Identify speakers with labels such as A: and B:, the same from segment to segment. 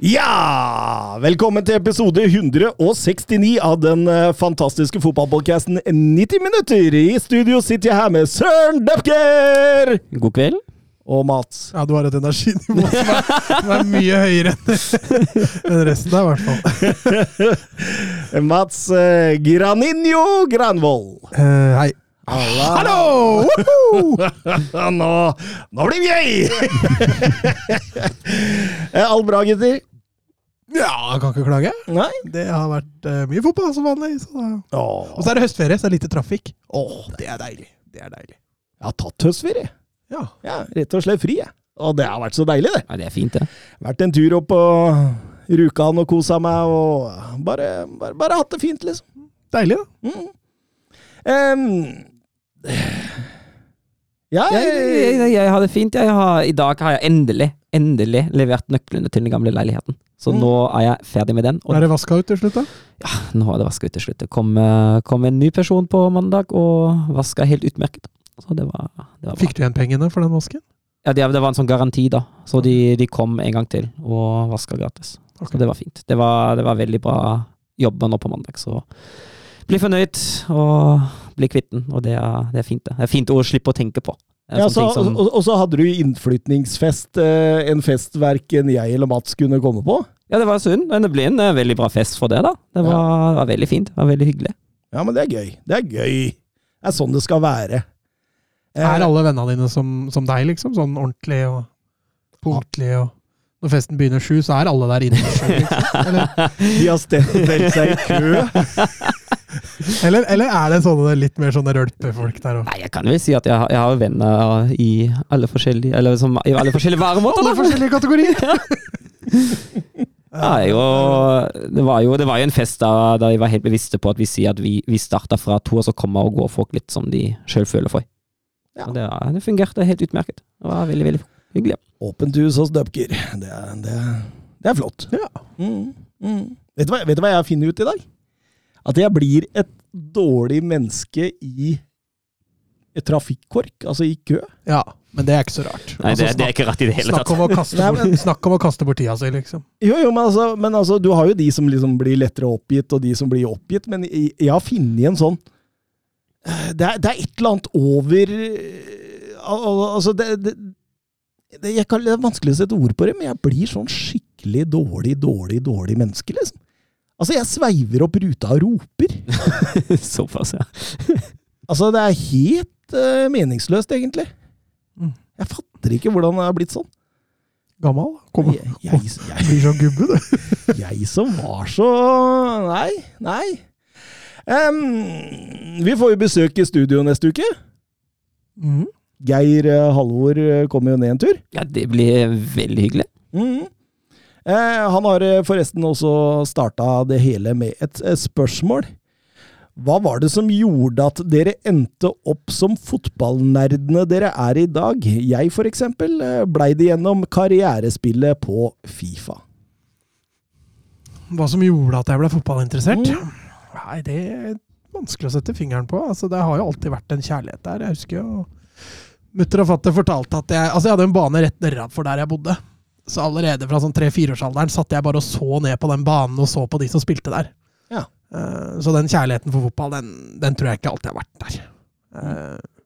A: Ja! Velkommen til episode 169 av den eh, fantastiske fotballpodcasten 90 minutter. I studio sitter jeg her med Søren Døpker!
B: God kveld.
A: Og Mats.
C: Ja, du har et energinivå som er, som er mye høyere enn enn resten der, i hvert fall.
A: Mats eh, Graninho Granvoll.
C: Eh, hei. Hallo!
A: Nå, nå blir det gøy! Eh, Alt bra, gutter?
C: Ja, jeg kan ikke klage.
A: Nei?
C: Det har vært uh, mye fotball som vanlig. Så. da- Og så er det høstferie, så det er lite trafikk. Åh, det er deilig. Det er deilig.
A: jeg har tatt høstferie.
C: Ja.
A: Ja, rett og slett fri, jeg. Og det har vært så deilig, det.
B: Ja, det er fint, det.
A: Vært en tur opp på Rjukan og kosa meg, og bare, bare, bare hatt det fint, liksom.
C: Deilig, da.
A: Mm. Um, ja,
B: Jeg, jeg, jeg, jeg har det fint. Jeg har, I dag har jeg endelig, endelig levert nøklene til den gamle leiligheten. Så
A: Mm.
B: nå er jeg ferdig med den.
C: Er det vaska ut til slutt, da?
B: ja, nå er det vaska ut til slutt. Det kom, eh, kom en ny person på mandag og vaska helt utmerket. Så det var, det var.
C: Fikk du igjen pengene for den vasken?
B: Ja, det, det var en sånn garanti, da. Så de, de kom en gang til og vaska gratis.
C: Okay.
B: Så det var fint. Det var, det var veldig bra jobba nå på mandag, så bli fornøyd og bli kvitt den. Og det er, det er fint, det. Det er fint å slippe å tenke på.
A: Ja, så,
B: som-
A: og, og så hadde du innflytningsfest, eh, en fest verken jeg eller Mats kunne komme på.
B: Ja, det var synd, men det ble en eh, veldig bra fest for det, da. Det var, ja. var veldig fint. Det var veldig hyggelig.
A: Ja, men det er gøy. Det er gøy. Det er sånn det skal være. Eh,
C: Er alle vennene dine som, som deg, liksom? Sånn ordentlig og punktlig og Når festen begynner sju, så er alle der inne liksom? Eller,
A: De har stelt seg i kø.
C: eller, eller er det sånne litt mer sånne rølpefolk der òg?
B: Nei, jeg kan vel si at jeg, har- jeg har venner i alle forskjellige Eller som, i alle forskjellige væremåter.
C: Alle forskjellige kategorier!
B: Ja, jo, det, var jo, det var jo en fest da, da jeg var helt bevisste på at vi sier at vi, vi starta fra to, og så kommer og går folk litt som de sjøl føler for.
A: Ja.
B: Og det, det fungerte helt utmerket. Det var veldig, veldig hyggelig.
A: Åpent hus hos Døpker. Det, det, det er flott.
C: Ja.
A: Mm, mm. Vet, du hva, vet du hva jeg finner ut i dag? At jeg blir et dårlig menneske i et trafikkork, altså i kø.
C: ja, men det er ikke så rart.
B: Nei,
C: Altså,
B: det, det er ikke rart i det hele
C: Snakk
B: tatt.
C: om, å kaste
A: Nei, men-
C: snakk om å kaste bort tida si, liksom.
A: Jo, jo, men altså, men altså, du har jo de som liksom blir lettere oppgitt, og de som blir oppgitt, men jeg, jeg har funnet en sånn det er, det er et eller annet over eh, al- al- Altså, det, det, det, jeg kan, det er vanskelig å sette ord på det, men jeg blir sånn skikkelig dårlig, dårlig, dårlig menneske, liksom. Altså, jeg sveiver opp ruta og roper.
B: Såpass, ja.
A: Altså, det er helt uh, meningsløst, egentlig.
C: Mm.
A: Jeg fatter ikke hvordan det er blitt sånn.
C: Gammal. Kom,
A: Jeg, jeg, jeg,
C: blir sånn gubbe, du.
A: Jeg som var så Nei, nei. Um, vi får jo besøk i studio neste uke.
C: Mm.
A: Geir eh, Halvor eh, kommer jo ned en tur.
B: ja, det blir veldig hyggelig.
A: Mhm. Eh, han har eh, forresten også starta det hele med et eh, spørsmål. Hva var det som gjorde at dere endte opp som fotballnerdene dere er i dag? Jeg, for eksempel, blei det gjennom karrierespillet på Fifa.
C: Hva som gjorde at jeg ble fotballinteressert?
A: Mm.
C: Nei, det er vanskelig å sette fingeren på. Altså, det har jo alltid vært en kjærlighet der. Jeg husker jo Mutter og fatter fortalte at jeg Altså, jeg hadde en bane rett nedenfor der jeg bodde. Så allerede fra sånn tre-fireårsalderen satt jeg bare og så ned på den banen og så på de som spilte der.
A: Ja.
C: Eh, så den kjærligheten for fotball, den, den tror jeg ikke alltid har vært der. Eh,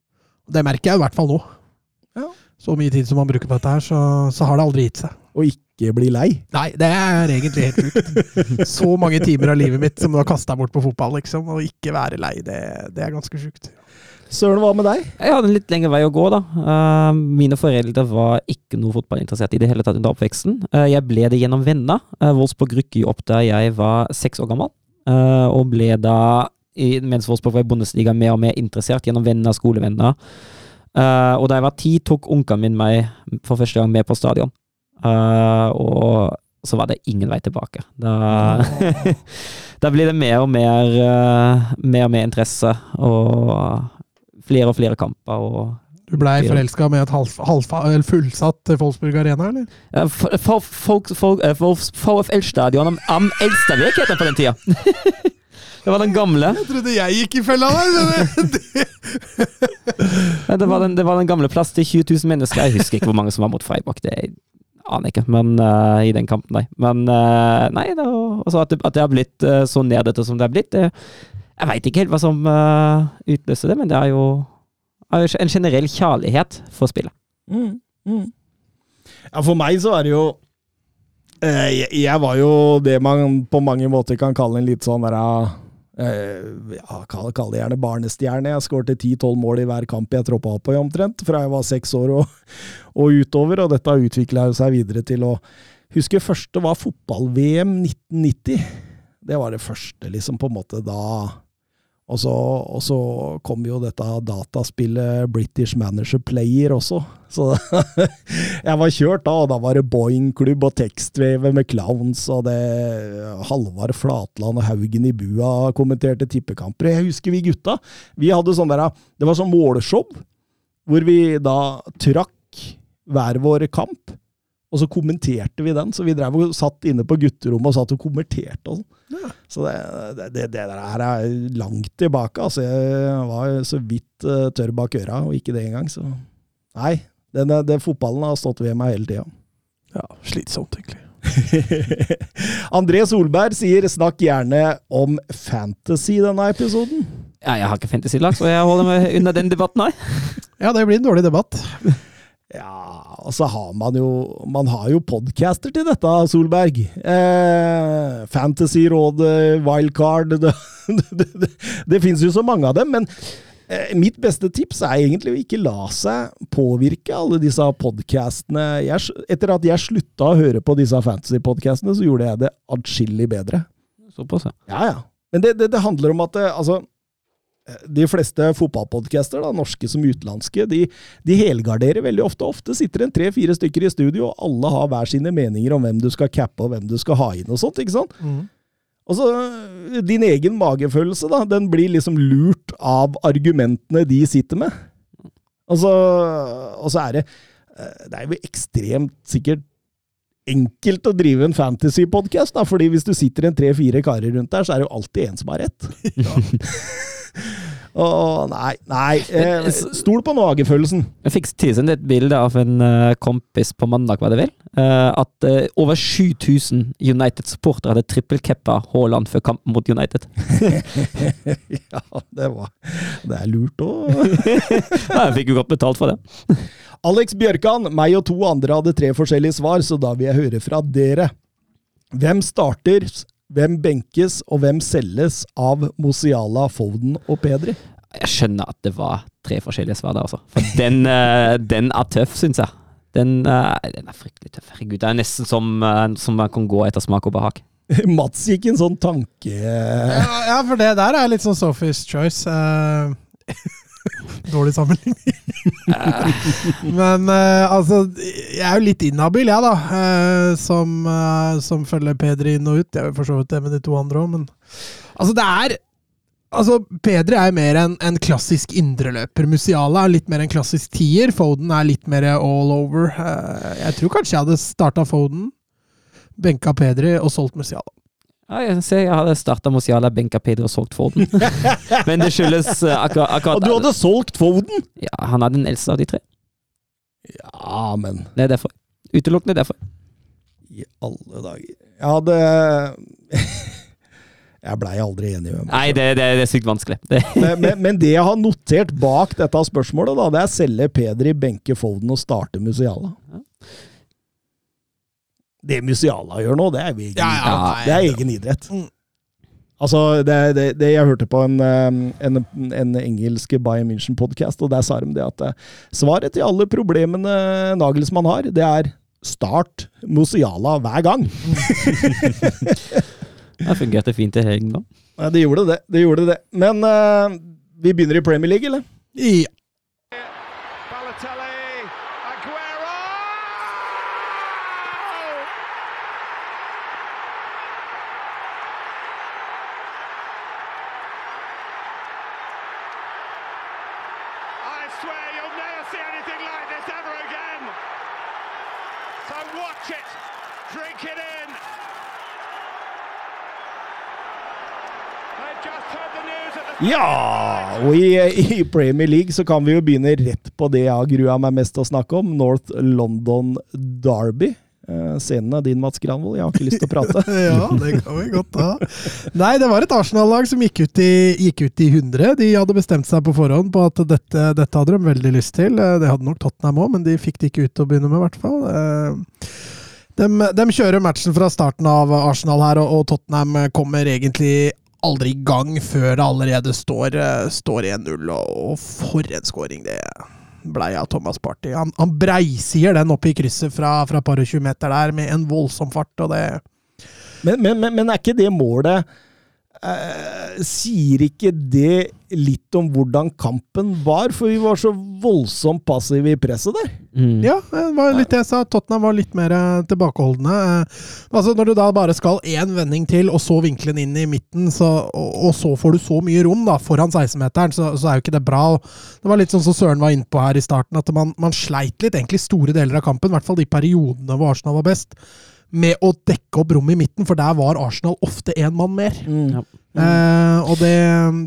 C: det merker jeg i hvert fall nå.
A: Ja.
C: Så mye tid som man bruker på dette her, så, så har det aldri gitt seg.
A: Og ikke bli lei.
C: Nei, det er egentlig helt sjukt. Så mange timer av livet mitt som du har kasta bort på fotball, liksom, og ikke være lei, det, det er ganske sjukt.
A: Søren, hva med deg?
B: Jeg hadde en litt lengre vei å gå, da. Eh, mine foreldre var ikke noe fotballinteressert i det hele tatt under oppveksten. Eh, jeg ble det gjennom venner. Uh, Wolfsburg rykket jo opp da jeg var seks år gammel, og ble da, i, mens Wolfsburg var i Bundesliga, mer og mer interessert gjennom venner, skolevenner. Og da jeg var ti, tok onkelen min meg for første gang med på stadion. Og så var det ingen vei tilbake. Da, da blir det mer og mer, mer og mer interesse, og flere og flere kamper. og
C: Du blei forelska med et halv, halv, fullsatt Wolfsburg Arena, eller?
B: Eh, eh, VFL-stadion am, am Elstavik het den på den tida. det var den gamle.
C: Jeg trodde jeg gikk i fella der!
B: Det, Det var den, det var den gamle plass til 20 000 mennesker. Jeg husker ikke hvor mange som var mot Freiburg. Det aner jeg ikke, men uh, i den kampen, nei. Men uh, nei, det, altså at, det, at det har blitt uh, så nerdete som det har blitt, det, jeg veit ikke helt hva som uh, utløste det, men det er jo, er jo en generell kjærlighet for spillet.
A: Mm, mm. Ja, for meg så er det jo eh, jeg, jeg var jo det man på mange måter kan kalle en litt sånn der eh, ja, kall, kall det gjerne barnestjerne. Jeg skårte 10-12 mål i hver kamp jeg troppa opp på, omtrent, fra jeg var seks år og, og utover. Og dette utvikla seg videre til å Husker første var fotball-VM 1990. Det var det første, liksom, på en måte da og så, og så kom jo dette dataspillet British Manager Player også. Så jeg var kjørt da, og da var det Boeing-klubb og tekstvevet med clowns, og det Halvard Flatland og Haugen i bua kommenterte tippekamper. Jeg husker vi gutta. Vi hadde sånn der, Det var sånn målshow, hvor vi da trakk hver vår kamp. Og så kommenterte vi den, så vi drev og satt inne på gutterommet og satt og kommenterte. og sånn. Så det, det, det, der er langt tilbake. altså Jeg var så vidt uh, tørr bak øra, og ikke det engang. Så nei, den, den fotballen har stått ved meg hele tida.
C: Ja, slitsomt, egentlig.
A: André Solberg sier 'snakk gjerne om fantasy' i denne episoden.
B: Ja, jeg har ikke fantasy-lag, så jeg holder meg unna den debatten her.
C: Ja, det blir en dårlig debatt.
A: Ja, og så har man jo Man har jo podcaster til dette, Solberg. Eh, Fantasyrådet, Wildcard Det, det, det, det finnes jo så mange av dem, men eh, mitt beste tips er egentlig å ikke la seg påvirke alle disse podcastene. Etter at jeg slutta å høre på disse fantasy-podcastene, så gjorde jeg det atskillig bedre.
B: Såpass, ja.
A: Ja, ja. Men det, handler om at det, altså de fleste fotballpodcaster, da, norske som utenlandske, de, de helgarderer veldig ofte. Ofte sitter en tre-fire stykker i studio, og alle har hver sine meninger om hvem du skal cappe og hvem du skal ha inn og sånt. ikke sant? Og så Din egen magefølelse, da, den blir liksom lurt av argumentene de sitter med. Og så, og så er det Det er jo ekstremt sikkert enkelt å drive en fantasy-podkast, fordi hvis du sitter en tre-fire karer rundt der, så er det jo alltid en som har rett. Åh, nei, nei. Eh, stol på magefølelsen.
B: Jeg fikk tilsendt et bilde av en eh, kompis på mandag, var det vel? Eh, at over 7000 United-supportere hadde trippelkeppa Haaland før kampen mot United.
A: ja, det var Det er lurt òg.
B: nei, jeg fikk jo godt betalt for det.
A: Alex Bjørkan, meg og to andre hadde tre forskjellige svar, så da vil jeg høre fra dere. Hvem starter, hvem benkes, og hvem selges av Mosiala, Foden og Pedri?
B: Jeg skjønner at det var tre forskjellige svar der, altså. For den, eh, den er tøff, syns jeg. Den, eh, den er fryktelig tøff. Herregud, det er nesten som, eh, som man kan gå etter smak og behag.
A: Mats gikk en sånn tanke...
C: Ja, ja, for det der er litt sånn Sophie's choice. eh. Dårlig sammenligning. Men uh, altså, jeg er jo litt inhabil, jeg, da. Uh, som, uh, som følger Pedri inn og ut. Jeg vil for så vidt det med de to andre òg, men altså, det er Altså, Pedri er mer en, en klassisk indreløper. Musiala er litt mer en klassisk tier. Foden er litt mer all over. Jeg tror kanskje jeg hadde starta Foden, benka Pedri og solgt Musiala.
B: Ja, jeg se, jeg hadde starta Mosiala, benka Peder og solgt Forden. Men det skyldes eh, akkurat, akkurat
A: Og du hadde solgt Foden?!
B: Ja, han er den eldste av de tre.
A: Ja, men
B: Det er derfor. Utelukkende derfor.
A: i alle dager Jeg hadde Jeg blei aldri enig med meg.
B: Nei, det, det, det er sykt vanskelig. Det,
A: Men, men, men det jeg har notert bak dette spørsmålet, da, det er selge Peder i benke Foden og starte Musiala. Det Musiala gjør nå, det er egen,
C: Ja, ja,
B: Ja,
A: det er egen idrett.
C: Mm.
A: Altså, det, det, det Jeg hørte på en, um, en, en engelsk Bayern München-podkast, og der sa de det at eh, svaret til alle problemene Nagelsmann har, det er start Musiala hver gang.
B: det fungerte fint i helgen, da.
A: Det gjorde det. det gjorde det. Men uh, vi begynner i Premier League, eller?
C: Ja.
A: Ja, og i, i Premier League så kan vi jo begynne rett på det jeg har grua meg mest til å snakke om. North London Derby. Eh, Scenen er din, Mats Granvold. Jeg har ikke lyst til å prate.
C: ja, det kan vi godt ha. Nei, det var et Arsenal-lag som gikk ut, i, gikk ut i 100. De hadde bestemt seg på forhånd på at dette, dette hadde de veldig lyst til. Eh, Det hadde nok Tottenham òg, men de fikk det ikke ut til å begynne med, i hvert fall. Eh, De, de kjører matchen fra starten av Arsenal her, og, og Tottenham kommer egentlig aldri i gang før det allerede står, eh, står 1-0. Og, for en skåring det blei av Thomas Party. Han, han breisier den opp i krysset fra, fra par og 20 meter der med en voldsom fart, og det
A: Men, men, men, men er ikke det målet eh, Sier ikke det litt om hvordan kampen var? For vi var så voldsomt passive i presset der.
B: Mm.
C: Ja, det var litt det jeg sa. Tottenham var litt mer eh, tilbakeholdne. Eh, Altså Når du da bare skal én vending til, og så vinkelen inn i midten, så, og, og så får du så mye rom da, foran 16-meteren, så, så er jo ikke det bra. Og Det var litt sånn som Søren var inne på her i starten, at man, man sleit litt egentlig store deler av kampen, i hvert fall de periodene hvor Arsenal var best, med å dekke opp rom i midten, for der var Arsenal ofte én mann mer.
B: Ja.
C: Eh, og det,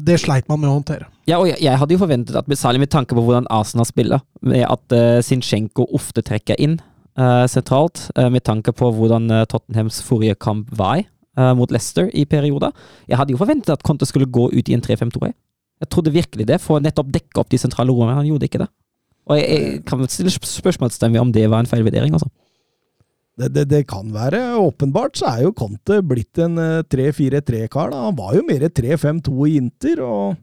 C: det sleit man med å håndtere.
B: Ja, og jeg, jeg hadde jo forventet at, særlig med tanke på hvordan Arsenal spiller, med at uh, Sinchenko ofte trekker inn uh, sentralt, uh, med tanke på hvordan uh, Tottenhams forrige kamp var eh, mot Leicester i perioder. Jeg hadde jo forventet at Conte skulle gå ut i en 3-5-2. Jeg. jeg trodde virkelig det, for å nettopp dekke opp de sentrale rommene. Han gjorde ikke det. Og jeg, jeg kan stille spørsmålstegn ved om det var en feilvurdering, altså.
A: Det, det, det kan være. Åpenbart så er jo Conte blitt en eh, 3-4-3-kar. Han var jo mer 3-5-2 i Inter, og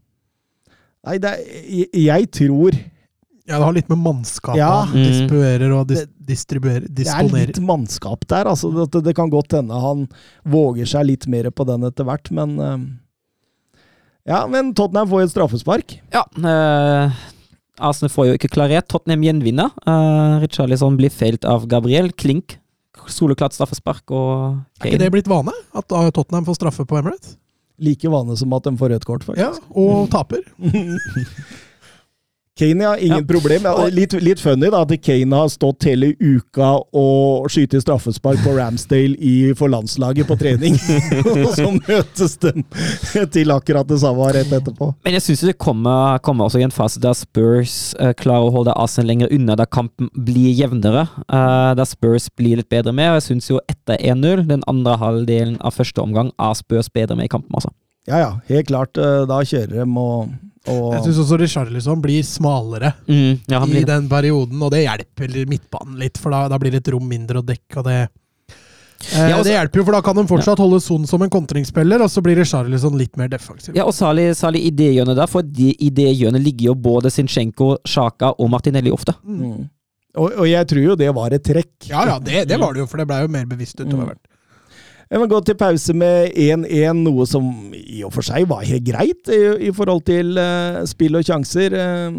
A: Nei, det er, jeg, jeg tror
C: Ja, det har litt med mannskapet
A: Ja.
C: han distribuerer og dis distribuerer,
A: det er litt mannskap der. altså Det, det kan godt hende han våger seg litt mer på den etter hvert, men eh, Ja, men Tottenham får jo et straffespark.
B: Ja, Øh, Arsenal får jo ikke klarert. Tottenham gjenvinner. Uh, Richarlison blir feilt av Gabriel. Klink. Soleklart straffespark og
C: Er ikke det blitt vane? At uh, Tottenham får straffe på Emirates?
A: Like vane som at de får rødt kort, faktisk.
C: Ja, og taper.
A: Kane, ja, ingen
B: Ja.
A: problem. Ja, litt, litt funny da, at Kane har stått hele uka og skyter straffespark på Ramsdale i, for landslaget på trening. og så møtes de til akkurat det samme rett etterpå.
B: Men jeg syns det kommer, kommer også i en fase der Spurs uh, klarer å holde Arsenal lenger unna, der kampen blir jevnere. Uh, der Spurs blir litt bedre med. Og jeg syns jo etter 1-0, den andre halvdelen av første omgang, er Spurs bedre med i kampen, altså.
A: Ja ja, helt klart. eh, Da kjører de og, og
C: Jeg syns også Richarlison blir smalere
B: Mm, ja, blir... i
C: den perioden, og det hjelper midtbanen litt, for da, da blir det et rom mindre å dekke, og det eh,
B: Ja, også-
C: Det hjelper jo, for da kan de fortsatt holde Son som en kontringsspiller, og så blir Charlison litt mer defensiv.
B: Ja, og særlig, særlig i det hjørnet der, for de, i det hjørnet ligger jo både Zinchenko, Sjaka og Martinelli ofte.
A: mm. og, og jeg tror jo det var et trekk.
C: Ja, ja, det, det var det jo, for det ble jo mer bevisst utover
A: Mm. Jeg må gå til pause med 1-1, noe som i og for seg var helt greit i, i forhold til uh, spill og sjanser. Eh,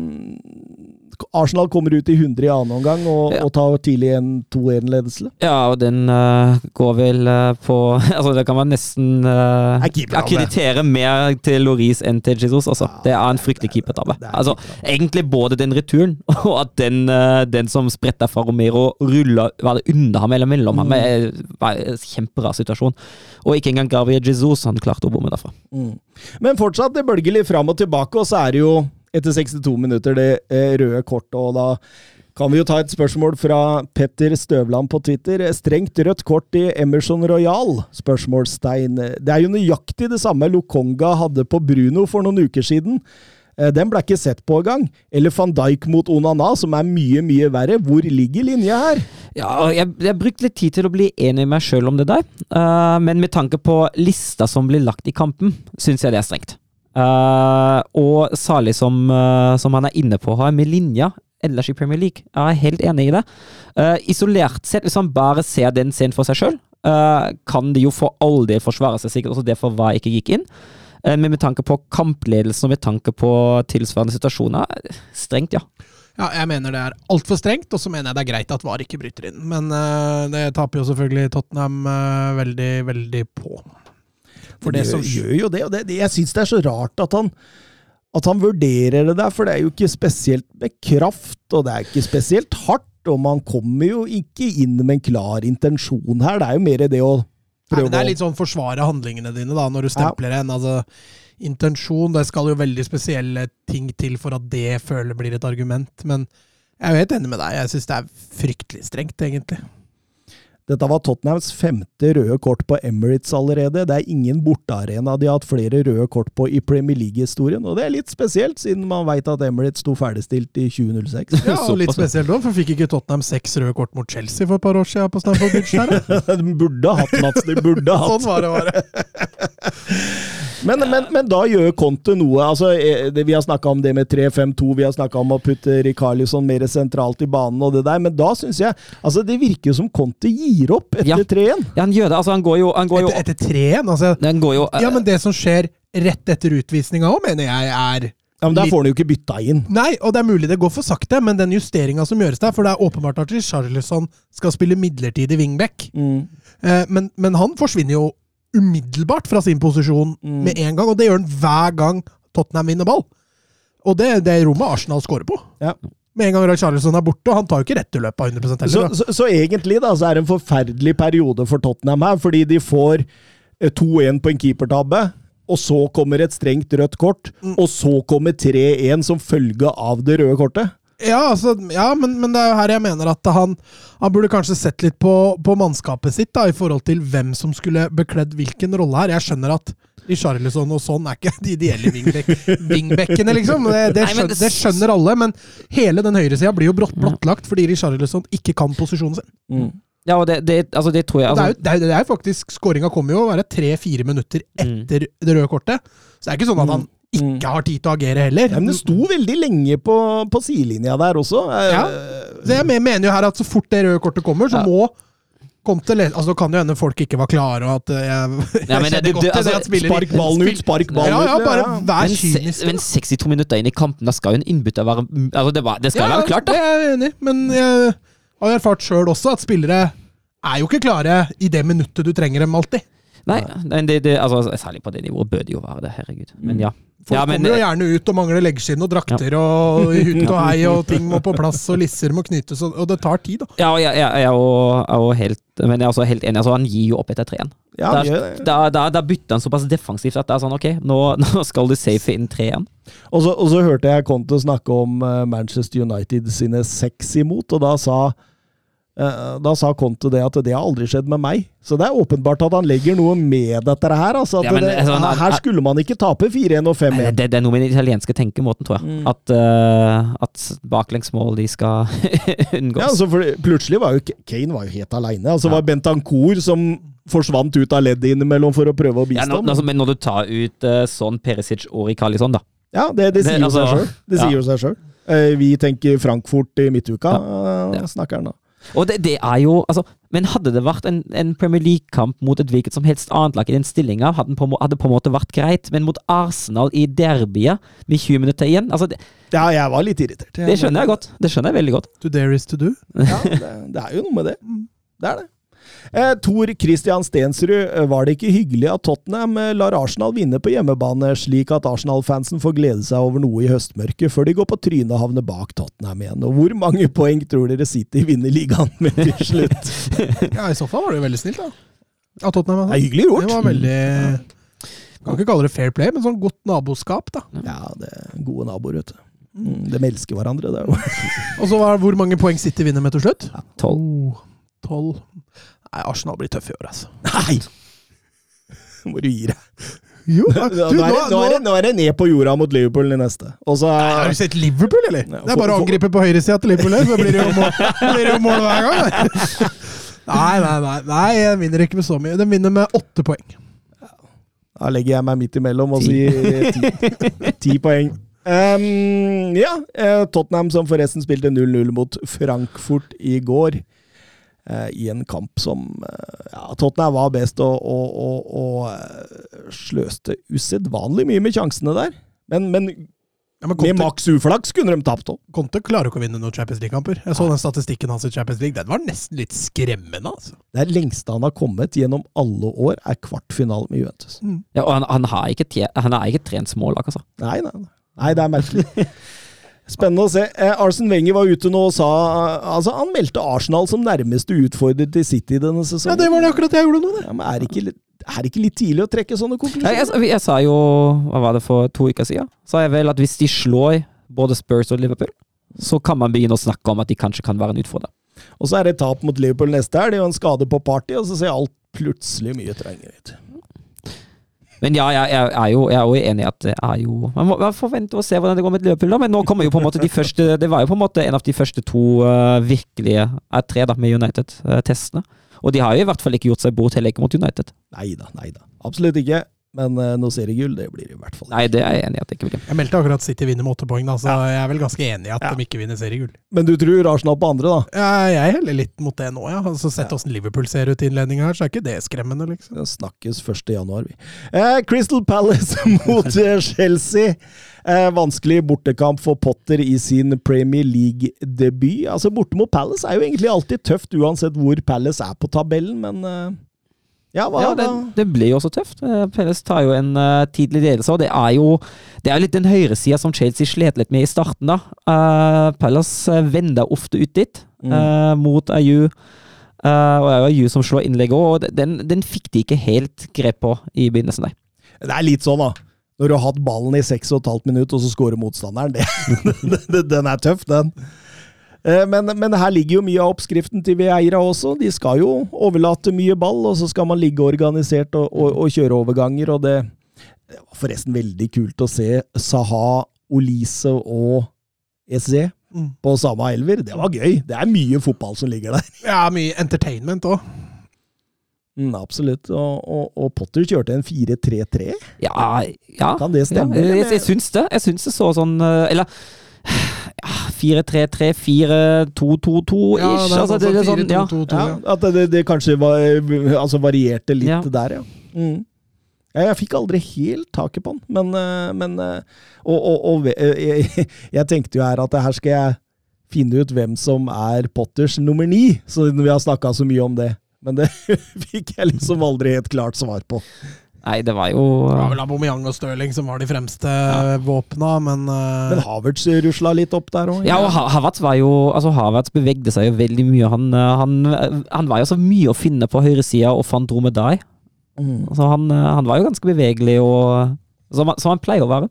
A: Arsenal kommer ut i 100 i annen omgang og,
B: Ja.
A: og tar tidlig en 2-1-ledelse.
B: Ja, og den uh, går vel uh, på Altså, det kan man nesten uh,
A: Er
B: akkreditere mer til Loris enn til Jesus, altså.
A: Ja,
B: Det er en fryktelig keepertabbe.
A: er
B: Altså, egentlig både den returen og at den, den som spretta fra Romero, det under ham eller mellom
A: Mm.
B: er var en kjemperar situasjon. Og ikke engang Gabriel Jesus han klarte å bomme derfra.
A: Mm. Men fortsatt, det bølger litt fram og tilbake, og så er det jo etter 62 minutter det eh, røde kortet, og da kan vi jo ta et spørsmål fra Petter Støvland på Twitter. Strengt rødt kort i Emerson Royal? Spørsmålstegn. Det er jo nøyaktig det samme Lokonga hadde på Bruno for noen uker siden. Eh, Den ble ikke sett på engang. Eller van Dijk mot Onana, som er mye, mye verre. Hvor ligger linja her?
B: Ja, jeg, jeg brukte litt tid til å bli enig med meg sjøl om det der, Uh, men med tanke på lista som blir lagt i kampen, syns jeg det er strengt. Eh, og særlig som, uh, som han er inne på her, med linja ellers i Premier League. Jeg er helt enig i det. Uh, isolert sett, hvis han bare ser den scenen for seg sjøl, kan de jo for all del forsvare seg, sikkert også derfor hva jeg ikke gikk inn. Men med tanke på kampledelsen og med tanke på tilsvarende situasjoner, strengt, ja.
C: Ja, jeg mener det er altfor strengt, og så mener jeg det er greit at VAR ikke bryter inn. Men det taper jo selvfølgelig Tottenham veldig, veldig på. For det
A: det
C: som
A: gjør jo det, og det, det, jeg syns det er så rart at han at han vurderer det der, for det er jo ikke spesielt med kraft, og det er ikke spesielt hardt. og man kommer jo ikke inn med en klar intensjon her. Det er jo mer det å prøve
C: men det er litt sånn forsvare handlingene dine da, når du stempler en. Altså, intensjon, det skal jo veldig spesielle ting til for at det føler blir et argument. Men jeg er jo helt enig med deg. Jeg syns det er fryktelig strengt, egentlig.
A: Dette var Tottenhams femte røde kort på Emirates allerede. Det er ingen bortearena de har hatt flere røde kort på i Premier League-historien. Og det er litt spesielt, siden man veit at Emirates sto ferdigstilt i 2006.
C: Ja, og litt spesielt òg, for fikk ikke Tottenham seks røde kort mot Chelsea for et par år siden på Stamford Bridge der?
A: de burde hatt, Mats. De burde hatt.
C: Sånn var det bare.
A: Men, men, men da gjør Conte noe. altså eh, Vi har snakka om det med 3-5-2, vi har snakka om å putte Rikarlisson mer sentralt i banen og det der, men da syns jeg altså Det virker som Conte gir opp etter
B: Ja.
A: 3-1.
B: Ja, han gjør det. Altså, han går jo, han går jo,
C: Etter, etter treen, altså.
B: han går jo
C: Ja, men det som skjer rett etter utvisninga òg, mener jeg er
A: Ja, men Der får han jo ikke bytta inn.
C: Nei, og det er mulig det går for sakte, men den justeringa som gjøres der For det er åpenbart at Charlesson skal spille midlertidig wingback.
A: Mm.
C: Eh, men, men han forsvinner jo umiddelbart fra sin posisjon
A: Mm.
C: med en gang, og det gjør han hver gang Tottenham vinner ball. Og det, det er rommet Arsenal scorer på.
A: Ja.
C: Med en gang Richarlison er borte, og han tar jo ikke returløpet av 100
A: Så,
C: heller. Så,
A: så, så egentlig da, så er det en forferdelig periode for Tottenham her, fordi de får eh, 2-1 på en keepertabbe, og så kommer et strengt rødt kort,
C: Mm.
A: og så kommer 3-1 som følge av det røde kortet.
C: Ja, altså, ja men, men det er jo her jeg mener at han, han burde kanskje sett litt på, på mannskapet sitt da, i forhold til hvem som skulle bekledd hvilken rolle her. Jeg skjønner at Richarlison og sånn er ikke de ideelle wingback, wingbackene, liksom. Det, det, skjønner,
B: det-
C: skjønner alle, men hele den høyresida blir jo brått blottlagt fordi Richarlison ikke kan posisjonen sin.
A: Mm.
B: Ja, og det, det, altså, det tror jeg
C: det,
B: altså,
C: det, er, jo- det er jo faktisk Skåringa kommer jo å være tre-fire minutter
B: Mm.
C: etter det røde kortet. Så det er ikke sånn at han ikke har tid til å agere heller.
A: Ja, men det sto veldig lenge på, på sidelinja der også. Eh,
C: Ja. Så jeg mener jo her at så fort det røde kortet kommer, så
B: Ja.
C: må Conte altså, Det kan jo hende folk ikke var klare, og at eh, jeg, jeg
B: Ja, men det-
C: kjenner godt til
B: altså,
C: det at spillere
A: Spark ballen ut, spark ballen ut.
C: ja, bare vær
B: men,
C: kynisk.
B: men 62 minutter inn i kampen, da skal jo en innbytter være altså, det, var, det skal
C: Ja,
B: være klart, da.
C: Det er jeg enig i, men jeg har erfart sjøl også at spillere er jo ikke klare i det minuttet du trenger dem alltid.
B: Nei, det, det, altså, særlig på det nivået bør det jo være det, herregud. Men ja.
C: Folk
B: ja men,
C: kommer jo gjerne ut og mangler leggskinn og drakter og hut og hei, og ting må på plass, og lisser må knyttes, og, det tar tid, da.
B: ja, jeg, jeg, jeg er jo, helt, men jeg er også helt enig. Altså, han gir jo opp etter 3-1.
A: Ja,
B: Da, da, da, da bytter han såpass defensivt at det er sånn, ok, nå, nå skal du safe inn 3-1.
A: Og så, og så hørte jeg Conte snakke om eh, Manchester United sine seks imot, og da sa eh, da sa Conte det at det har aldri skjedd med meg. Så det er åpenbart at han legger noe med dette her. Altså
B: Ja, men,
A: det,
B: altså, han-
A: her skulle man ikke tape 4-1 og 5-1.
B: Det, det er noe med den italienske tenkemåten, tror jeg.
A: Mm.
B: At, uh, at baklengsmål de skal unngås.
A: Ja, altså plutselig var jo Kane var jo helt aleine. Altså
B: Ja.
A: var Bentancour som forsvant ut av leddet innimellom for å prøve å
B: ja,
A: bistå.
B: nå, altså, men når du tar ut uh, sånn Perisic og Rikalison, da
A: Ja, det, det sier
B: Det-
A: jo seg
B: altså,
A: sjøl. Det
B: ja.
A: sier jo seg sjøl. Eh, Vi tenker Frankfurt i midtuka, eh,
B: Ja.
A: snakker han da.
B: Og det, det er jo altså, Men hadde det vært en, en Premier League-kamp mot et hvilket som helst annet lag i den stillinga, hadde, den på en hadde på en måte vært greit. Men mot Arsenal i derbyet med 20 minutter igjen altså det,
A: Ja, jeg var litt irritert.
B: det skjønner jeg godt. Det skjønner jeg veldig godt.
C: To dare is to do.
A: Ja, det, det er jo noe med det. Det er det. Eh, Tor Christian Stensrud, eh, var det ikke hyggelig at Tottenham eh, lar Arsenal vinne på hjemmebane, slik at Arsenal-fansen får glede seg over noe i høstmørket, før de går på trynet og havner bak Tottenham igjen? Og hvor mange poeng tror dere City vinner ligaen med til slutt?
C: Ja, i så fall var det jo veldig snilt, da. Av Tottenham.
A: Det
C: Altså.
A: er hyggelig gjort.
C: Det var veldig Kan ikke kalle det fair play, men sånn godt naboskap, da.
A: Ja, det er gode naboer, vet du. Mm, De elsker hverandre, det
C: Og så var hvor mange poeng City vinner med til slutt?
B: Tolv.
C: Oh, Tolv. Nei, Arsenal blir tøff i år, altså.
A: Nei! Nå må du gi deg.
C: Jo,
A: Nå
C: du,
A: er, det,
C: nå,
A: nå, er det, nå er det ned på jorda mot Liverpool i neste. Og så
C: Har du sett Liverpool, eller? Det er bare å angripe på høyresida til Liverpool, så blir det jo mål, blir det jo mål hver gang. Nei, nei, nei, nei, jeg vinner ikke med så mye. Den vinner med åtte poeng.
A: Da legger jeg meg midt imellom og sier ti, ti poeng. Um, ja, eh, Tottenham som forresten spilte 0-0 mot Frankfurt i går. Eh, I en kamp som eh, Ja, Tottenham var best og, og, og, og eh, sløste usedvanlig mye med sjansene der. Men, men
C: Ja, men
A: med maks uflaks kunne de tapt òg.
C: Conte klarer ikke å vinne noen Champions League-kamper. Jeg så den statistikken hans i Champions League. Den var nesten litt skremmende, altså.
A: Det lengste han har kommet gjennom alle år, er kvartfinalen med Juventus.
B: Ja, og han, han, har ikke, han har ikke trent smålag, altså.
A: Nei, nei, nei. nei det er merkelig. Spennende å se. Eh, Arsen Wenger var ute nå og sa Altså, han meldte Arsenal som nærmeste utfordrer til City denne sesongen.
C: Ja, det var det akkurat jeg gjorde nå, det.
A: Ja, men er det ikke, er det ikke litt tidlig å trekke sånne
B: Nei,
A: konklusjoner?
B: jeg, jeg sa jo Hva var det for to uker siden? Sa jeg vel at hvis de slår både Spurs og Liverpool, så kan man begynne å snakke om at de kanskje kan være en utfordrer.
A: Og så er det tap mot Liverpool neste helg, jo en skade på Party, og så ser alt plutselig mye trengere ut.
B: Men ja, jeg, jeg, er jo, jeg er jo enig i at det er jo Man må man får og se hvordan det går med Liverpool, da. Men nå kommer jo på en måte de første Det var jo på en måte en av de første to uh, virkelige er tre da, med United-testene. og de har jo i hvert fall ikke gjort seg bort heller ikke mot United.
A: Nei da, nei da. Absolutt ikke. Men uh, noe seriegull, det blir det i hvert fall. ikke.
B: Nei, det er jeg enig i at det ikke blir.
C: Jeg meldte akkurat City vinner med åtte poeng, da, så
A: Ja.
C: jeg er vel ganske enig i at
A: Ja.
C: de ikke vinner seriegull.
A: Men du tror Arsenal på andre, da?
C: Ja, jeg heller litt mot det nå, ja. Altså, Sett åssen Liverpool ser ut i innledninga her, så er ikke det skremmende, liksom.
A: Det snakkes 1. januar, vi. Eh, Crystal Palace mot eh, Chelsea. Eh, vanskelig bortekamp for Potter i sin Premier League-debut. Altså, borte mot Palace er jo egentlig alltid tøft, uansett hvor Palace er på tabellen, men eh, ja, hva,
B: Ja, det, det blir jo også tøft. Eh, Pelles tar jo en uh, tidlig ledelse, og det er jo det er litt den høyresida som Chelsea slet litt med i starten. da. Uh, Pelles uh, vender ofte ut dit,
A: Mm.
B: eh, mot Ayu. Uh, og det er jo Ayu som slår innlegget òg, og den, den fikk de ikke helt grep på i begynnelsen. der.
A: Det er litt sånn, da. Når du har hatt ballen i 6,5 minutter, og så scorer motstanderen. Det- den er tøff, den. Eh, Men, men her ligger jo mye av oppskriften til Vieira også. De skal jo overlate mye ball, og så skal man ligge organisert og, og, og kjøre overganger. og det, det var forresten veldig kult å se Saha, Olise og Eze
C: Mm.
A: på samme elver. Det var gøy. Det er mye fotball som ligger der.
C: Ja, mye entertainment òg.
A: Mm, absolutt. Og, og, og Potter kjørte en 4-3-3.
B: Ja, ja.
A: Kan det
B: ja
A: stemme?
B: jeg,
A: eller?
B: jeg, jeg syns det. Jeg syns det så sånn eh, Eller ja, 4-3-3-4-2-2-2-ish.
C: Ja, det er
B: altså, det, det sånn, ja.
C: 4-2-2-2,
A: Ja,
C: ja.
A: at det, det kanskje var, altså varierte litt
B: Ja.
A: der, ja. Mm. ja. Jeg fikk aldri helt taket på den, men, eh, men eh, Og, og, og eh, jeg, jeg tenkte jo her at her skal jeg finne ut hvem som er Potters nummer ni, siden vi har snakka så mye om det. Men det fikk jeg liksom aldri helt klart svar på.
B: Nei, det var jo
C: Det var vel Aubameyang og Stirling som var de fremste ja. våpna, men, uh...
A: Men Havertz rusla litt opp der òg.
B: Ja, og Havertz var jo Altså Havertz bevegde seg jo veldig mye. Han, eh, han, han var jo så mye å finne på høyresida og fant Dromedai.
A: Mm.
B: Så han, eh, han var jo ganske bevegelig, og som, han- som han pleier å være.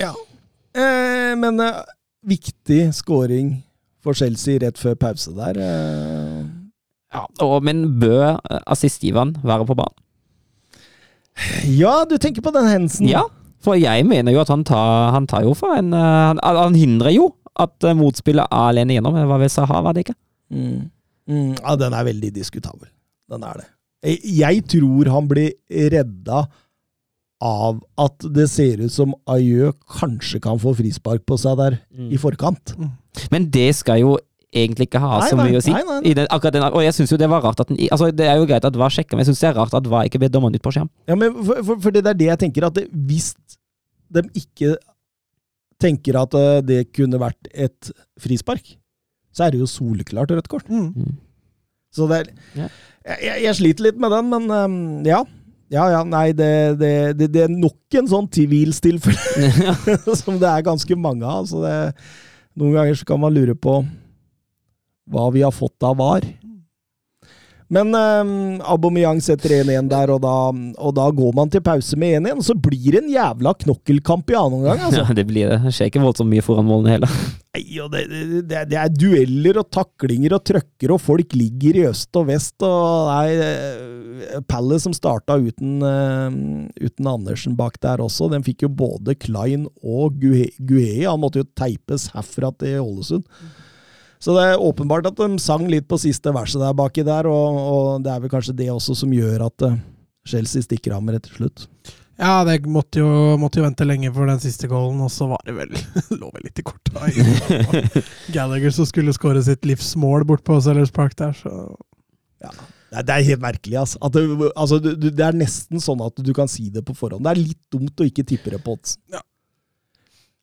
A: Eh, men eh, viktig scoring for Chelsea rett før pause der. Eh.
B: Ja, og, men bør eh, assistgiveren være på banen?
A: Ja, du tenker på den Hensen.
B: Ja, for jeg mener jo at han tar, han tar jo for en eh, Han, han hindrer jo at eh, motspillet er alene gjennom. Det var vel Saha, var det ikke?
A: Mm. Mm, ja, den er veldig diskutabel. Den er det. Jeg, tror han blir redda av at det ser ut som Ajø kanskje kan få frispark på seg der i forkant.
B: Men det skal jo egentlig ikke har
A: Nei,
B: så
A: nei,
B: mye å si.
A: nei, nei, nei.
B: I den, akkurat den, og jeg synes jo det var rart at den, altså Det er jo greit at VAR sjekker, men jeg syns det er rart at VAR ikke ble dommeren ut på skjerm.
A: Ja, men for, for, for det er det jeg tenker, at det, hvis de ikke tenker at eh, det kunne vært et frispark, så er det jo soleklart rødt kort.
C: mm.
A: Så det er
B: Ja.
A: jeg, jeg, jeg sliter litt med den, men um, ja. Ja, ja, nei, det, det, det, det er nok en sånn tvilstilfelle som det er ganske mange av. Så det, noen ganger så kan man lure på hva vi har fått av VAR. Men um, Aubameyang setter 1-1 der, og da, og da går man til pause med 1-1. Så blir det en jævla knokkelkamp i annen omgang, altså.
B: Ja, det blir det. Det skjer ikke voldsomt mye foran målene heller.
A: Nei, og det, det, det, er dueller og taklinger og trøkker, og folk ligger i øst og vest. og nei, eh, Palace som starta uten, eh, uten Andersen bak der også, den fikk jo både Klein og Guhe- Guhei. Han måtte jo teipes herfra til Ålesund. Så det er åpenbart at de sang litt på siste verset der baki der, og, og det er vel kanskje det også som gjør at eh, Chelsea stikker av med rett til slutt.
C: Ja, det måtte jo, måtte jo vente lenge for den siste goalen, og så var det vel Lå vel litt i korta. Gallagher som skulle skåre sitt livsmål bort på Sellers Park der, så
A: ja. det er helt merkelig. Altså. Det, altså, du, du, det er nesten sånn at du kan si det på forhånd. Det er litt dumt å ikke tippe det på odds.
C: Ja.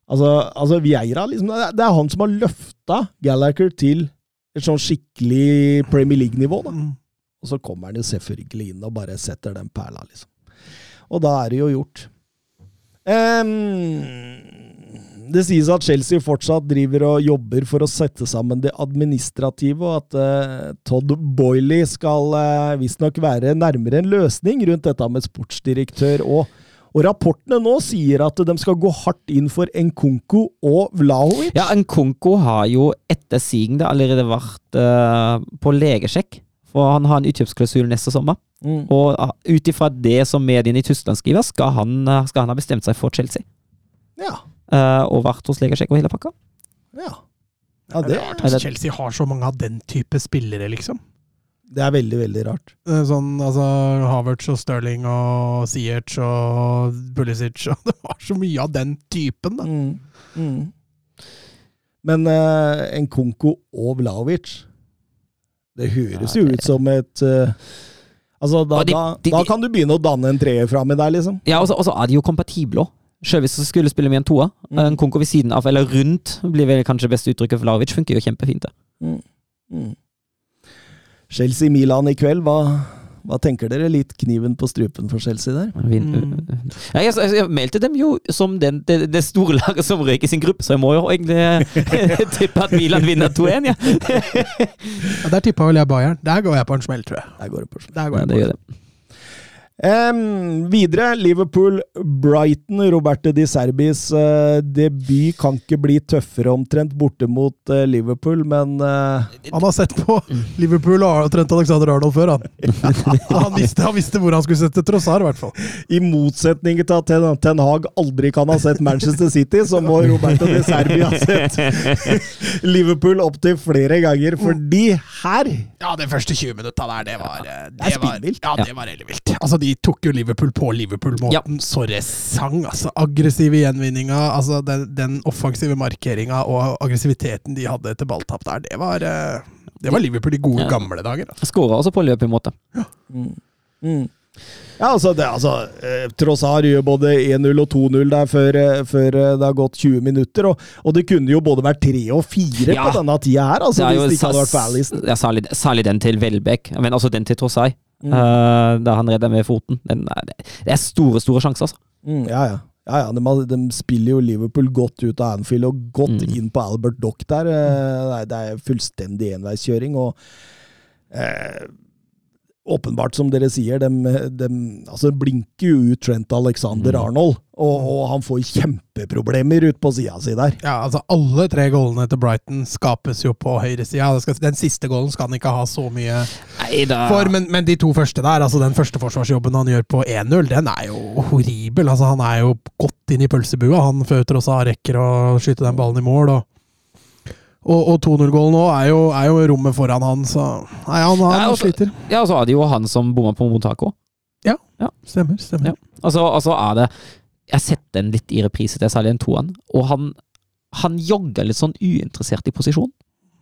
A: Altså, altså Vieira, liksom, det er- han som har løfta Gallagher til et sånn skikkelig Premier League-nivå. da.
C: mm.
A: Og så kommer han jo selvfølgelig inn og bare setter den perla, liksom. Og da er det jo gjort. Um, det sies at Chelsea fortsatt driver og jobber for å sette sammen det administrative, og at uh, Todd Boiley skal uh, visstnok være nærmere en løsning rundt dette med sportsdirektør. Og, og rapportene nå sier at de skal gå hardt inn for Nkunku og Vlahovic.
B: Ja, Nkunku har jo etter sigende allerede vært uh, på legesjekk. For han har en utkjøpsklausul neste sommer.
A: Mm.
B: Og uh, ut ifra det som mediene i Tyskland skriver, skal han, uh, skal han ha bestemt seg for Chelsea.
A: Ja.
B: Uh, og vært hos legesjekk og hele pakka.
A: Ja. ja
C: Det
A: det,
C: er rart at Chelsea har så mange av den type spillere, liksom.
A: Det er veldig, veldig rart.
C: Eh, Sånn, altså Havertz og Sterling og Ziyech og Pulisic og Det var så mye av den typen, da.
A: Mm. Mm. Men uh, Nkunku og Vlaovic Det høres
B: Ja,
A: jo
B: det-
A: ut som et uh, Altså, da,
B: de, de-
A: da, da kan du begynne å danne en treer framme der, liksom.
B: Ja, og så og så er de jo kompatible òg. Sjøl hvis du skulle spille med en toer.
A: Mm.
B: En konko ved siden av, eller rundt, blir vel kanskje beste uttrykket for Vlaovic. Funker jo kjempefint, det.
A: Mm. Mm. Chelsea-Milan i kveld, hva, hva tenker dere? Litt kniven på strupen for Chelsea der?
B: Vin,
A: Mm.
B: ja, jeg, jeg, jeg meldte dem jo som den, det, det store laget som røyk i sin gruppe, så jeg må jo egentlig tippe at Milan vinner 2-1, ja.
C: Ja, der tippa vel jeg Bayern. Der går jeg på en smell, tror jeg.
A: Der går det på en smell.
C: Der går
B: ja
C: jeg
B: det
C: på
B: gjør det.
A: Em, videre, Liverpool-Brighton. Roberto Di Serbis uh, debut kan ikke bli tøffere omtrent borte mot uh, Liverpool, men uh,
C: Han har sett på Liverpool og Trent Alexander Arnold før, han. han, visste, han visste hvor han skulle sette Trossard, i hvert fall.
A: i motsetning til at Ten, Ten Hag aldri kan ha sett Manchester City, så må Roberto Di Serbi ha sett Liverpool opptil flere ganger, fordi her
C: Ja, de første 20 minutta der, det var
A: Det, Det
C: var- Ja, det var veldig vilt. Altså, de tok jo Liverpool på Liverpool-måten. Så det sang, altså. Aggressive gjenvinninga, altså den, den offensive markeringa og aggressiviteten de hadde etter balltap der, det var eh, Det var Liverpool i gode,
B: Ja.
C: gamle dager. Altså.
B: Skåra også på løpemåte.
A: Mm. Mm. Ja, altså, det, altså Tross Trossard gjør både 1-0 og 2-0 der før, eh, før eh, det har gått 20 minutter. Og, og det kunne jo både vært 3 og 4
B: Ja.
A: på denne tida her, altså,
B: ja, er
A: hvis
B: jo
A: det ikke hadde vært
B: sas- ja, særlig, særlig den til Welbeck, men altså den til Trossai.
A: Mm.
B: Uh, da han redder med foten. Den det er store, store sjanser, altså.
A: Mm, ja, ja. ja, ja de, de spiller jo Liverpool godt ut av Anfield og godt
B: Mm.
A: inn på Albert Dock der. Eh, Det er, det er fullstendig enveiskjøring. og eh, Åpenbart, som dere sier, de, de altså blinker jo ut Trent Alexander
B: Mm.
A: Arnold, og, og han får kjempeproblemer ut på sida si der.
C: Ja, altså Alle tre gålene til Brighton skapes jo på høyresida. Den siste gålen skal han ikke ha så mye
B: Neida.
C: for, men, men de to første der, altså den første forsvarsjobben han gjør på 1-0, den er jo horribel. Altså Han er jo godt inn i pølsebua, han før Trossa rekker å skyte den ballen i mål. og og, og 2-0-gålen nå er jo, er jo rommet foran han, så Nei, han, han
B: Ja, også,
C: sliter.
B: Ja, og så er det jo han som bomma på Motaco. Ja. ja.
C: Stemmer. stemmer.
B: Ja. Altså, altså er det Jeg setter den litt i reprise til særlig den toeren, og han, han jogger litt sånn uinteressert i posisjon.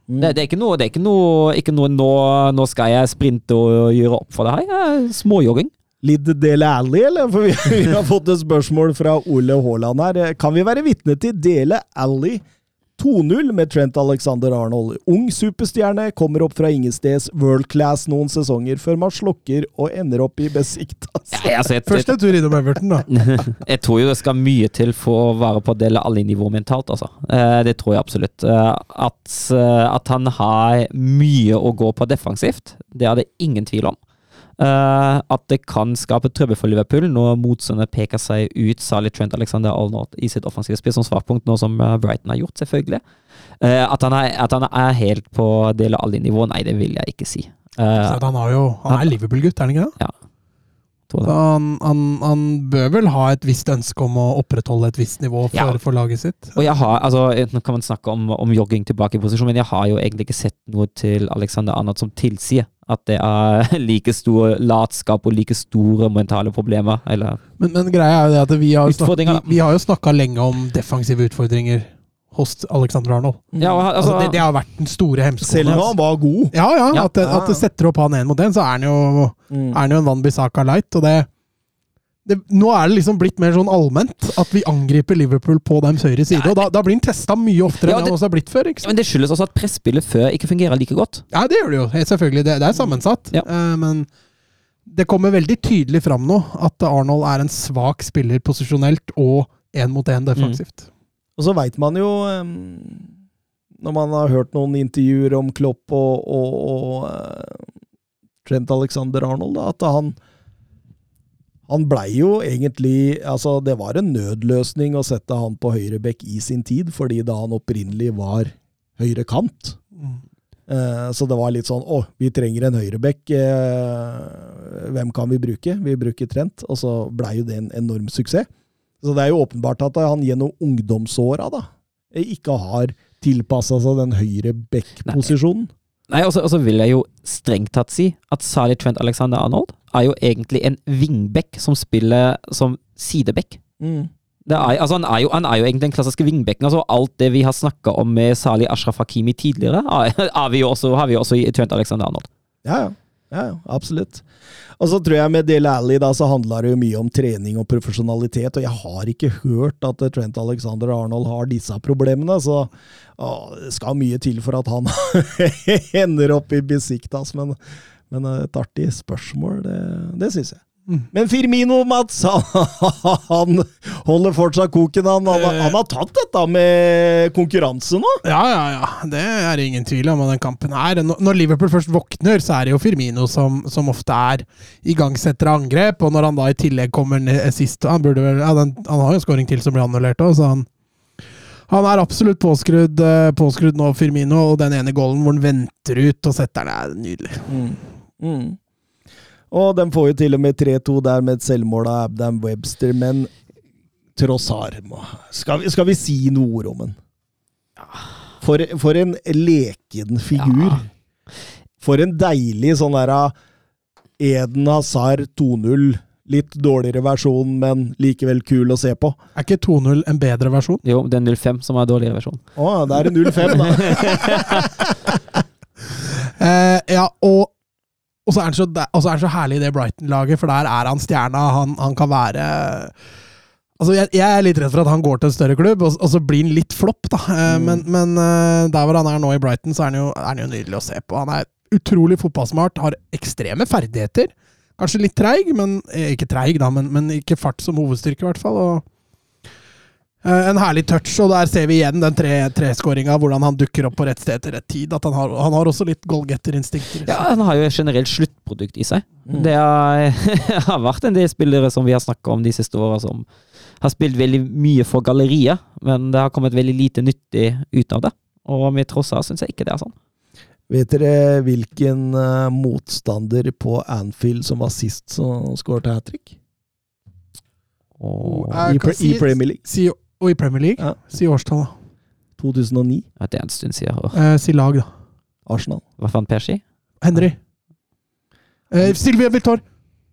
A: Mm.
B: Det, det er ikke noe, det er ikke noe, ikke noe nå, nå skal jeg sprinte og gjøre opp for det her. Småjogging.
A: Litt Dele Alli, eller? For vi, vi har fått et spørsmål fra Ole Haaland her. Kan vi være vitne til Dele Alli 2-0 med Trent Alexander Arnold? Ung superstjerne, kommer opp fra ingensteds world class noen sesonger, før man slukker og ender opp i Besiktas.
B: Ja, altså,
C: Først en tur innom Everton, da.
B: jeg tror jo det skal mye til for å være på del alle nivå mentalt, altså. Eh, Det tror jeg absolutt. Eh, At, eh, at han har mye å gå på defensivt, det er det ingen tvil om. Eh, at det kan skape trøbbel for Liverpool når motstanderne peker seg ut, særlig Trent Alexander Arnold i sitt offensive spill som svakpunkt, nå som eh, Brighton har gjort, selvfølgelig. Uh, at, han er, at han er helt på del av alle nivåer, nei, det vil jeg ikke si.
C: Uh, han, har jo, han er Liverpool-gutt, er han ikke det?
B: det.
C: Han, han, han bør vel ha et visst ønske om å opprettholde et visst nivå for,
B: Ja.
C: for laget sitt.
B: Og jeg har, altså, Nå kan man snakke om, om jogging tilbake i posisjon, men jeg har jo egentlig ikke sett noe til Alexander Arnold som tilsier at det er like stor latskap og like store mentale problemer. Eller
C: Men, men greia er jo det at vi har, snakket, vi, vi har jo snakka lenge om defensive utfordringer hos Alexander Arnold.
B: Ja,
C: Altså,
B: altså,
C: det, det har vært den store hemskoen.
A: Selv om han var god.
C: Ja, ja,
B: Ja.
C: at, det, at du setter opp han én mot én, så er han jo,
A: Mm.
C: er han jo en Van Bissaka light. Og det, det, nå er det liksom blitt mer sånn allment at vi angriper Liverpool på deres høyre side.
B: Ja,
C: og da, da blir han testa mye oftere
B: Ja,
C: enn han også har blitt før. ikke sant?
B: men det skyldes også at presspillet før ikke fungerer like godt.
C: Ja, det gjør det jo. Selvfølgelig. Det, det er sammensatt.
B: Ja.
C: Uh, men det kommer veldig tydelig fram nå at Arnold er en svak spiller posisjonelt og én mot én defensivt.
A: Og så veit man jo Når man har hørt noen intervjuer om Klopp og, og, og eh, Trent Alexander Arnold, da, at han han blei jo egentlig Altså, det var en nødløsning å sette han på høyrebekk i sin tid, fordi da han opprinnelig var høyre kant.
C: Mm.
A: Eh, Så det var litt sånn Å, vi trenger en høyrebekk. eh, Hvem kan vi bruke? Vi bruker Trent. Og så blei jo det en enorm suksess. Så det er jo åpenbart at han gjennom ungdomsåra da, ikke har tilpassa seg den høyre back-posisjonen.
B: Nei, og så vil jeg jo strengt tatt si at Sally Trent Alexander Arnold er jo egentlig en vingbekk som spiller som sideback.
A: Mm.
B: Er, altså han, er jo, han er jo egentlig den klassiske vingbekken. Altså alt det vi har snakka om med Sali Ashraf Hakimi tidligere, er, vi også, har vi jo også i Trent Alexander Arnold.
A: Ja, ja. Ja, ja, absolutt. Og så tror jeg med Del Alli da, så handla det jo mye om trening og profesjonalitet, og jeg har ikke hørt at Trent Alexander Arnold har disse problemene, så å, det skal mye til for at han ender opp i Besiktas, men, men et artig spørsmål, det, det syns jeg.
C: Mm.
A: Men Firmino, Mats, han, holder fortsatt koken. Han, han, har- han har tatt dette med konkurranse nå.
C: Ja, ja, ja. Det er ingen tvil om den kampen her. Når Liverpool først våkner, så er det jo Firmino som, som ofte er igangsetter av angrep. Og når han da i tillegg kommer ned sist Han, burde vel, ja, den, han har jo en scoring til som blir annullert òg, så han han er absolutt påskrudd, eh, påskrudd nå, Firmino, og den ene goalen hvor han venter ut og setter den, er nydelig.
A: Mm. Og de får jo til og med 3-2 der med et selvmål av Abdam Webster, men Trossar skal, vi- skal vi si noe ord om den? For, for en leken figur.
B: Ja.
A: For en deilig sånn der ah, Eden Hazard 2-0. Litt dårligere versjon, men likevel kul å se på.
C: Er ikke 2-0 en bedre versjon?
B: Jo, det er 05 som er dårligere versjon.
A: Å, det er en 0-5, da.
C: Eh, ja, og, og, så er han så, er han så herlig i det Brighton-laget, for der er han stjerna. Han, han kan være Altså, jeg, jeg er litt redd for at han går til en større klubb, og, og så blir han litt flopp, da. Eh,
A: Mm.
C: Men, men eh, der hvor han er nå i Brighton, så er han, jo, er han jo nydelig å se på. Han er utrolig fotballsmart, har ekstreme ferdigheter. Kanskje litt treig, men eh, ikke treig, da, men, men ikke fart som hovedstyrke, i hvert fall. Og en herlig touch, og der ser vi igjen den tre- treskåringa, hvordan han dukker opp på rett sted til rett tid. At han har, han har også litt goalgetter-instinkter.
B: Ja, han har jo et generelt sluttprodukt i seg.
A: Mm.
B: Det har, har vært en del spillere som vi har snakka om de siste åra, som har spilt veldig mye for galleriet, men det har kommet veldig lite nyttig ut av det. Og med trosser, syns jeg ikke det er sånn.
A: Vet dere hvilken eh, motstander på Anfield som var sist som skåret hat trick?
B: Og,
C: Eh,
A: I, pre- I Premier League.
C: Si, og i Premier League?
A: Ja.
C: Si årstall, da.
A: 2009.
B: ja, det er en stund siden. Og,
C: Eh, si lag, da.
A: Arsenal.
B: hva fant Persi?
C: Henry. Eh, Sylvie Viltor.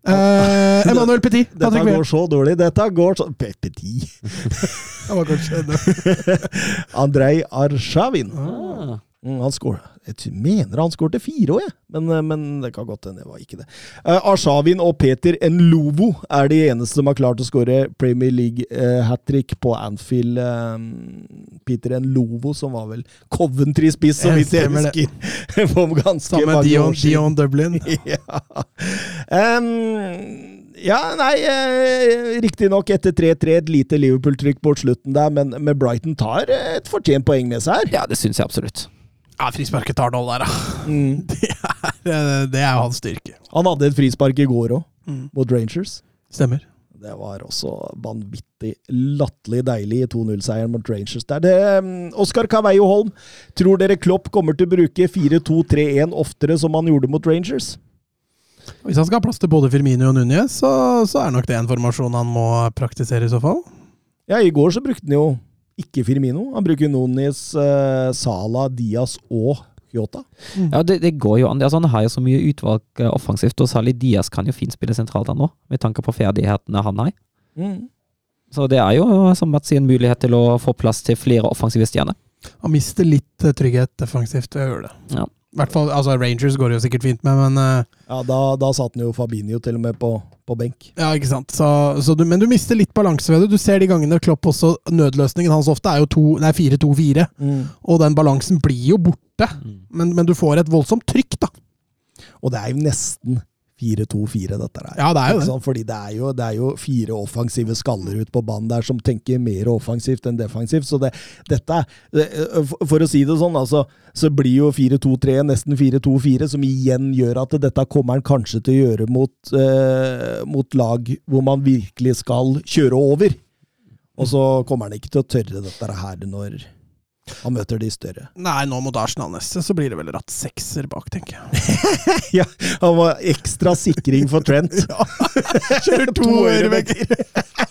C: Eh, Emmanuel Petit.
A: Dette går med. så dårlig. Dette går så Petit.
C: Det var kanskje det.
A: Andrej Arshavin.
B: Ah.
A: Mm, han skår, jeg mener han skårte fire òg, jeg. Men, eh, men det kan godt hende det var ikke det. Uh, Arshavin og Peter Nlovo er de eneste som har klart å skåre Premier League uh, hat trick på Anfield. Uh, Peter Nlovo, som var vel Coventry-spiss, som
C: vi ser
A: husker. For ganske
C: Sammen med
A: mange
C: Dion,
A: år siden.
C: Dion Dublin.
A: ja. Um, ja, nei eh, Riktignok etter 3-3 et lite Liverpool-trykk på slutten der, men, men Brighton tar eh, et fortjent poeng med seg her.
B: Ja, det syns jeg absolutt.
C: Ja, frisparket tar noll der, da.
A: Mm.
C: Det er, eh, det er jo hans styrke.
A: Han hadde et frispark i går òg,
C: Mm.
A: mot Rangers.
C: Stemmer.
A: Det var også vanvittig latterlig deilig i 2-0-seieren mot Rangers. Der det, um, Oskar Caveio Holm, tror dere Klopp kommer til å bruke 4-2-3-1 oftere som han gjorde mot Rangers?
C: Hvis han skal ha plass til både Firmino og Núñez, så, så er nok det en formasjon han må praktisere i så fall.
A: Ja, i går så brukte han jo ikke Firmino. Han bruker Nunes, uh, Sala, Diaz og Yota.
B: Ja, det, det går jo an. Altså, han har jo så mye utvalg eh, offensivt, og særlig Diaz kan jo fint spille sentralt han nå, med tanke på ferdighetene han har.
A: Mm.
B: Så det er jo, som Mats sier, en mulighet til å få plass til flere offensive stjerner.
C: Han mister litt eh, trygghet defensivt ved å gjøre det.
B: Ja.
C: I hvert fall, altså Rangers går det jo sikkert fint med, men uh,
A: Ja, da, da satt han jo Fabinho til og med på, på benk.
C: Ja, ikke sant. Så, så du, men du mister litt balanse ved det. Du ser de gangene Klopp også Nødløsningen hans ofte er jo 4-2-4,
A: Mm.
C: og den balansen blir jo borte. Men, men du får et voldsomt trykk, da.
A: Og det er jo nesten 4-2-4, dette her.
C: Ja, det er jo det.
A: Fordi det er, jo, det er jo fire offensive skaller ute på banen der som tenker mer offensivt enn defensivt. Så det, dette det- For for å si det sånn, altså, så blir jo 4-2-3 nesten 4-2-4, som igjen gjør at dette kommer han kanskje til å gjøre mot, eh, mot lag hvor man virkelig skal kjøre over. Og så kommer han ikke til å tørre dette her når han møter de større.
C: Nei, nå mot Arsenal neste, så blir det vel ratt sekser bak, tenker jeg.
A: Ja, han var ekstra sikring for Trent.
C: Kjører to
A: To
C: høyrebekker.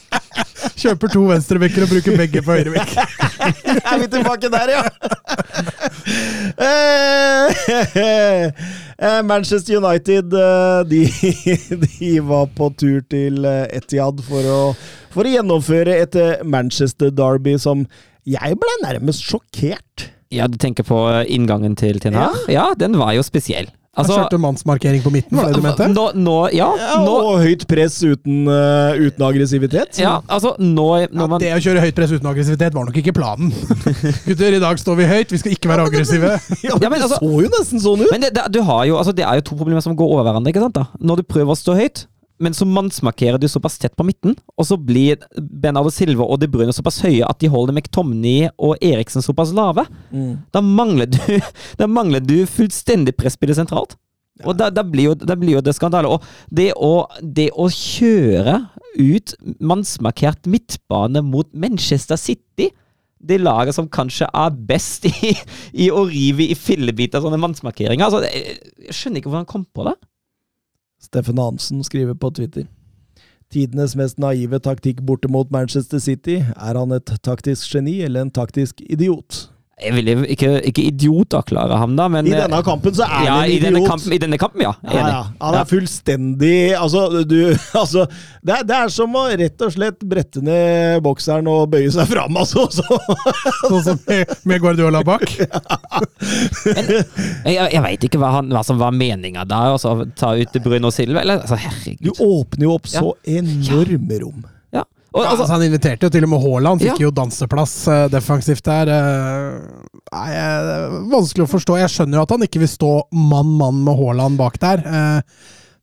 C: Kjøper to venstrebekker og bruker begge på høyrebekk.
A: Er vi tilbake der, ja? Eh, eh, Manchester United eh, de, de var på tur til Etiad Etihad for å, for å gjennomføre et Manchester Derby som jeg ble nærmest sjokkert.
B: Ja, du tenker på eh, inngangen til Tinar? Ja. Ja. den var jo spesiell.
C: Han
B: Altså,
C: kjørte mannsmarkering på midten, var det du mente?
B: nå, nå, ja,
A: Ja,
B: nå,
A: og høyt press uten, uh, uten aggressivitet.
B: ja, altså nå
C: Ja,
B: man,
C: det å kjøre høyt press uten aggressivitet var nok ikke planen. Gutter, i dag står vi høyt, vi skal ikke være aggressive.
A: Ja, men
B: Ja, men
A: det
B: altså-
A: så jo nesten sånn ut.
B: Men det, det, du har jo, altså det er jo to problemer som går over hverandre. ikke sant da? Når du prøver å stå høyt, men så mannsmarkerer du såpass tett på midten, og så blir Bernardo Silva og De Bruyne såpass høye at de holder McTomney og Eriksen såpass lave.
A: Mm.
B: Da mangler du, da mangler du fullstendig presspillet sentralt. Og da, da, blir jo, da blir jo det skandale. Og det å, det å kjøre ut mannsmarkert midtbane mot Manchester City det laget som kanskje er best i, i å rive i fillebiter sånne mannsmarkeringer. Altså, jeg skjønner ikke hvordan han kom på det.
A: Steffen Hansen skriver på Twitter. Tidenes mest naive taktikk borte mot Manchester City. Er han et taktisk geni eller en taktisk idiot?
B: Jeg vil ikke, ikke idioterklare ham, da, men
A: I denne kampen så er
B: ja,
A: han
B: i denne,
A: idiot.
B: kampen, I denne kampen, ja.
A: Ja, ja. Han er fullstendig Altså, du altså, det, er, det er som å rett og slett brette ned bokseren og bøye seg fram, altså.
C: Sånn som med, Guardiola bak.
B: Jeg, jeg veit ikke hva, han, hva som var meninga der. å ta ut Bruno Silva. Eller, altså, herregud.
A: Du åpner jo opp så enorme rom.
B: Ja. Og,
C: Altså,
B: altså,
C: han inviterte jo til og med Haaland, fikk
B: Ja.
C: jo danseplass uh, defensivt der. Uh, Nei, uh, det vanskelig å forstå. Jeg skjønner jo at han ikke vil stå mann-mann med Haaland bak der,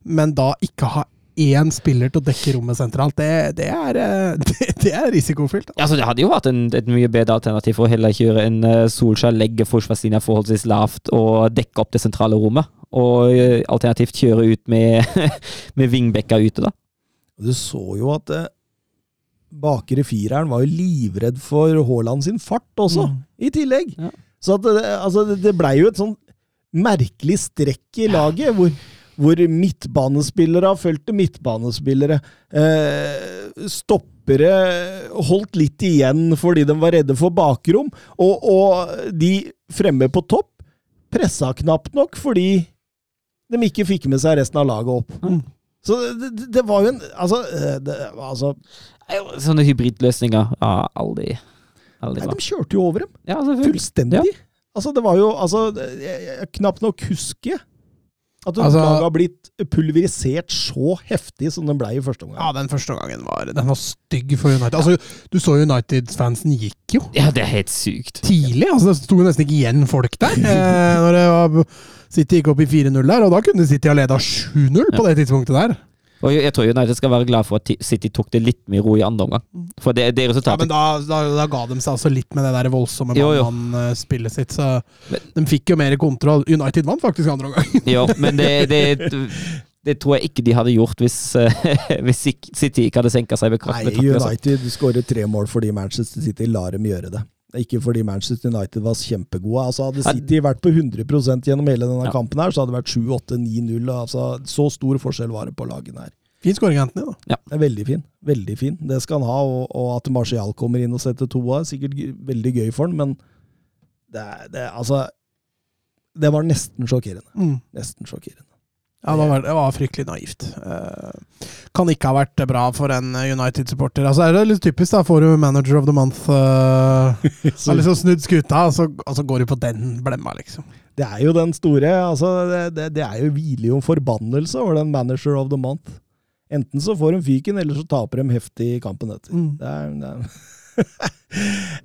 C: men da ikke ha én spiller til å dekke rommet sentralt, det, det, er, det, det er risikofylt.
B: altså, det hadde jo vært en, et mye bedre alternativ for å heller kjøre en uh, Solskjær, legge forsvarslinja forholdsvis lavt og dekke opp det sentrale rommet. Og alternativt kjøre ut med, med vingbekker ute, da.
A: Du så jo at bakre fireren var jo livredd for Haaland sin fart også,
C: Mm.
A: i tillegg.
B: Ja.
A: Så at altså, det- blei jo et sånn merkelig strekk i laget, hvor, hvor midtbanespillere fulgte midtbanespillere. Eh, stoppere holdt litt igjen fordi de var redde for bakrom, og, og de fremme på topp pressa knapt nok fordi de ikke fikk med seg resten av laget opp.
C: Mm.
A: Så det, det, det var jo en Altså, eh, det, altså
B: Sånne hybridløsninger ja, aldri, aldri
A: nei. De kjørte jo over dem.
B: Ja.
A: Fullstendig. Altså, det var jo altså, jeg, jeg knapt nok husker at at
C: Altså-
A: har blitt pulverisert så heftig som den blei i første omgang.
C: Ja, den første omgangen var, den var stygg for United. Altså, du så United-fansen gikk jo
B: Ja, det er helt sykt.
C: tidlig. Altså, det sto nesten ikke igjen folk der. Eh, når det var City gikk opp i 4-0 der, og da kunne City ha leda 7-0 på det tidspunktet der.
B: Og jeg tror United skal være glad for at City tok det litt med ro i andre omgang. For det, det resultatet Ja,
C: men da, da, da ga de seg altså litt med det der voldsomme
B: Jo, jo.
C: mann-spillet sitt, så
B: Men-
C: de fikk jo mer kontroll. United vant faktisk andre omgang.
B: Jo, men det, det, det tror jeg ikke de hadde gjort hvis, eh, hvis City ikke hadde senka seg
A: Nei,
B: betraktelig. betraktelig, altså.
A: United skårer tre mål fordi Manchester City lar dem gjøre det. Ikke fordi Manchester United var kjempegode. Altså Hadde City vært på 100% gjennom hele denne
B: Ja.
A: kampen, her, så hadde det vært 7-8-9-0. Altså, så stor forskjell var det på lagene her.
C: Fin skåring, Anthony. da.
A: Det er veldig fin. Veldig fin. Det skal han ha. Og, og at Martial kommer inn og setter to er sikkert veldig gøy for han, men det, det, altså, det var nesten sjokkerende.
C: Mm.
A: Nesten sjokkerende.
C: Ja, det var, det var fryktelig naivt. Eh, kan ikke ha vært bra for en United-supporter. Altså, er det litt typisk, da. Får du Manager of the Month uh, Har liksom snudd skuta, og så, og så går du på den blemma, liksom.
A: Det er jo den store altså, det, det, det er jo hviler jo en forbannelse over den Manager of the Month. Enten så får de fyken, eller så taper de heftig i kampen etter.
C: Mm.
A: Det er, det er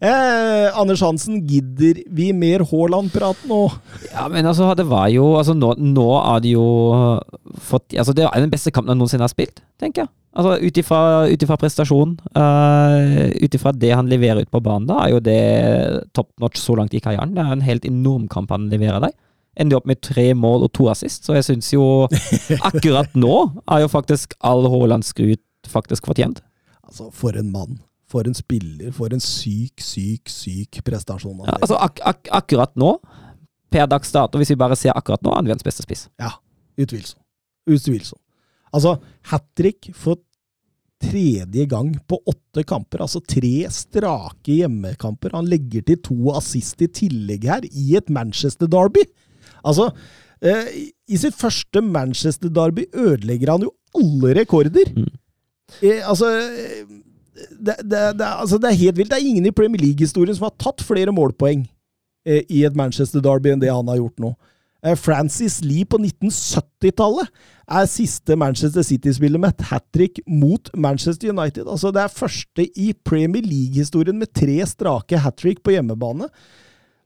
A: Eh, Anders Hansen, gidder vi mer Haaland-prat nå?
B: Ja, men altså, det var jo altså, nå, nå er det jo fått Altså, det er den beste kampen han noensinne har spilt, tenker jeg. Altså, Ut ifra prestasjon, uh, ut ifra det han leverer ut på banen, da, er jo det top notch så langt i karrieren. Det er en helt enorm kamp han leverer der. Ender opp med tre mål og to assist, så jeg syns jo akkurat nå er jo faktisk all Haaland-skryt faktisk fortjent.
A: Altså, for en mann. For en spiller. For en syk, syk, syk prestasjon.
B: Ja, altså, ak ak akkurat nå, per dags dato, hvis vi bare ser akkurat nå, er han verdens beste spiss.
A: Ja, utvilsomt. Utvilsomt. Altså, hat trick for tredje gang på åtte kamper. Altså tre strake hjemmekamper. Han legger til to assist i tillegg her, i et Manchester-derby. Altså, eh, i sitt første Manchester-derby ødelegger han jo alle rekorder.
B: Mm.
A: Eh, altså, eh, det, det, det, altså, det er helt vilt. Det er ingen i Premier League-historien som har tatt flere målpoeng eh, i et Manchester-derby enn det han har gjort nå. Eh, Francis Lee på 1970-tallet er siste Manchester City-spiller med et hat trick mot Manchester United. Altså, det er første i Premier League-historien med tre strake hat trick på hjemmebane.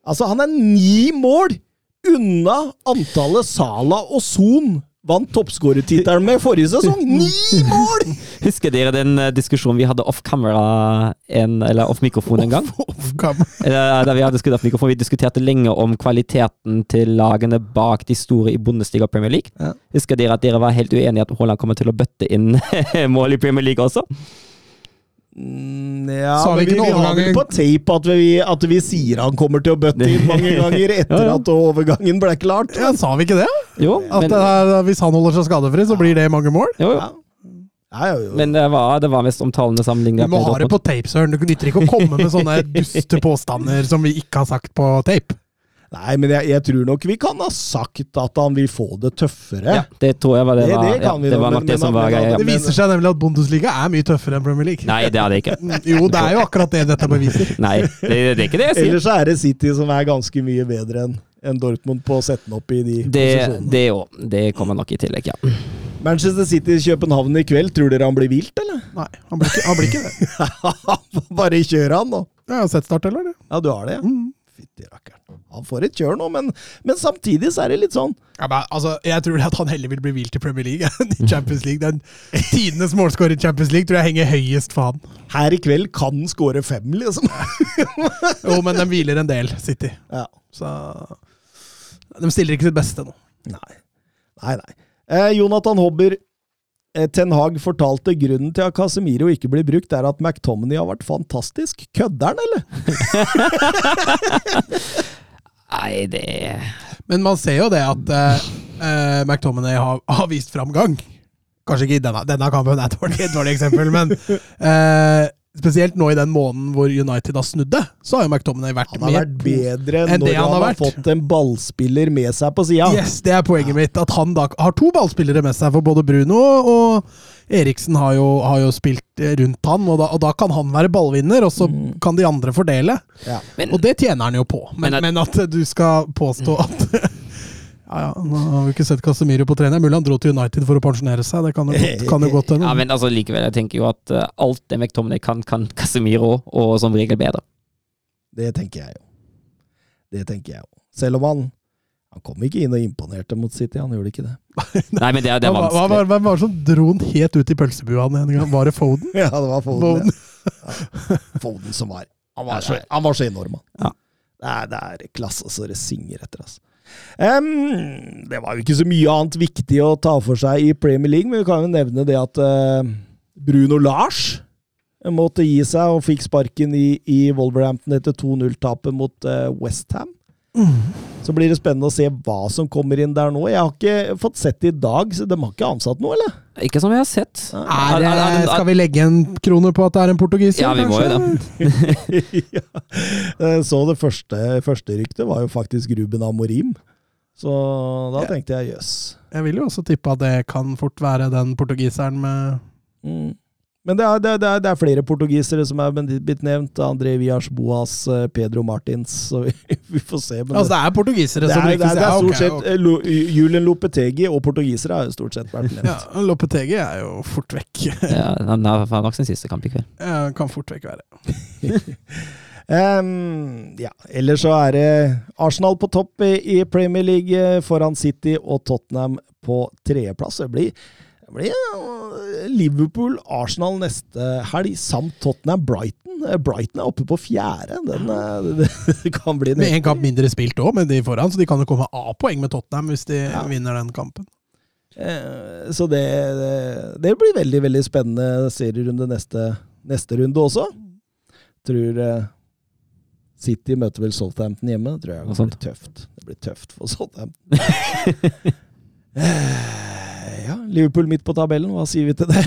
A: Altså, han er ni mål unna antallet Sala og Son vant toppskårertittelen med forrige sesong! Ni mål!
B: Husker dere den uh, diskusjonen vi hadde off camera, en, eller off mikrofon en gang?
C: Off.
B: Uh, da vi hadde skutt off mikrofon, vi diskuterte lenge om kvaliteten til lagene bak de store i Bundesliga og Premier League.
A: Ja.
B: Husker dere at dere var helt uenige at Haaland kommer til å bøtte inn mål i Premier League også?
A: Mm, Ja,
C: vi
A: men vi, vi har vel på tape at vi, at vi sier han kommer til å bøtte inn mange ganger etter
B: Ja, ja.
A: at overgangen ble klart.
C: Ja, sa vi ikke det?
B: Jo,
C: At
B: men,
C: det er, hvis han holder seg skadefri, så blir det mange mål?
B: jo, jo.
A: Ja. Ja, jo, jo.
B: men det var, det var mest omtalende
C: Du
B: sammenligninger.
C: må ha det på tape, Søren. Du nytter ikke å komme med sånne duste påstander som vi ikke har sagt på tape.
A: Nei, men jeg, jeg tror nok vi kan ha sagt at han vil få det tøffere.
B: Ja, det tror jeg var det,
A: Det-
B: var,
A: det
B: ja, det
A: da,
B: var nok
A: men-
B: det som var greia.
C: Det viser seg nemlig at Bundesliga er mye tøffere enn Premier League.
B: Nei, det er det ikke.
C: Jo, det er jo akkurat det dette beviser.
B: Nei, det, det er ikke det jeg sier.
A: Ellers så er det City som er ganske mye bedre enn enn Dortmund på å sette den opp i de
B: Det,
A: posisjonene.
B: det òg. Det kommer nok i tillegg, ja.
A: Manchester City-København i kveld, tror dere han blir vilt, eller?
C: Nei, han blir ikke, han blir ikke det.
A: Bare kjør han, da.
C: Jeg har sett start, eller?
A: Ja, du har det? ja?
C: Mm.
A: Fytti rakkeren. Han får et kjør nå, men, men samtidig så er det litt sånn
C: Ja, men, altså, jeg tror at han heller vil bli hvilt i Premier League enn i Champions League. Den tidenes målskårer i Champions League tror jeg henger høyest for han.
A: Her i kveld kan han skåre fem, liksom.
C: Jo, men de hviler en del, City.
A: Ja.
C: Så De stiller ikke sitt beste nå.
A: Nei. Nei, nei. Eh, Jonathan Hobber. Eh, Ten Hag fortalte grunnen til at Casemiro ikke blir brukt, er at McTominay har vært fantastisk. Kødder han, eller?
B: Nei, det
C: Men man ser jo det at eh, eh, McTominay har, har vist framgang. Kanskje ikke i denne, denne kampen, det er et dårlig, dårlig eksempel, men eh, spesielt nå i den måneden hvor United har snudd det, så har jo McTominay vært
A: Han har vært bedre
C: enn
A: når
C: det han
A: han
C: har vært.
A: fått en ballspiller med seg på sida.
C: Yes, det er poenget mitt. At han da har to ballspillere med seg, for både Bruno og Eriksen har jo, har jo spilt rundt han, og da, og da kan han være ballvinner, og så
A: Mm.
C: kan de andre fordele.
A: Ja.
B: Men,
C: Og det tjener han jo på. Men,
B: Men
C: men,
B: at-
C: at, du skal påstå at Ja, ja, nå har vi ikke sett Casemiro på trening. Mulig han dro til United for å pensjonere seg. Det kan jo godt, kan jo godt hende.
B: ja, men altså, likevel, jeg tenker jo at uh, alt det McTominay kan, kan Casemiro, og som regel bedre.
A: Det tenker jeg jo. Det tenker jeg jo. Selv om han Han kom ikke inn og imponerte mot City, han gjorde ikke det.
B: Nei, men det, det er vanskelig.
C: hva- hva- var det som dro han helt ut i pølsebua en gang? Var det Foden?
A: Ja, det var Foden.
C: Foden.
A: Ja. Foden som var Han var så, han var så enorm, han.
B: Ja.
A: Det, er, det er klasse så det synger etter, altså. Em, det var jo ikke så mye annet viktig å ta for seg i Premier League, men vi kan jo nevne det at uh, Bruno Lars måtte gi seg og fikk sparken i, i Wolverhampton etter 2-0-tapet mot uh, Westham. Så blir det spennende å se hva som kommer inn der nå. Jeg har ikke fått sett det i dag, så de har ikke ansatt noe, eller?
B: Ikke som jeg har sett.
C: Er, det- skal vi legge en krone på at det er en portugiser?
B: Ja, vi må jo det.
A: ja. Eh, Så det første, første ryktet var jo faktisk Ruben Amorim. Så da tenkte jeg jøss.
C: Jeg vil jo også tippe at det kan fort være den portugiseren med
A: Mm. Men det er, det, er, det, er, det er flere portugisere som er blitt nevnt. André Villas Boas, eh, Pedro Martins. Så vi, vi får se. Men
C: altså det er portugisere
A: det
C: som
A: er,
C: rykkes
A: er, det er stort sett
C: okay,
A: okay. Lo- Julian Lopetegi og portugisere har jo stort sett vært nevnt.
C: Ja, Lopetegi er jo fort vekk.
B: Ja, han har nok sin siste kamp i kveld.
C: Ja, kan fort vekk være.
A: Um, ja, ellers så er det Arsenal på topp i, i Premier League eh, foran City og Tottenham på tredjeplass. Det blir, det blir eh, Liverpool-Arsenal neste helg, samt Tottenham-Brighton. Eh, Brighton er oppe på fjerde. Den, eh, det, det kan bli en
C: Med én kamp mindre spilt òg, men de foran, så de kan jo komme A-poeng med Tottenham hvis de
A: Ja.
C: vinner den kampen.
A: Eh, Så det, det, det blir veldig veldig spennende serierunde neste, neste runde også. Tror eh, City møter vel Southampton hjemme. Det tror jeg det blir tøft. Det blir tøft for Southampton. Ja, Liverpool midt på tabellen, hva sier vi til det?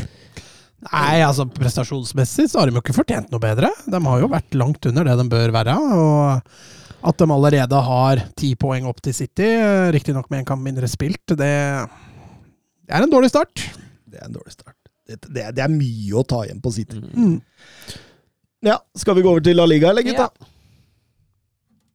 C: Nei, altså prestasjonsmessig så har de jo ikke fortjent noe bedre. De har jo vært langt under det de bør være. Og at de allerede har ti poeng opp til City, riktignok med en kamp mindre spilt, det, det er en dårlig start.
A: Det er en dårlig start. Det, det, det er mye å ta igjen på City.
C: Mm.
A: Ja, Skal vi gå over til La Liga, eller gutta?
D: Ja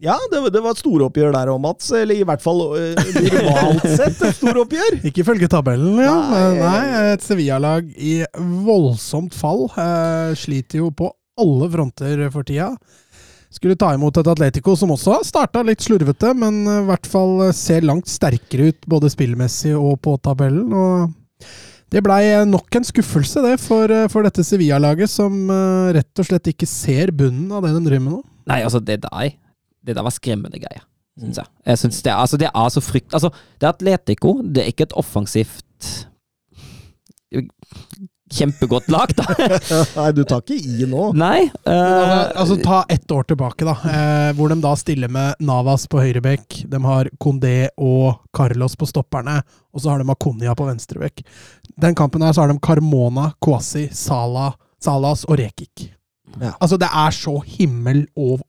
A: ja, det, det var et storoppgjør der òg, Mats. Eller i hvert fall eh, normalt sett et storoppgjør.
C: Ikke ifølge tabellen, ja.
A: Nei.
C: Nei, et Sevilla-lag i voldsomt fall. Eh, sliter jo på alle fronter for tida. Skulle ta imot et Atletico som også har starta litt slurvete, men eh, i hvert fall ser langt sterkere ut både spillmessig og på tabellen. og det blei nok en skuffelse det for, eh, for dette Sevilla-laget, som eh, rett og slett ikke ser bunnen av det de driver med nå.
B: Nei, altså, det der, det der var skremmende greier, syns jeg. Jeg synes det, altså, det er så frykt... Altså, det er Atletico, det er ikke et offensivt Kjempegodt lag, da.
A: Nei, du tar ikke i nå.
B: Nei. Eh,
C: altså Ta ett år tilbake, da. Eh, hvor de da stiller med Navas på høyrebekk. De har Condé og Carlos på stopperne, og så har de Makonia på venstrebekk. Den kampen her så har de Carmona, Kwasi, Sala, Salas og Rekik.
A: Ja.
C: Altså, det er så himmel og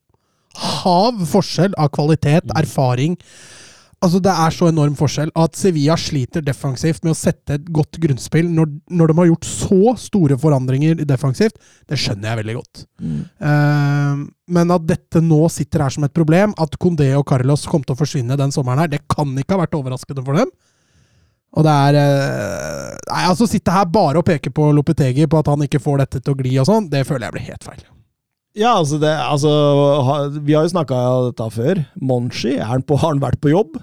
C: hav forskjell av kvalitet, erfaring. Altså, Det er så enorm forskjell at Sevilla sliter defensivt med å sette et godt grunnspill når, når de har gjort så store forandringer defensivt. Det skjønner jeg veldig godt. Eh, men at dette nå sitter her som et problem, at Condé og Carlos kom til å forsvinne den sommeren her, det kan ikke ha vært overraskende for dem. Og det er uh, Nei, altså sitte her bare og peke på Lopetegi på at han ikke får dette til å gli og sånn, det føler jeg blir helt feil.
A: Ja, altså, det, altså ha, Vi har jo snakka om dette før. Monshi, han på, har han vært på jobb?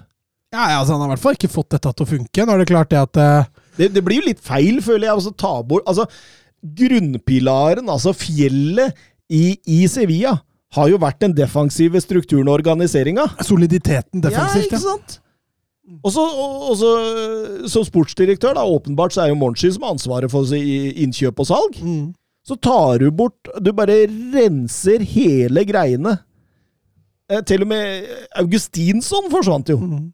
C: Ja, ja, altså Han har i hvert fall ikke fått dette til å funke. Nå er det klart det at uh...
A: Det, det blir jo litt feil, føler jeg, Altså, ta bort Altså, grunnpilaren, altså fjellet i, i Sevilla, har jo vært den defensive strukturen og organiseringa.
C: soliditeten defensivt,
A: ja, ikke sant? Og, og så, som sportsdirektør, da, åpenbart så er jo Monshi som har ansvaret for innkjøp og salg.
C: Mm.
A: Så tar du bort Du bare renser hele greiene. Eh, til og med Augustinsson forsvant jo.
C: Mm.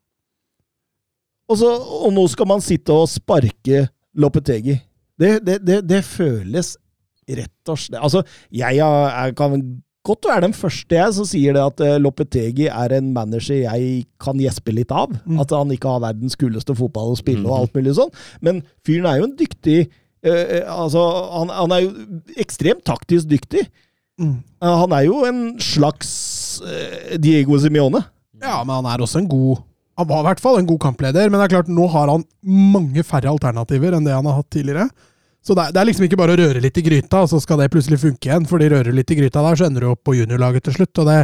A: Og, så, og nå skal man sitte og sparke Lopetegi. Det, det, det, det føles rett og slett Altså, jeg, jeg kan godt være den første jeg som sier det at eh, Lopetegi er en manager jeg kan gjespe litt av.
C: Mm.
A: At han ikke har verdens kuleste fotball å spille og alt mulig sånn. Men fyren er jo en dyktig eh, altså, han, han er jo ekstremt taktisk dyktig.
C: Mm.
A: Eh, han er jo en slags eh, Diego Simione.
C: Ja, men han er også en god Han var i hvert fall en god kampleder, men det er klart, nå har han mange færre alternativer enn det han har hatt tidligere. Så det er, det er liksom ikke bare å røre litt i gryta, og så skal det plutselig funke igjen. For de rører litt i gryta der, så ender du opp på juniorlaget til slutt, og det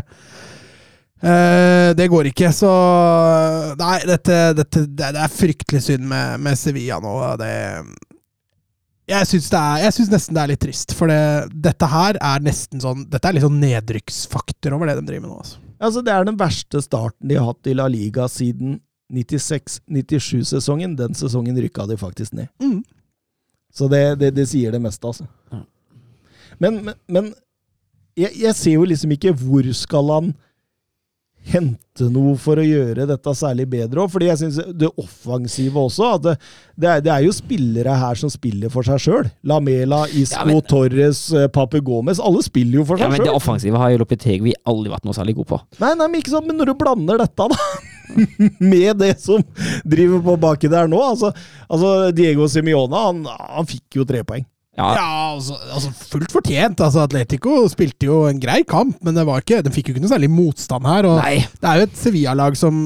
C: Uh, Det går ikke, så Nei, dette, dette det, det er fryktelig synd med, med Sevilla nå. Det jeg syns, det er, jeg syns nesten det er litt trist, for det, dette her er nesten sånn Dette er litt sånn nedrykksfaktor over det de driver med nå. altså.
A: Altså, det er den verste starten de har hatt i La Liga siden 96-97-sesongen. Den sesongen rykka de faktisk ned.
C: Mm.
A: Så det, det, det sier det meste, altså.
B: Ja.
A: Men, men, men jeg, jeg ser jo liksom ikke hvor skal han hente noe for å gjøre dette særlig bedre. Fordi jeg synes det offensive også at det, det, er, det er jo spillere her som spiller for seg sjøl. Lamela, Isco,
B: Ja, men-
A: Torres, eh, Papu Gomez. Alle spiller jo for
B: Ja,
A: men
B: men Det
A: sjøl.
B: offensive har jo Lopetegui aldri vært noe særlig god på.
A: Nei, nei, men ikke sant, men når du blander dette da med det som driver på baki der nå altså, altså Diego Simione, han, han fikk jo tre poeng.
B: Ja,
C: Ja, altså, altså fullt fortjent. Altså, Atletico spilte jo en grei kamp, men det var ikke, de fikk jo ikke noe særlig motstand her. Og
B: Nei.
C: det er jo et Sevilla-lag som,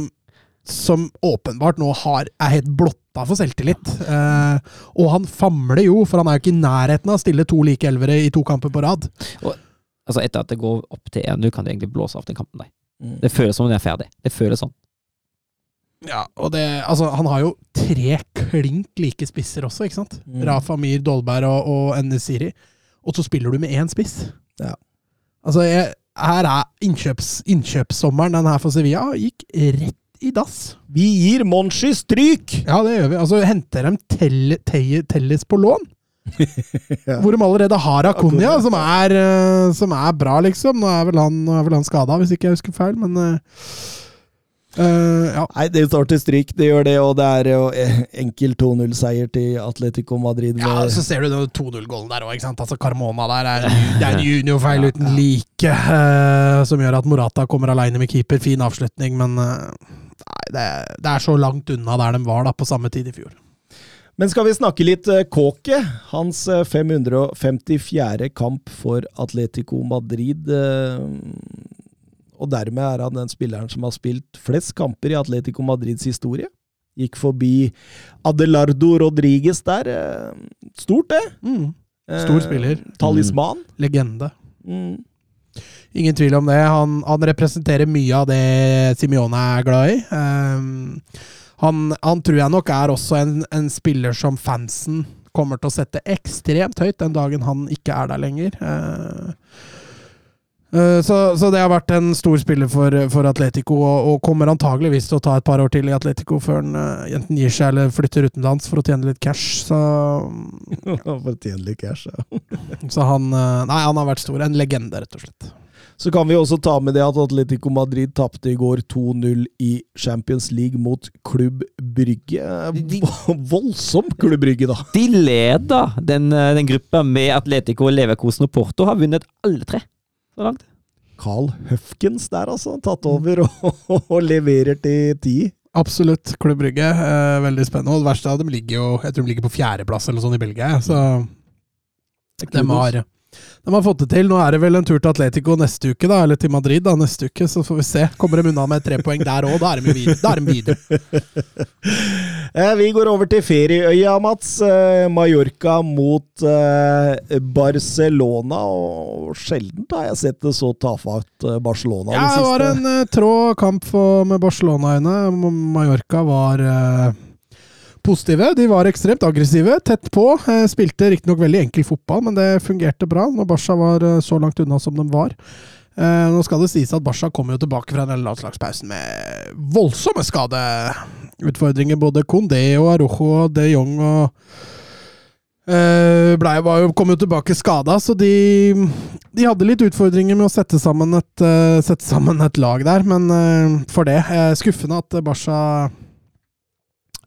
C: som åpenbart nå har, er helt blotta for selvtillit. Eh, og han famler jo, for han er jo ikke i nærheten av å stille to like elvere i to kamper på rad.
B: Altså Etter at det går opp til 1-0, kan du egentlig blåse av den kampen. der.
A: Mm.
B: Det føles som om det er ferdig. Det føles sånn.
C: Ja, og det, altså, han har jo tre klink like spisser også, ikke sant?
A: Mm.
C: Rafa Mir, Dolberg og, og Nesiri. Og så spiller du med én spiss.
A: Ja.
C: Altså, jeg, her er innkjøps, innkjøpssommeren den her for Sevilla gikk rett i dass.
A: Vi gir Monchi stryk!
C: Ja, det gjør vi. Altså, henter dem tell, Tell- Telles på lån.
A: Ja.
C: Hvor de allerede har Akunya, som er, eh, som er bra, liksom. Nå er vel han, er vel han skada, hvis ikke jeg husker feil, men eh, eh, ja.
A: Nei, det står til stryk, det gjør det, og det er jo eh, enkel 2-0-seier til Atletico Madrid.
C: Ja, så ser du 2-0-gålen der òg, ikke sant. Altså, Carmona der er, det er en juniorfeil uten like, uh, som gjør at Morata kommer aleine med keeper. Fin avslutning, men uh, nei, det, det er så langt unna der de var da, på samme tid i fjor.
A: Men skal vi snakke litt eh, Kåke? Hans eh, 554. kamp for Atletico Madrid. Eh, Og dermed er han den spilleren som har spilt flest kamper i Atletico Madrids historie. Gikk forbi Adelardo Rodriguez der. eh, Stort, det.
C: Mm. Stor spiller.
A: Talisman.
C: Legende.
A: Mm.
C: Ingen tvil om det. Han, han representerer mye av det Simione er glad i. Um, han, han tror jeg nok er også en, en spiller som fansen kommer til å sette ekstremt høyt den dagen han ikke er der lenger. Eh, eh, så, så det har vært en stor spiller for, for Atletico, og, og kommer antageligvis til å ta et par år til i Atletico før han eh, enten gir seg eller flytter utenlands for å tjene litt cash. Så,
A: Fortjenlig cash, ja.
C: så han eh, Nei, han har vært stor. En legende, rett og slett.
A: Så kan vi også ta med det at Atletico Madrid tapte i går 2-0 i Champions League mot Klubb Brygge. Voldsom Klubb Brygge, da.
B: De leder den, eh, den gruppa med Atletico, Leverkosen og Porto. Har vunnet alle tre så langt.
A: Carl Høfkens der, altså. Tatt over og, og leverer til ti.
C: Absolutt. Klubb Brygge. Eh, veldig spennende. Og det verste er at de ligger jo Jeg tror de ligger på fjerdeplass eller sånn i Belgia. Så de har, de har fått det til. Nå er det vel en tur til Atletico neste uke, da, eller til Madrid da, neste uke. Så får vi se. Kommer de unna med tre poeng der òg, da er de videre. Da er de videre.
A: Eh, vi går over til ferieøya, Mats. Eh, Mallorca mot eh, Barcelona. Og sjelden har jeg sett det så tafatt Barcelona
C: Ja,
A: det
C: det var en trå kamp for, med Barcelona-øyne. Mallorca var positive. De var ekstremt aggressive, tett på. Eh, spilte riktignok veldig enkel fotball, men det fungerte bra når Barca var eh, så langt unna som de var. Eh, nå skal det sies at Barca kom jo tilbake fra den landslagspausen med voldsomme skadeutfordringer. Både Condé og Arojo og de Jong og blei, jo, kom jo tilbake skada, så de, de hadde litt utfordringer med å sette sammen et, sette sammen et lag der. Men for det, skuffende at Barca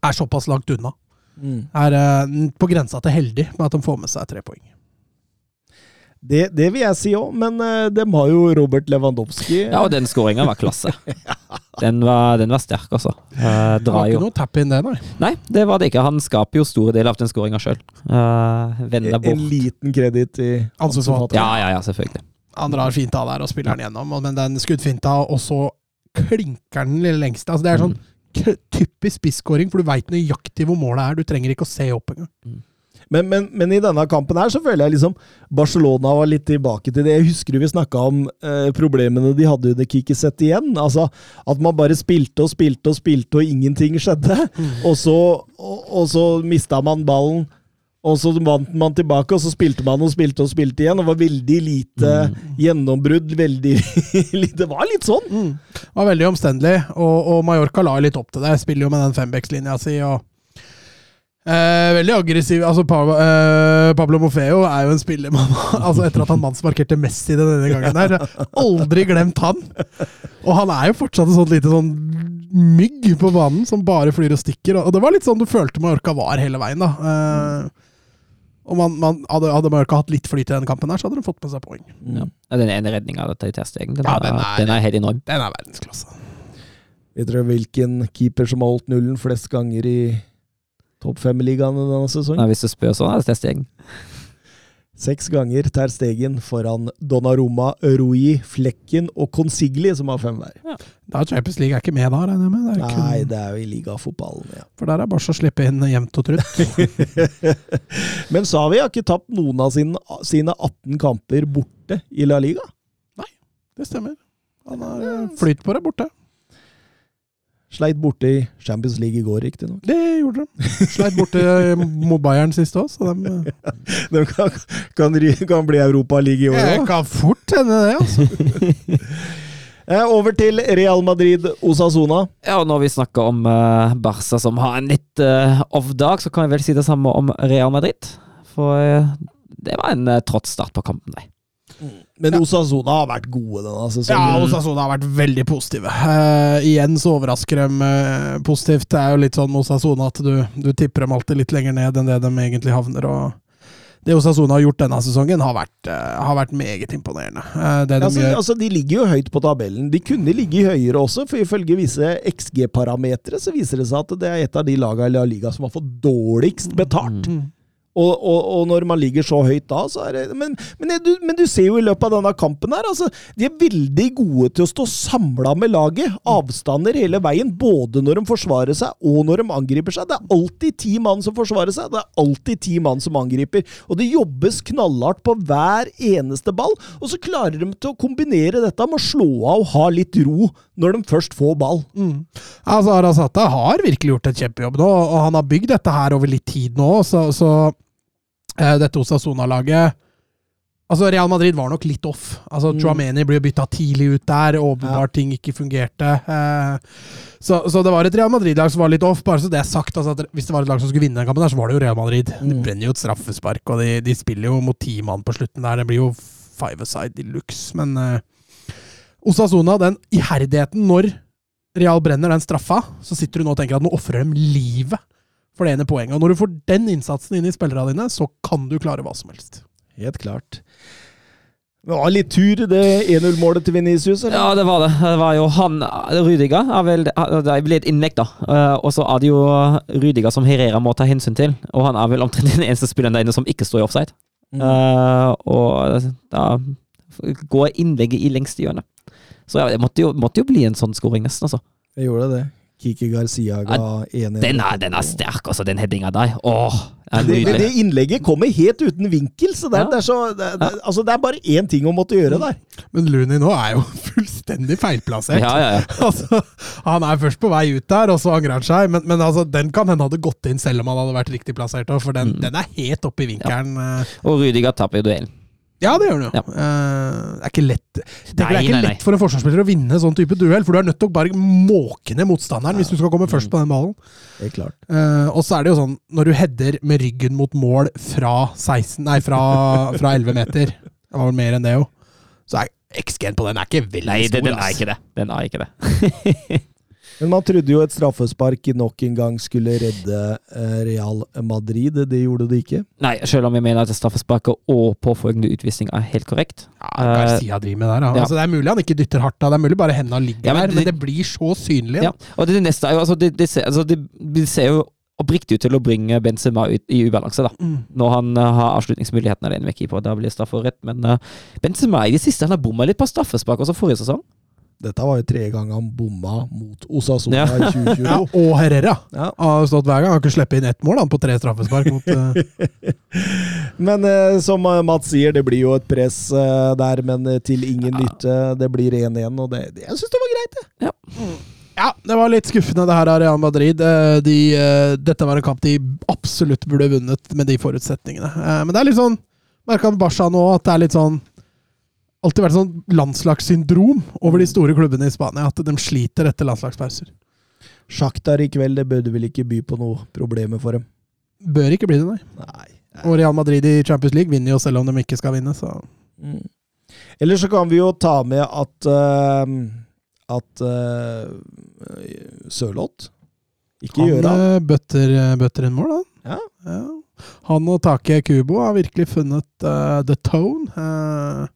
C: er såpass langt unna.
A: Mm.
C: Er eh, på grensa til heldig med at de får med seg tre poeng.
A: Det, det vil jeg si òg, men uh, dem har jo Robert Lewandowski.
B: Ja, og den skåringa var klasse. Den var, den var sterk, altså. Eh,
C: Det var ikke noe tap in det, nei.
B: Nei, det var det ikke. Han skaper jo store deler av den skåringa sjøl. Uh, Vender
A: en, en liten kreditt
C: i ansvarsforvalteren.
B: Ja, ja, ja, selvfølgelig.
C: Han drar fint av der og spiller den gjennom, men den skuddfinta, og så klinker den lille lengste. Altså, det er sånn k- typisk spisskåring, for du veit nøyaktig hvor målet er. Du trenger ikke å se opp engang.
A: Men, men, men i denne kampen her så føler jeg liksom Barcelona var litt tilbake til det. Jeg husker vi snakka om eh, problemene de hadde under Kikiset igjen. Altså At man bare spilte og spilte og spilte, og ingenting skjedde. Og så, og, og så mista man ballen. Og så vant man tilbake, og så spilte man og spilte og spilte igjen. Det var veldig lite gjennombrudd. Veldig lite Det var litt sånn!
C: Mm. Det var veldig omstendelig, og, og Mallorca la litt opp til det. Spiller jo med den fembackslinja si. og Eh, veldig aggressiv. Altså, Pablo, eh, Pablo Mofeo er jo en spiller man altså Etter at han mannsmarkerte Messi denne gangen der. Aldri glemt han! Og han er jo fortsatt et sånt lite sånn mygg på banen som bare flyr og stikker. Og det var litt sånn du følte Mallorca var hele veien, da. Eh, og man, man, hadde, hadde Mallorca hatt litt flyt i den kampen, her, så hadde de fått med seg poeng.
B: Ja. Ja, Den ene redninga til Ter Stegen, den,
C: Ja,
B: er,
C: den
B: den,
C: er-
B: helt enorm.
C: Den er verdensklasse.
A: Vet dere hvilken keeper som har holdt nullen flest ganger i topp fem-ligaene denne sesongen?
B: Nei, hvis du spør sånn, er det Ter Stegen.
A: Seks ganger Ter Stegen foran Donnarumma, Rui, Flekken og Consigli, som har fem hver.
C: Da er Champions League er ikke med da, regner jeg med? Det er kun,
A: Nei, det er jo i ligafotballen, ja.
C: For der er Barca å slippe inn jevnt og trutt.
A: Men Savi har ikke tapt noen av sine, sine 18 kamper borte i La Liga.
C: Nei, Det stemmer. Han har flytt flyt på det borte.
A: Sleit borte i Champions League i går, riktignok.
C: Det gjorde de. Sleit borte mot Bayern sist òg, så de eh,
A: De kan, kan, kan bli Europaliga i år
C: Det
A: òg.
C: kan fort hende, det. altså.
A: Eh, over til Real Madrid Osasona.
B: Ja, og når vi snakker om uh, Barca som har en litt uh, off-dag, så kan vi vel si det samme om Real Madrid. For uh, det var en uh, trått start på kampen, nei.
A: Men Osasona har vært gode denne sesongen.
C: Ja, Osasona har vært veldig positive. Uh, igjen så overrasker de uh, positivt. Det er jo litt sånn med Osasona at du, du tipper dem alltid litt lenger ned enn det de egentlig havner. og det Osasona har gjort denne sesongen, har vært, uh, har vært meget imponerende. Eh, det de
A: Altså,
C: gjør,
A: altså, De ligger jo høyt på tabellen. De kunne ligge høyere også, for ifølge visse XG-parametere så viser det seg at det er et av de lagene i La Liga som har fått dårligst betalt.
C: Mm.
A: Og, og, og når man ligger så høyt da, så er det Men, men, du, men du ser jo i løpet av denne kampen her, altså De er veldig gode til å stå samla med laget. Avstander hele veien, både når de forsvarer seg og når de angriper seg. Det er alltid ti mann som forsvarer seg, det er alltid ti mann som angriper. Og det jobbes knallhardt på hver eneste ball, og så klarer de til å kombinere dette med å slå av og ha litt ro når de først får ball.
C: Mm. Altså, Arasata har virkelig gjort en kjempejobb nå, og han har bygd dette her over litt tid nå, så, så dette Osasona-laget Altså, Real Madrid var nok litt off. Altså,
A: Mm.
C: Chouameni ble bytta tidlig ut der, åpenbart ting ikke fungerte. Eh, så, så det var et Real Madrid-lag som var litt off, bare så det er sagt. Altså, hvis det var et lag som skulle vinne den kampen, der, så var det jo Real Madrid. De
A: Mm.
C: brenner jo et straffespark, og de, de spiller jo mot ti mann på slutten der. Det blir jo five-a-side de luxe, men uh, Osasuna, den iherdigheten når Real brenner den straffa, så sitter du nå og tenker at nå ofrer de livet for det ene poenget. Og når du får den innsatsen inn i spillerne dine, så kan du klare hva som helst.
A: Helt klart. Det var litt tur, det 1-0-målet til Venicius, eller?
B: Ja, det var det. Det var jo han Rudiger er vel, Det ble et innlegg, da. Eh, og så er det jo Rudiger som Herrera må ta hensyn til. Og han er vel omtrent den eneste spilleren der inne som ikke står i offside.
A: Mm.
B: Uh, og da går innlegget i lengste hjørne. Så ja, det måtte jo, måtte jo bli en sånn scoring, nesten, altså.
A: Jeg gjorde det. Kiki Garcia ga 1-1.
B: Den er, den er sterk, altså, den headinga der. Åh, det er
A: Det, det, det innlegget kommer helt uten vinkel, så det,
B: Ja.
A: det er så det, det, Altså, det er bare én ting å måtte gjøre der.
C: Men Luni nå er jo fullstendig feilplassert.
B: Ja, ja, ja.
C: Altså, han er først på vei ut der, og så angrer han seg. Men, men altså, den kan hende hadde gått inn selv om han hadde vært riktig plassert. For den,
B: Mm.
C: den er helt oppe i vinkelen. eh.
B: Og Rudiger tapper duellen.
C: Ja, det gjør han jo.
B: Ja.
C: Eh, det er ikke lett Det er
B: Nei,
C: ikke
B: nei, nei.
C: for en forsvarsspiller å vinne sånn type duell, for du er nødt til å bare måke ned motstanderen hvis du skal komme først på den ballen.
A: Det er klart.
C: Uh, og så er det jo sånn, når du header med ryggen mot mål fra 16 Nei, fra, fra 11 meter, det var vel mer enn det jo, så er XG-en på den er ikke veldig
B: Nei,
C: stor.
B: den, den er ikke det. Den er ikke det.
A: Men man trodde jo et straffespark nok en gang skulle redde eh, Real Madrid. Det gjorde det ikke.
B: Nei, selv om jeg mener at straffesparket og påfølgende utvisning er helt korrekt.
C: Ja, Garcia driver med der.
B: ja.
C: Altså, det er mulig han ikke dytter hardt av, det er mulig bare hendene ligger
B: Ja, men
C: der, men
B: det-
C: det blir så synlig.
B: Ja, og det, det neste er jo altså, det, det, ser, altså, det, det ser jo oppriktig ut til å bringe Benzema ut i ubalanse, da.
C: Mm.
B: Når han uh, har avslutningsmulighetene alene med keeper. Da blir straffa rett. Men uh, Benzema i det siste han har bomma litt på straffespark også forrige sesong.
A: Dette var jo tredje gang han bomma mot Osasuna
B: Ja.
A: i 2022.
C: Ja, og Herrera
A: Ja.
C: har stått hver gang. Han har ikke sluppet inn ett mål han, på tre straffespark. mot... uh...
A: Men eh, som eh, Mats sier, det blir jo et press eh, der, men eh, til ingen nytte. Det blir 1-1, og det, det, jeg syns det var greit, det.
C: Ja, det var litt skuffende det her av Real Madrid. De, dette var en kamp de absolutt burde vunnet med de forutsetningene. Men det er litt sånn Merka Barca nå at det er litt sånn Alltid vært sånn landslagssyndrom over de store klubbene i Spania. At de sliter etter landslagspauser.
A: Sjaktar i kveld, det burde vel ikke by på noe problemer for dem.
C: Bør ikke bli det, nei.
A: Nei.
C: Og Real Madrid i Champions League vinner jo selv om de ikke skal vinne, så
A: Mm. Eller så kan vi jo ta med at uh, at uh, Sørloth ikke gjør det. han.
C: eh, bøtter, bøtter inn mål, han.
A: Ja.
C: Ja. Han og Take Kubo har virkelig funnet uh, the tone. Uh,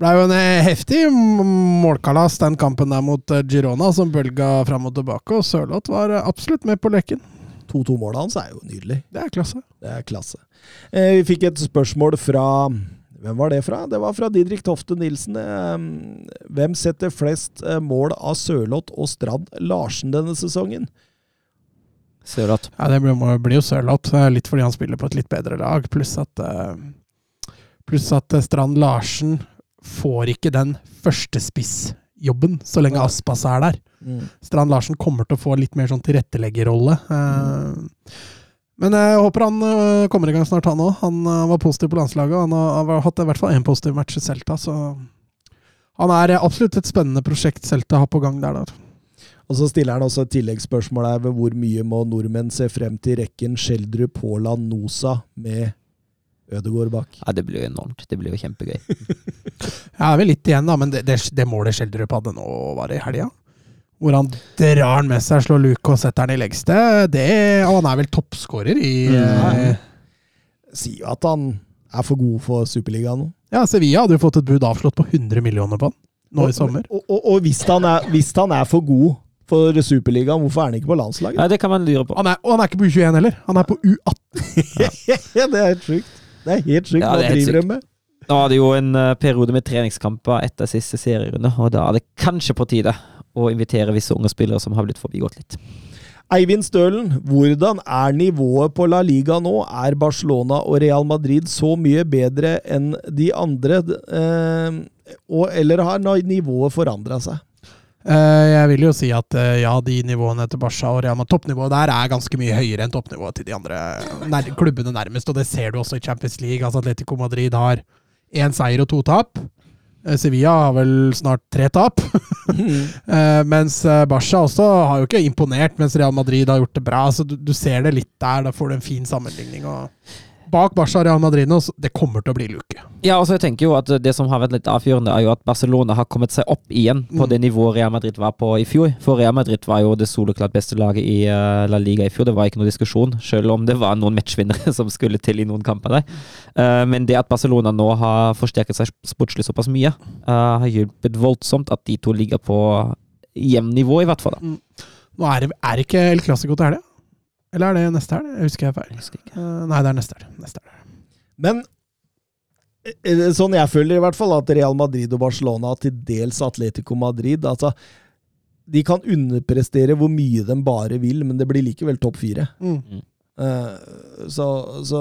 C: ble jo en heftig målkalas, den kampen der mot eh, Girona, som bølga fram og tilbake. Og Sørloth var eh, absolutt med på leken.
A: 2-2-målet hans er jo nydelig.
C: Det er klasse.
A: Det er klasse. Eh, vi fikk et spørsmål fra Hvem var det fra? Det var fra Didrik Tofte Nilsen. Eh, hvem setter flest eh, mål av Sørloth og Strand Larsen denne sesongen?
B: Sørloth.
C: Ja, det blir, blir jo Sørloth, litt fordi han spiller på et litt bedre lag. Pluss at, pluss at Strand Larsen får ikke den førstespissjobben så lenge. Aspas er der. Strand Larsen kommer til å få litt mer sånn tilretteleggerrolle. Mm. Men jeg håper han eh, kommer i gang snart, han òg. Han eh, var positiv på landslaget. og Han har, hatt i hvert fall én positiv match i Celta, så han er absolutt et spennende prosjekt Celta har på gang der. der.
A: Og så stiller han også et tilleggsspørsmål her ved hvor mye må nordmenn se frem til rekken Schjelderup, Haaland, Nosa med Ødegaard bak.
B: Ja, det blir jo enormt. Det blir jo kjempegøy.
C: Ja, er vel litt igjen, da, men det, det, det målet Skjelderup hadde nå, var det i helga? Hvor han drar den med seg, slår luke og setter den i leggste. Det, og han er vel toppskårer i
A: Mm. Sier jo at han er for god for Superligaen nå.
C: Ja, Sevilla hadde jo fått et bud avslått på 100 millioner på han nå i sommer.
A: Og, og, og hvis, han er, hvis han er for god for Superligaen, hvorfor er han ikke på landslaget?
B: Nei, det kan man lure på.
C: Han er, og han er ikke på U21 heller, han er på U18.
A: ja, det er helt sjukt. Det er helt sjukt.
B: Ja,
A: Hva
B: er
A: driver de med?
B: Nå det jo en eh, periode med treningskamper etter siste serierunde, og da er det kanskje på tide å invitere visse unge spillere som har blitt forbigått litt.
A: Eivind Stølen, hvordan er nivået på La Liga nå? Er Barcelona og Real Madrid så mye bedre enn de andre? Eh, og, eller har nivået forandra seg?
C: Eh, jeg vil jo si at eh, ja, de nivåene til Barca og Real Madrid, toppnivået der er ganske mye høyere enn toppnivået til de andre klubbene nærmest, og det ser du også i Champions League. Altså Atletico Madrid har én seier og to tap. Eh, Sevilla har vel snart tre tap. Mm. mens Barca også har jo ikke imponert, mens Real Madrid har gjort det bra. Så du, du ser det litt der. Da får du en fin sammenligning. Og bak Barca Real Madrid nå, så det kommer til å bli luke.
B: Ja, altså jeg tenker jo at det som har vært litt avgjørende, er jo at Barcelona har kommet seg opp igjen på
C: Mm.
B: det nivået Real Madrid var på i fjor. For Real Madrid var jo det soleklart beste laget i eh, La Liga i fjor. Det var ikke noe diskusjon, selv om det var noen matchvinnere som skulle til i noen kamper der. Eh, men det at Barcelona nå har forsterket seg sportslig såpass mye, eh, har hjulpet voldsomt at de to ligger på jevn nivå, i hvert fall. da.
C: Nå er det er det ikke El Clásico til helga? Eller er det neste helg? Jeg husker jeg feil.
B: Jeg husker ikke.
C: Eh, nei, det er neste helg. Neste helg.
A: Men eh, sånn jeg føler i hvert fall, at Real Madrid og Barcelona, til dels Atletico Madrid altså, De kan underprestere hvor mye de bare vil, men det blir likevel topp fire.
C: Mm.
A: Uh, så, så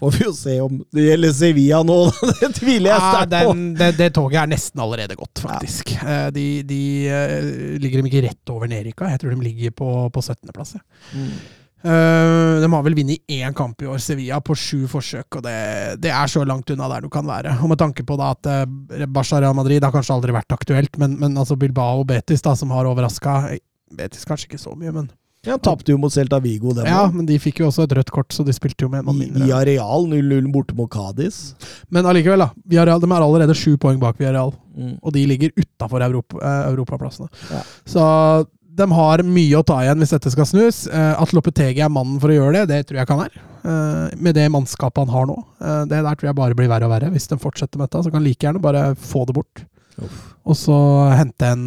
A: får vi jo se om det gjelder Sevilla nå. det tviler jeg
C: Ja,
A: sterkt på.
C: den, det, det toget er nesten allerede gått, faktisk. Ja. De, de eh, ligger de ikke rett over Nerika? Jeg tror de ligger på, på 17.-plass.
A: Mm.
C: Uh, de har vel vunnet én kamp i år, Sevilla, på sju forsøk. og det, det er så langt unna der du kan være. Og med tanke på da at uh, Barca Real Madrid har kanskje aldri vært aktuelt, men, men altså Bilbao og Betis, da, som har overraska Betis kanskje ikke så mye, men
A: Ja, Tapte jo mot Celta Vigo, Den
C: Ja, men de fikk jo også et rødt kort, så de spilte jo med en mann mindre.
A: I real, 0-0 borte mot Cádiz.
C: Men allikevel, da. Villarreal, de er allerede sju poeng bak Villarreal.
A: Mm.
C: og de ligger utafor Europa, eh, europaplassene.
A: Ja.
C: Så de har mye å ta igjen hvis dette skal snus. Eh, at Lopetegi er mannen for å gjøre det, det tror jeg ikke han er. Eh, med det mannskapet han har nå. Eh, det der tror jeg bare blir verre og verre. Hvis de fortsetter med dette, så kan han like gjerne bare få det bort.
A: Uff.
C: Og så hente en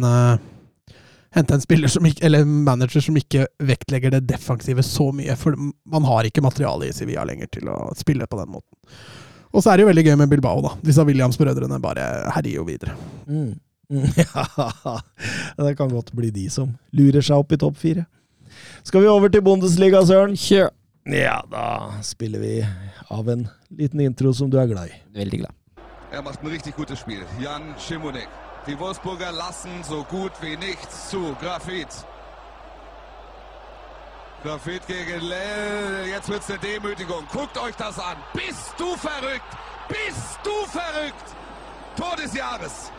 C: Hente en spiller som ikke, eller manager som ikke vektlegger det defensive så mye. For man har ikke materiale i Sevilla lenger til å spille på den måten. Og så er det jo veldig gøy med Bilbao, da. Disse Williams-brødrene bare herjer jo videre.
A: Mm. Mm. Ja, det kan godt bli de som lurer seg opp i topp fire. Skal vi over til Bundesliga, Søren?
B: Kjør!
A: Ja, da spiller vi av en liten intro som du er glad i.
B: Veldig glad.
E: Er macht ein richtig gutes Spiel. Jan Schimonek. Die Wolfsburger lassen so gut wie nichts zu. Grafit. Grafit gegen Lell. Jetzt wird's eine Demütigung. Guckt euch das an. Bist du verrückt? Bist du verrückt? Tor des Jahres.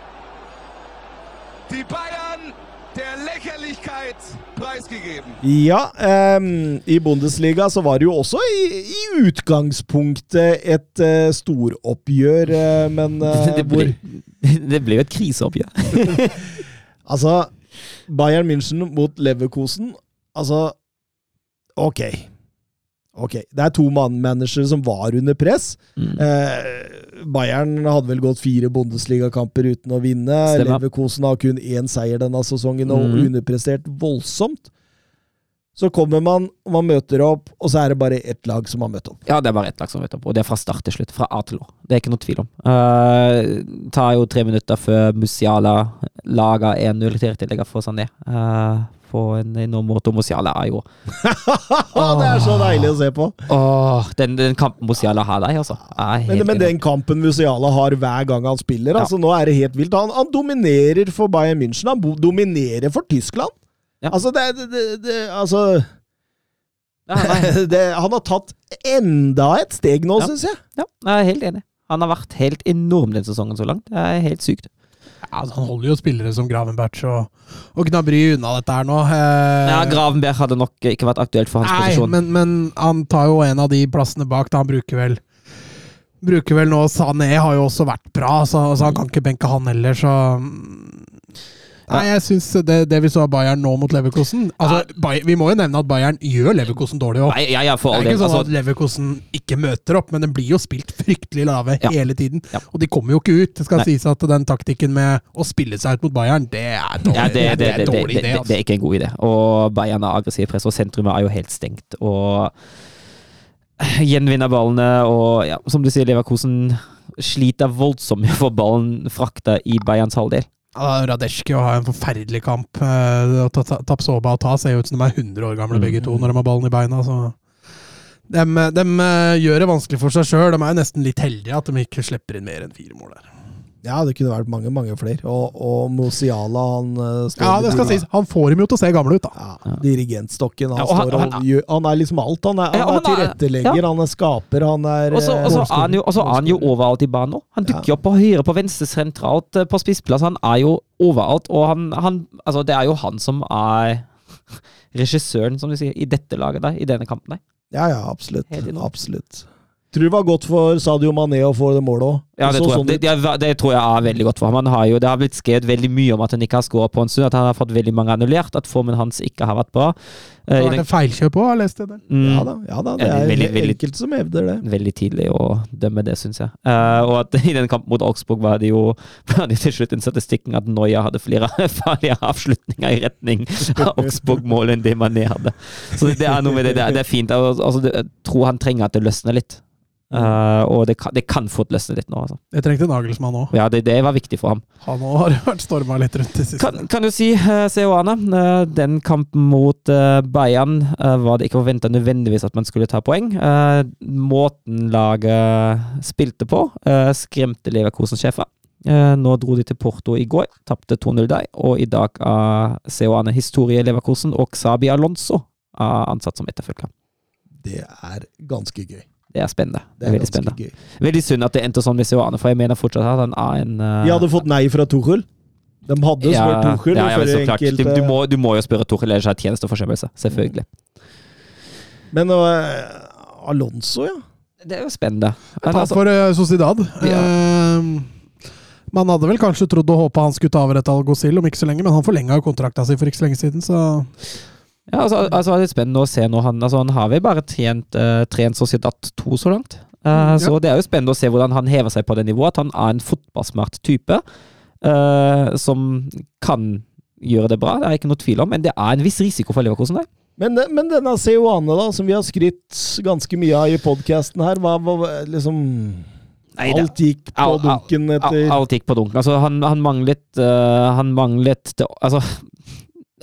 E: Die Bayern der Lächerlichkeit preisgegeben.
A: Ja, ehm, i Bundesliga så var det jo også i, i utgangspunktet et uh, storoppgjør, eh, men hvor
B: ble, det ble jo et kriseoppgjør.
A: Altså, Bayern München mot Leverkosen Altså, ok. Ok, Det er to managere som var under press.
B: Mm.
A: Eh, Bayern hadde vel gått fire Bundesligakamper uten å vinne.
B: Stemmer.
A: Leverkosen har kun én seier denne sesongen og
B: Mhm.
A: underprestert voldsomt. Så kommer man, man møter opp, og så er det bare ett lag som har møtt opp.
B: Ja, det er bare ett lag som har møtt opp, og det er fra start til slutt. Fra A til Å. Det er ikke noe tvil om. Uh, tar jo tre minutter før Musiala lager 1-0 til tillegg for Sané. Uh, på en enorm måte. Og Musiala er jo
A: det er så deilig å se på!
B: Åh, den, den kampen Musiala har der, altså.
A: Men, men den kampen Musiala har hver gang han spiller,
B: Ja.
A: altså nå er det helt vilt. Han, han dominerer for Bayern München. Han dominerer for Tyskland.
B: Ja.
A: Altså, det, det, det, det Altså
B: ja,
A: det, Han har tatt enda et steg nå,
B: Ja.
A: syns jeg.
B: ja, jeg er helt enig. Han har vært helt enorm den sesongen så langt. Det er helt sykt.
C: Ja, altså, han holder jo spillere som Gravenberg og, og Gnabry unna dette her nå. Eh,
B: Ja, Gravenberg hadde nok ikke vært aktuelt for hans
C: Nei,
B: posisjon.
C: men, men han tar jo en av de plassene bak. Da han bruker vel Bruker vel nå Sané har jo også vært bra, så, så han kan ikke benke han heller, så mm. Nei, jeg syns det, det vi så av Bayern nå mot Leverkosen altså, Vi må jo nevne at Bayern gjør Leverkosen dårlig òg. Det er ikke sånn
B: Altså,
C: at Leverkosen ikke møter opp, men den blir jo spilt fryktelig lave hele tiden. Og de kommer jo ikke ut. Det skal
B: Nei.
C: sies at den taktikken med å spille seg ut mot Bayern, det er dårlig.
B: ja, det, det, det,
C: er
B: det,
C: dårlig idé, altså.
B: det er ikke en god idé. Og Bayern har aggressiv press, og sentrumet er jo helt stengt. Og gjenvinner ballene, og ja, som du sier, Leverkosen sliter voldsomt med å få ballen frakta i Bayerns halvdel.
C: Ja, Radetsjki har en forferdelig kamp. Eh, Ta- Ta- Tapsoba og Ta ser jo ut som de er 100 år gamle begge to når de har ballen i beina. Så. De, de eh, gjør det vanskelig for seg sjøl. De er jo nesten litt heldige at de ikke slipper inn mer enn fire mål der.
A: Ja, det kunne vært mange, mange flere. Og, og Mosiala han eh,
C: Ja, det skal sies. Han får dem jo til å se gamle ut, da.
A: Ja, dirigentstokken. Han,
B: Ja, han-
A: står og
B: han-
A: gjør, han er liksom alt. Han er, han
B: Ja,
A: er
B: han er-
A: tilrettelegger, han er skaper, han er
B: Og så
A: eh,
B: er han jo, er han overalt i banen nå. Han dukker opp på høyre, på venstre, sentralt, eh, på spissplass. Han er jo overalt, og han, han Altså, det er jo han som er regissøren, som du sier, i dette laget der, i denne kampen der.
A: Ja, ja, absolutt. Absolutt. Tror det var godt for Sadio Mané å få det målet òg.
B: Ja, det tror, jeg. Det, det, det tror jeg er veldig godt for ham. Han har jo, det har blitt skrevet veldig mye om at han ikke har skåret på en stund, at han har fått veldig mange annullert, at formen hans ikke har vært bra.
C: Det
B: var
C: har vært et feilkjøp òg, har jeg lest det der.
B: Mm.
A: Ja da, ja da, det
B: Ja,
A: er
B: veldig, veldig-
A: enkelte som hevder det.
B: veldig tidlig å dømme det, syns jeg. Uh, og at i den kampen mot Augsburg var det jo var det til slutt den statistikken at Noya hadde flere farlige avslutninger i retning av Augsburg-målet enn det Mané hadde. Så det er noe med det. Det er, det er fint. Altså, det, jeg tror han trenger at det løsner litt. Eh, og det kan, det kan fort løsne litt nå, altså.
C: Jeg trengte Nagelsmann òg.
B: Ja, det, det var viktig for ham.
C: Han òg har vært storma litt rundt det siste.
B: Kan, kan du si, uh, Seoane, uh, den kampen mot uh, Bayern eh, var det ikke forventa nødvendigvis at man skulle ta poeng. Eh, måten laget spilte på, eh, skremte Leverkosen-sjefen. Eh, nå dro de til Porto i går, tapte 2-0 der, og i dag er Seoane historie Leverkosen og Xabi Alonso er ansatt som etterfølger.
A: Det er ganske gøy.
B: Det er spennende. Det er veldig spennende.
A: gøy.
B: Veldig synd at det endte sånn med Seoane, for jeg mener fortsatt at han er en uh...
A: De hadde fått nei fra Tuchel. De hadde spurt Tuchel
B: ja, ja, klart. Du, du, må, du må jo spørre Tuchel, ellers er det tjenesteforsømmelse. Selvfølgelig.
A: Men uh, Alonso, ja.
B: Det er jo spennende. Men
C: Tap
B: altså,
C: for uh, Sociedad.
B: Ja.
C: Uh, man hadde vel kanskje trodd og håpa han skulle ta over et Algozil om ikke så lenge, men han forlenga jo kontrakta si for ikke så lenge siden, så
B: ja, altså, altså, det er spennende å se nå. Han, altså, han har vel bare trent, uh, trent Sociedad 2 så langt.
C: Uh, ja.
B: Så det er jo spennende å se hvordan han hever seg på det nivået. At han er en fotballsmart type uh, som kan gjøre det bra. Det er ikke noe tvil om, men det er en viss risiko for Leverkosen der.
A: Men, men denne Seoane, da, som vi har skrytt ganske mye av i podkasten her, hva, hva liksom
B: Nei, det-
A: Alt gikk på
B: Al-
A: dunken
B: Al-
A: etter
B: Alt gikk på dunken. Altså, han, han manglet uh, Han manglet det, Altså,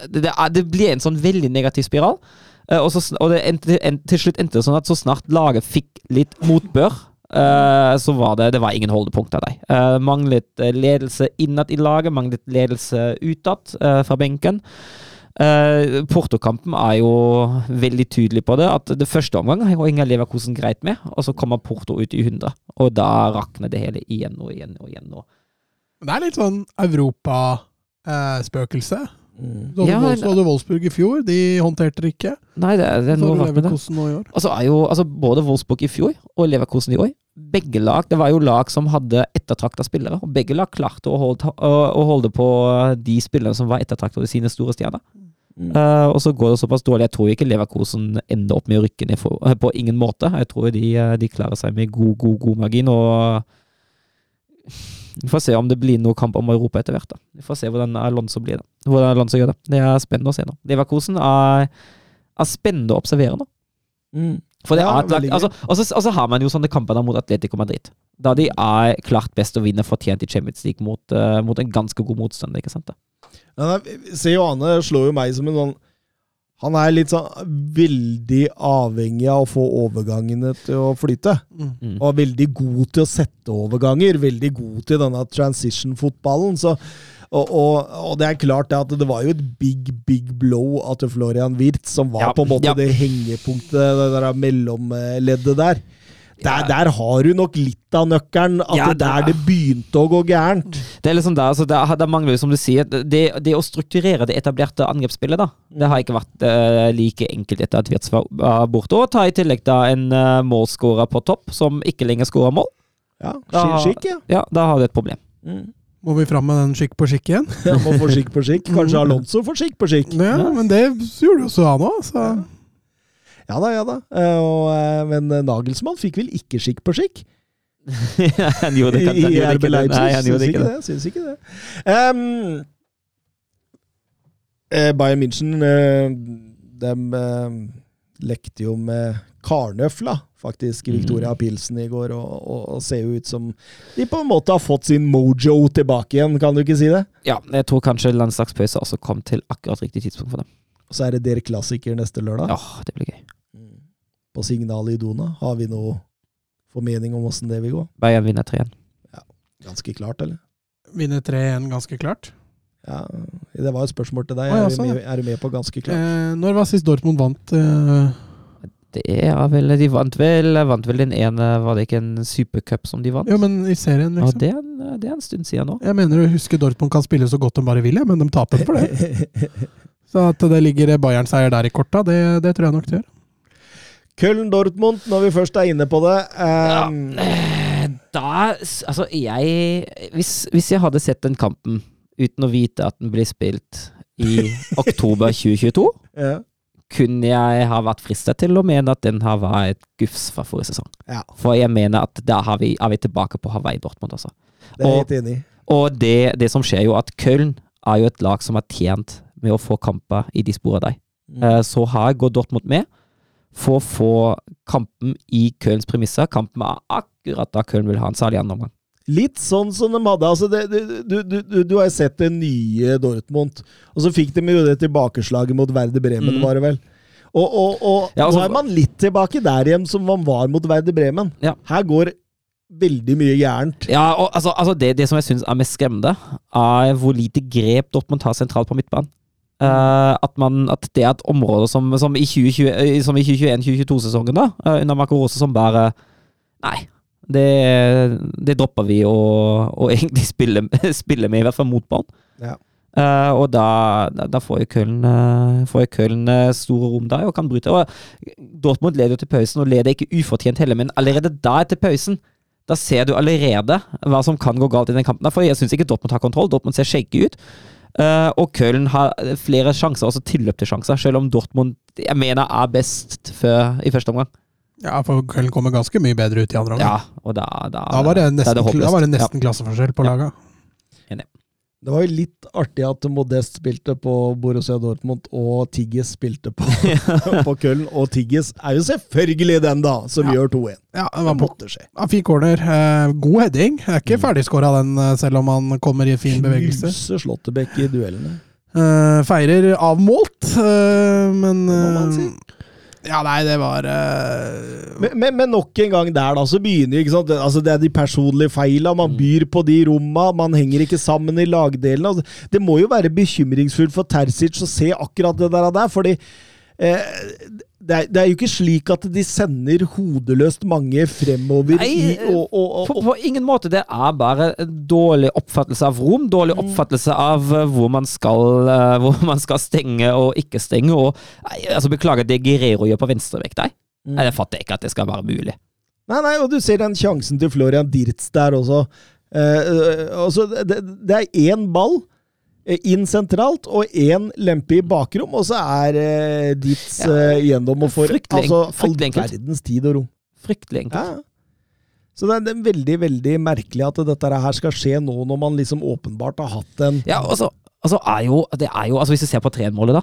B: det, det, ble en sånn veldig negativ spiral. Eh, og, så, og endte, en, til slutt endte det sånn at så snart laget fikk litt motbør, Uh, så var det, det var ingen holdepunkter der. Uh, manglet eh, ledelse innad i laget, manglet ledelse utad uh, fra benken. Uh, Porto-kampen er jo veldig tydelig på det. At det første omgang har Inga Leverkosen greit med, og så kommer Porto ut i 100. Og da rakner det hele igjen og igjen og igjen. Og.
C: Det er litt sånn Europa-spøkelse. Du hadde,
B: Ja,
C: Wolfs- du hadde Wolfsburg i fjor, de håndterte det ikke.
B: Nei, det, det er noe
C: har
B: med det.
C: Nå i år.
B: Altså er jo altså Både Wolfsburg i fjor og Leverkosen i år, begge lag Det var jo lag som hadde ettertrakta spillere, og begge lag klarte å holde, å, holde på de spillerne som var ettertrakta av sine store stjerner.
A: Mm.
B: Uh, og så går det såpass dårlig. Jeg tror ikke Leverkosen ender opp med å rykke ned for, eh, på ingen måte. Jeg tror de, eh, de klarer seg med god, god, god margin. Og vi får se om det blir noe kamp om Europa etter hvert. da. Vi får se hvordan Alonso blir da. Hvordan Alonso gjør det. Det er spennende å se nå. Leverkusen er, er spennende å observere nå.
A: Mm.
B: For det
A: Ja,
B: er
A: gøy.
B: altså, og, så, og har man jo sånne kamper mot Atletico Madrid. Da de er klart best å vinne fortjent i Champions League mot, uh, mot en ganske god motstander. ikke sant? da?
A: Ja, nei, Seoane slår jo meg som en sånn Han er litt sånn veldig avhengig av å få overgangene til å flyte.
B: Mm.
A: Og er veldig god til å sette overganger. Veldig god til denne transition-fotballen. Så og, og, og det er klart at det var jo et big, big blow at Florian Wirth, som var
B: Ja,
A: på en måte
B: ja.
A: det hengepunktet, det der mellomleddet der. Der, der har du nok litt av nøkkelen. At
B: Ja,
A: det der
B: det-
A: begynte å gå gærent.
B: Det er liksom der, altså der, der mangler som du sier, det, det å strukturere det etablerte angrepsspillet, da, det har ikke vært uh, like enkelt etter at Wirtz var var borte. Og ta i tillegg da en uh, målskårer på topp, som ikke lenger skårer mål.
A: Ja,
B: Da-
A: skikk, ja.
B: Ja, da har du et problem.
A: Mm.
C: Må vi fram med den skikk på skikk igjen?
A: Ja, må få skikk på skikk. Kanskje Alonso får skikk på skikk.
C: Ja, men det gjorde jo også han òg, så
A: Ja da, ja da. Eh, og, eh, men eh, Nagelsmann fikk vel ikke skikk på skikk?
B: han gjorde det han
A: i
B: gjorde
A: RB. Leipzig.
B: Nei, han gjorde
A: ikke
B: det.
A: det. Syns ikke det. Um, Bayern München de lekte jo med karnøfla, faktisk, i
B: Mm.
A: Victoria Pilsen i går, og, og, og ser jo ut som de på en måte har fått sin mojo tilbake igjen, kan du ikke si det?
B: Ja, jeg tror kanskje landslagspause også kom til akkurat riktig tidspunkt for dem.
A: Og så er det Der klassiker neste lørdag.
B: Ja, det blir gøy.
A: På signalet i Dona. Har vi noe formening om åssen det vil gå?
B: Bayern vinner 3-1.
A: Ja, Ganske klart, eller?
C: vinner 3-1 ganske klart.
A: Ja, Det var et spørsmål til deg.
C: Ah, ja,
A: er, du
C: sånn,
A: med, er du med på ganske klart?
C: Eh, når var sist Dortmund vant? Eh,
B: Det er vel De vant vel, vant vel den ene Var det ikke en supercup som de vant?
C: Ja, men i serien,
B: Ja,
C: liksom.
B: det er, en, det er en stund siden nå.
C: Jeg mener du husker Dortmund kan spille så godt de bare vil, men de taper for det. Så at det ligger Bayern-seier der i korta, det, det tror jeg nok det gjør.
A: Köln-Dortmund, når vi først er inne på det. Um,
B: Ja, da Altså, jeg hvis, hvis jeg hadde sett den kampen uten å vite at den blir spilt i oktober 2022,
A: ja.
B: kunne jeg ha vært fristet til å mene at den har vært et gufs fra forrige sesong.
A: Ja.
B: For jeg mener at da har vi, er vi tilbake på Hawaii Dortmund, altså.
A: Det er jeg
B: Og-
A: helt enig i.
B: Og det, det som skjer jo, at Köln er jo et lag som har tjent med å få kamper i de sporene der.
A: Mm.
B: Eh, Så her går Dortmund med for å få kampen i Kölns premisser. Kampen er akkurat da Köln vil ha en særlig annen omgang.
A: Litt sånn som de hadde. altså det, du, du, du, du, har sett det nye Dortmund, og så fikk de jo det tilbakeslaget mot Werder Bremen,
B: Mm.
A: var det vel. Og, og, og
B: Ja, altså-
A: nå er man litt tilbake der igjen som man var mot Werder Bremen.
B: Ja.
A: Her går veldig mye gærent.
B: Ja, og altså, altså det, det som jeg syns er mest skremmende, er hvor lite grep Dortmund tar sentralt på midtbanen. Eh, at, man, at det er et område som, som i 2020 eh, 2021-2022-sesongen, da, eh, under Marco Rose, som bare Nei. Det, det dropper vi å, å egentlig spille, spille med, i hvert fall mot ballen.
A: Ja.
B: Uh, og da, da, da får jo Köln, uh, får jo Köln uh, store rom der og kan bryte. Og Dortmund leder jo til pausen, og leder ikke ufortjent heller, men allerede da etter pausen da ser du allerede hva som kan gå galt i den kampen. For jeg syns ikke Dortmund har kontroll. Dortmund ser skjegge ut. Eh, og Köln har flere sjanser, også tilløp til sjanser, selv om Dortmund jeg mener er best før, i første omgang.
C: Ja, for Köln kommer ganske mye bedre ut i andre omgang.
B: Ja, og da, da,
C: Da var det nesten,
B: det
C: da var det nesten klasseforskjell på
B: Ja.
C: laga.
A: Det var jo litt artig at Modest spilte på Borussia Dortmund, og Tigges spilte på, på Köln. Og Tigges er jo selvfølgelig den, da, som
C: Ja.
A: gjør 2-1.
C: Ja, det var
A: måtte skje.
C: Ja, fin corner. Eh, god heading. Er ikke ferdigskåra den, eh, selv om han kommer i fin bevegelse.
A: Knuser Slåttebekk i duellene.
C: Eh, feirer avmålt, eh, men
A: man
C: eh,
A: si.
C: Ja, nei, det var uh...
A: Men, men, men nok en gang der, da, så begynner ikke sant? Altså, Det er de personlige feila. Man byr på de romma. Man henger ikke sammen i lagdelene. Altså, det må jo være bekymringsfullt for Terzic å se akkurat det der. der fordi eh, det er, det er jo ikke slik at de sender hodeløst mange fremover
B: Nei,
A: i, og, og, og,
B: På, på ingen måte. Det er bare en dårlig oppfattelse av rom. Dårlig
A: Mm.
B: oppfattelse av eh, hvor man skal, eh, hvor man skal stenge og ikke stenge. Og, altså, beklager, det Guerrero gjør på venstrevekt der.
A: Mm.
B: Jeg fatter ikke at det skal være mulig.
A: Nei, nei, og du ser den sjansen til Florian Dirtz der også. Eh, eh, altså, det, det er én ball eh, inn sentralt og én lempe i bakrom, og så er eh,
B: ditt
A: eh, gjennom og for
B: Fryktelig
A: altså,
B: enk-
A: all
B: fryktelig enkelt.
A: verdens tid og rom.
B: Fryktelig enkelt.
A: Ja. Så det er, det er veldig, veldig merkelig at dette her skal skje nå, når man liksom åpenbart har hatt en
B: Ja, altså, altså, er jo, det er jo altså Hvis du ser på 3-målet, da.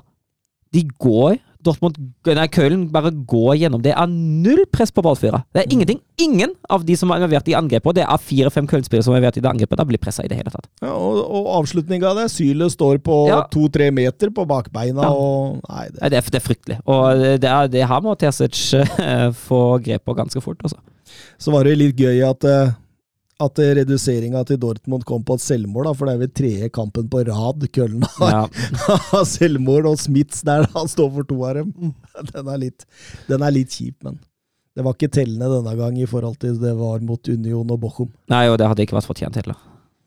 B: De går Dortmund Nei, Köln bare går gjennom. Det er null press på ballfyra. Det
A: Mm.
B: er ingenting. Ingen av de som er involvert i angrepet, og det er fire-fem Köln-spillere som er involvert i det angrepet, da blir pressa i det hele tatt.
A: ja, Og, og avslutninga det, Sylet står på
B: Ja.
A: to-tre meter på bakbeina,
B: Ja.
A: og Nei, det
B: Nei, Det er, det er fryktelig. Og det, er, det her må Terzic eh, få grep på ganske fort, altså.
A: Så var det litt gøy at, eh, at reduseringa til Dortmund kom på et selvmål, da, for det er vel tredje kampen på rad Køllen har
B: Ja.
A: selvmål, og Smiths der han står for to av dem. Den er litt, den er litt kjip, men det var ikke tellende denne gang i forhold til det var mot Union og Bochum.
B: Nei, og det hadde ikke vært fortjent heller.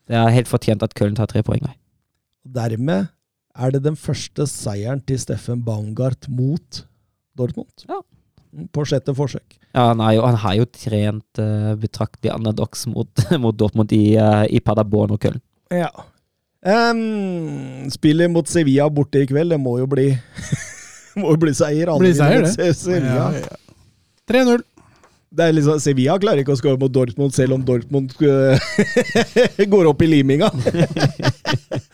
B: Det er helt fortjent at Köln tar tre poeng. nei.
A: Dermed er det den første seieren til Steffen Baumgart mot Dortmund.
B: Ja.
A: På sjette forsøk.
B: Ja, han, jo, han har jo trent uh, betraktelig underdogs mot, mot Dortmund i, uh, i Paderborn og Köln.
A: Ja. Um, spillet mot Sevilla borte i kveld, det må jo bli Må jo bli seier.
C: Blir seier,
A: det.
C: Ja, ja. 3-0.
A: Det er liksom, Sevilla klarer ikke å skåre mot Dortmund, selv om Dortmund øh, går opp i liminga.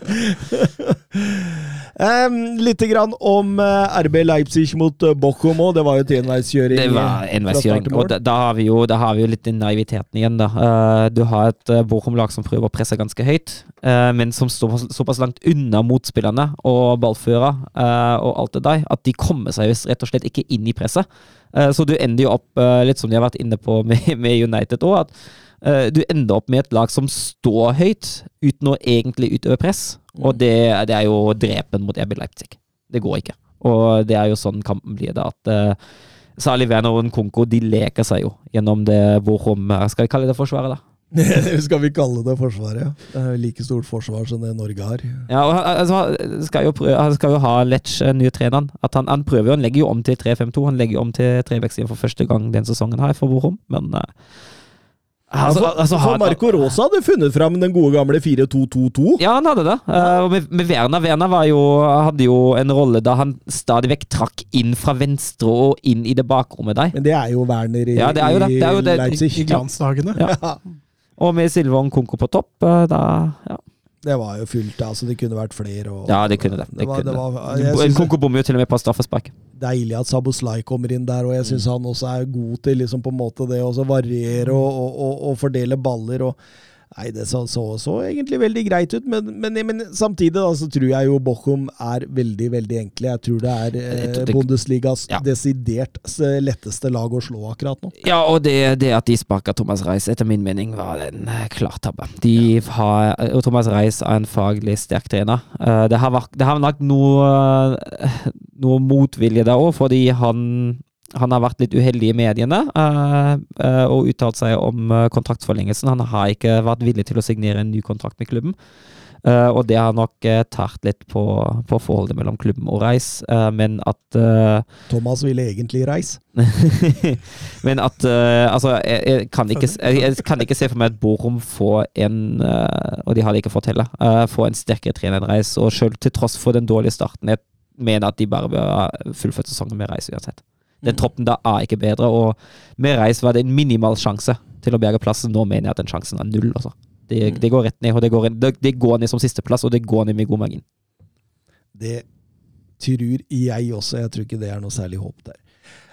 A: um, litt grann om eh, RB Leipzig mot uh, Bochum òg. Det var jo et enveiskjøring.
B: Det var
A: eh,
B: enveiskjøring. Og da, da, har vi jo, da har vi jo litt den naiviteten igjen, da. Uh, du har et Bochum-lag som prøver å presse ganske høyt, uh, men som står såpass langt unna motspillerne og ballfører uh, og alt det der, at de kommer seg rett og slett ikke inn i presset. Eh, så du ender jo opp, eh, litt som de har vært inne på med, med United òg, at eh, du ender opp med et lag som står høyt uten å egentlig utøve press. Og det, det er jo drepen mot RB Leipzig. Det går ikke. Og det er jo sånn kampen blir det, at uh, Særlig Werner og Nkonko de leker seg jo gjennom det Bochum Skal vi kalle det forsvaret, da?
A: Skal vi kalle det Forsvaret? ja. Det er like stort forsvar som det Norge har.
B: Ja, og han- altså, skal jo prøve, Han skal jo ha Lech, eh, nye treneren. At han, han prøver jo, han legger jo om til 3-5-2. Han legger jo om til trevektsiden for første gang den sesongen her for Bochum, men eh, altså,
A: for,
B: altså,
A: for Marco Rosa hadde funnet fram den gode gamle 4-2-2-2.
B: Ja, han hadde det. Eh, og med, med Werner Werner var jo, hadde jo en rolle da han stadig vekk trakk inn fra venstre og inn i det bakrommet der.
A: Men det er jo Werner i,
B: Ja, det er jo det. Det er jo
A: i
B: det.
A: Leipzig.
C: I glansdagene.
B: Ja. Og med Silvon og Konko på topp, eh, da ja.
A: Det var jo fullt, altså. Det kunne vært flere. Og,
B: ja, det kunne det. det,
A: var,
B: kunne
A: det
B: det.
A: var, en
B: Koko bommer jo til og med på straffespark.
A: det deilig at Saboslai kommer inn der, og jeg syns han også er god til liksom på en måte det å variere og, og, og, og fordele baller. og Nei, det så, så, så egentlig veldig greit ut, men, men, men samtidig da, så tror jeg jo Bochum er veldig, veldig enkle. Jeg tror det er eh, Bundesligas
B: Ja.
A: desidert letteste lag å slå akkurat nå.
B: Ja, og det, det at de sparka Thomas Reis, etter min mening, var en eh, klar tabbe. De har, og Thomas Reis er en faglig sterk trener. Eh, Det har, vært, det har nok noe, eh, noe motvilje der òg, fordi han, han har vært litt uheldig i mediene eh, eh, og uttalt seg om eh, kontraktsforlengelsen. Han har ikke vært villig til å signere en ny kontrakt med klubben. Og det har nok tært litt på, på forholdet mellom klubben og Reis, men at
A: Thomas ville egentlig reise.
B: Men at Altså, jeg, jeg, kan ikke, jeg, kan ikke se for meg at Borum får en Og de har det ikke fått heller. får en sterkere trener enn Reis. Og selv til tross for den dårlige starten, jeg mener at de bare bør ha fullført sesongen med Reis uansett. Den troppen da er ikke bedre, og med Reis var det en minimal sjanse til å berge plassen. Nå mener jeg at den sjansen er null. Altså. Det, det går rett ned, og det går, det, det går ned som sisteplass, og det går ned med god margin.
A: Det tror jeg også. Jeg tror ikke det er noe særlig håp der.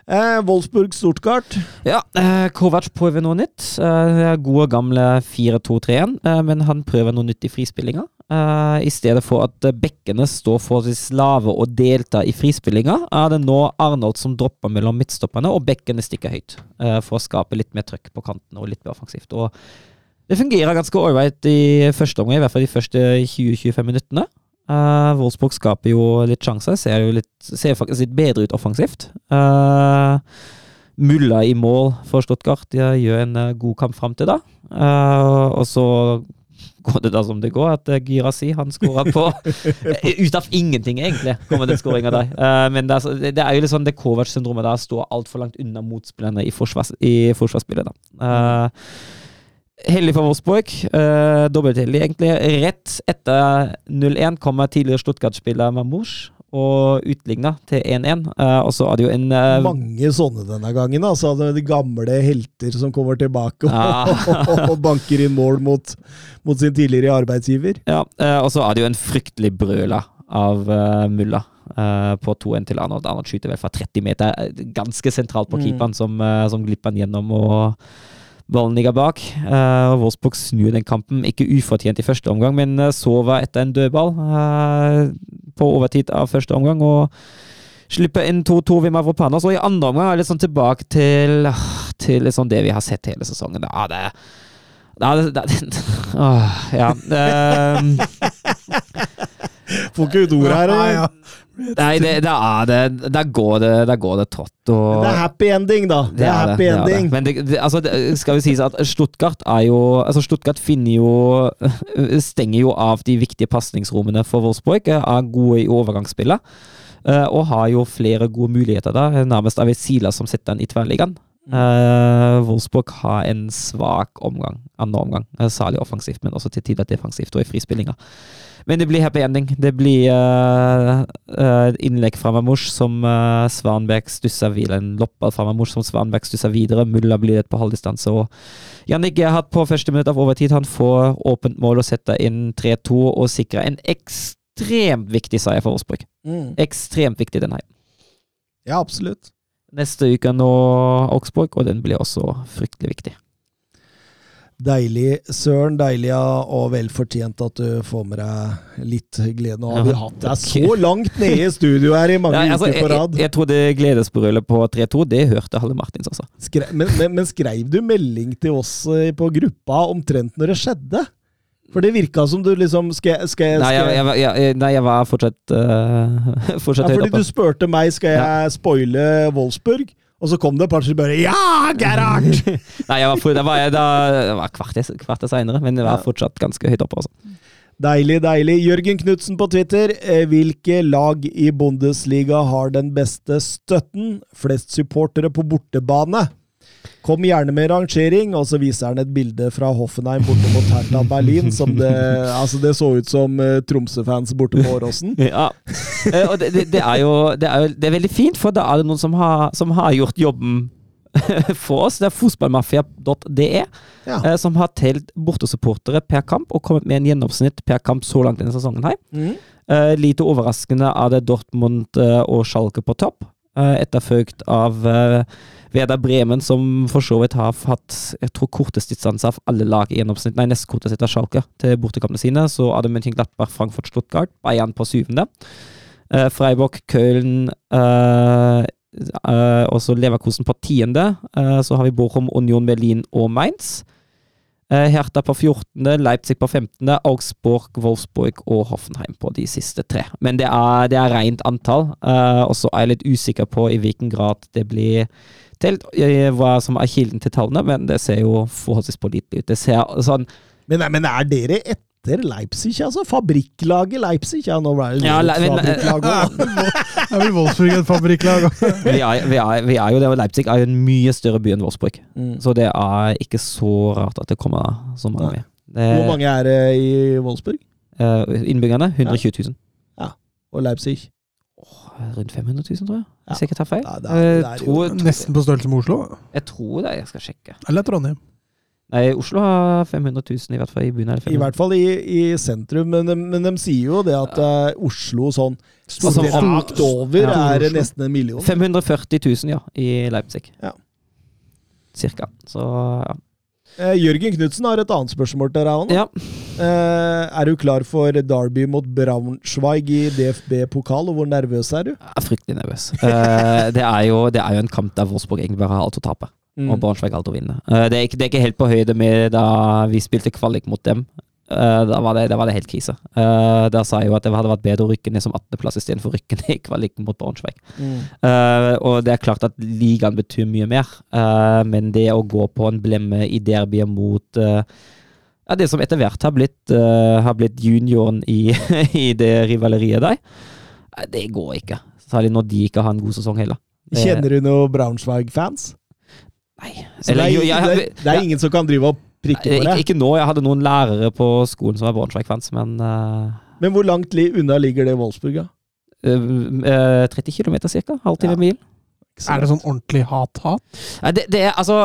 A: Eh, Wolfsburg-Stortgart.
B: Ja, eh, Kovac prøver noe nytt. Eh, gode, gamle 4-2-3-1, eh, men han prøver noe nytt i frispillinga. Eh, I stedet for at bekkene står for forholdsvis lave og deltar i frispillinga, er det nå Arnold som dropper mellom midtstopperne, og bekkene stikker høyt. eh, for å skape litt mer trøkk på kanten og litt mer offensivt. Og det fungerer ganske ålreit i første omgang, i hvert fall de første 20-25 minuttene. Eh, Wolfsburg skaper jo litt sjanser, ser jo litt, ser faktisk litt bedre ut offensivt. Uh, Mulla i mål for Stuttgart ja, gjør en uh, god kamp fram til da. Uh, og så går det da som det går, at uh, Girasi han skårer på Ut av ingenting, egentlig, kommer den skåringa der. Uh, men det er, det er jo litt sånn det Kovac-syndromet der står altfor langt unna motspillerne i, forsvars, i forsvarsspillet. da. Uh, heldig for Wolfsburg. Uh, Dobbeltheldig, egentlig. Rett etter 0-1 kommer tidligere Stuttgart-spiller Mamouche og utligna til 1-1. Uh, og så er det jo en uh,
A: Mange sånne denne gangen. Altså, de gamle helter som kommer tilbake
B: Ja.
A: og banker inn mål mot, mot sin tidligere arbeidsgiver.
B: Ja, eh, og så er det jo en fryktelig brøla av eh, Mulla eh, på 2-1 til Arnold. Arnold skyter vel fra 30 meter, eh, ganske sentralt på
A: Mm.
B: keeperen, som, uh, som glipper han gjennom og ballen ligger bak. Eh, og Wolfsburg snur den kampen, ikke ufortjent i første omgang, men uh, sover etter en dødball eh, på overtid av første omgang. og Slipper inn 2-2 ved Mavropanos, og i andre omgang er det sånn tilbake til, ah, til sånn det vi har sett hele sesongen. Ja, det, det, det, det, åh, ja. Um,
A: Får ikke ut ordet her.
C: Nei,
B: det, det er det. Der går det, der går det trått. Og
A: Det er happy ending, da. Det er happy
B: det er
A: ending.
B: Men det, det, altså, det skal vi sies at Stuttgart er jo Altså, Stuttgart finner jo Stenger jo av de viktige pasningsrommene for Wolfsburg. Er gode i overgangsspillet. eh, Og har jo flere gode muligheter der. Nærmest er det Sila som setter den i tverrliggeren. Uh, Wolfsburg har en svak omgang, andre omgang. eh, Særlig offensivt, men også til tider defensivt og i frispillinga. Men det blir happy ending. Det blir uh, uh, innlegg fra Mamouche som uh, Svanberg stusser videre. En loppball fra Mamouche som Svanberg stusser videre. Mulla blir det på halvdistanse. Og Jannik Gerhard på første minutt av overtid han får åpent mål og setter inn 3-2 og sikrer en ekstremt viktig seier for Wolfsburg.
A: Mm.
B: Ekstremt viktig, den her.
A: Ja, absolutt.
B: Neste uke nå Augsburg, og den blir også fryktelig viktig.
A: Deilig, Søren. Deilig ja, og vel fortjent at du får med deg litt glede. Nå har vi
B: Ja.
A: hatt deg så langt nede i studio her i mange
B: Nei, altså,
A: uker på rad.
B: jeg, jeg trodde gledesbrølet på 3-2, det hørte Halle Martins også.
A: Skre men, men, men skrev du melding til oss eh, på gruppa omtrent når det skjedde? For det virka som du liksom Skal, skal, skal.
B: Nei, jeg, jeg, jeg, nei, jeg var fortsatt, uh, fortsatt
A: Ja,
B: høyt
A: fordi du spurte meg skal jeg spoile Wolfsburg, og så kom det plutselig bare Ja, Gerhard!
B: Nei, jeg var, for, da var jeg da, det var kvart kvarter seinere, men jeg var
A: Ja.
B: fortsatt ganske høyt oppe. Også.
A: Deilig, deilig. Jørgen Knutsen på Twitter. Eh, Hvilke lag i Bundesliga har den beste støtten? Flest supportere på bortebane? Kom gjerne med rangering, og så viser han et bilde fra Hoffenheim borte mot Hertha Berlin. Som det, altså det så ut som uh, Tromsø-fans borte på Åråsen.
B: Ja. Uh, og det, det, det, er jo, det er jo det er veldig fint, for da er det noen som har, som har gjort jobben for oss. Det er fotballmafia.de,
A: Ja.
B: uh, som har telt bortesupportere per kamp og kommet med en gjennomsnitt per kamp så langt denne sesongen. her.
A: Mm.
B: Uh, lite overraskende er det Dortmund og Schalke på topp, etterfulgt av Werder Bremen, som for så vidt har hatt jeg tror kortest distanse av alle lag i gjennomsnitt. Nei, nest kortest etter Schalke til bortekampene sine. Så er det Mönchenglattberg, Frankfurt, Stuttgart, Bayern på syvende. Uh, Freiburg, Köln uh, uh, og så Leverkusen på tiende. Så har vi Bochum, Union Berlin og Mainz. Hertha på 14., Leipzig på 15., Augsburg, Wolfsburg og Hoffenheim på de siste tre. Men det er, det er rent antall, og så er jeg litt usikker på i hvilken grad det blir eh, hva som er kilden til tallene, men det ser jo forholdsvis pålitelig ut. Det ser sånn
A: Men, men er dere etter Leipzig, altså? Fabrikklaget Leipzig? Ja, nå ble det
B: Ja,
A: et fabrikklag også.
C: Er vel Wolfsburg et fabrikklag?
B: vi er, vi, er, vi er jo det, og Leipzig er jo en mye større by enn Wolfsburg.
A: Mm.
B: Så det er ikke så rart at det kommer så mange med. Det,
A: Hvor mange er det i Wolfsburg?
B: eh, innbyggerne? 120 000. Ja.
A: Og Leipzig?
B: Rundt 500 000, tror jeg.
A: Ja.
B: Hvis jeg ikke tar feil.
A: Ja, det er- det er
B: tror,
A: jo
B: tror,
C: Nesten på størrelse med Oslo?
B: jeg tror det, jeg skal sjekke.
C: Eller Trondheim?
B: Nei, Oslo har 500 000 i hvert fall i byen. det
A: I hvert fall i, i sentrum, men de, men de sier jo det at eh, Oslo sånn
B: Altså, om-
A: over
B: Ja.
A: er
C: Oslo.
A: nesten en million.
B: 540 000, ja, i Leipzig.
A: Ja.
B: Cirka. Så ja.
A: Eh, Jørgen Knutsen har et annet spørsmål til deg òg.
B: ja.
A: Eh, er du klar for derby mot Braunschweig i DFB-pokal, og hvor nervøs er du?
B: Jeg er fryktelig nervøs. Eh, det, er jo, det er jo en kamp der Wolfsburg egentlig bare har alt å tape,
A: Mm.
B: og Braunschweig alt å vinne. Eh, det, er ikke, det er ikke helt på høyde med da vi spilte kvalik mot dem eh, da, var det, da var det helt krise. Uh, der sa jeg jo at det hadde vært bedre å rykke ned som 18.-plass istedenfor å rykke ned i kvaliken mot Braunschweig. Eh, og det er klart at ligaen betyr mye mer, men det å gå på en blemme i derbyet mot ja, det som etter hvert har blitt, har blitt junioren i, i det rivaleriet der, det går ikke. Særlig når de ikke har en god sesong heller.
A: Kjenner du noen Braunschweig-fans?
B: Nei. Eller,
A: det,
B: jo,
A: er,
B: jeg-
A: det, er- det er
B: ja.
A: ingen som kan drive og prikke
B: på
A: det.
B: Ikke, ikke nå, jeg hadde noen lærere på skolen som var Braunschweig-fans, men uh,
A: Men hvor langt li unna ligger det Wolfsburg, da?
B: Uh, uh, 30 km ca. Halvtime
A: Ja.
B: mil.
C: Er det sånn ordentlig hat-hat?
B: Det, det er altså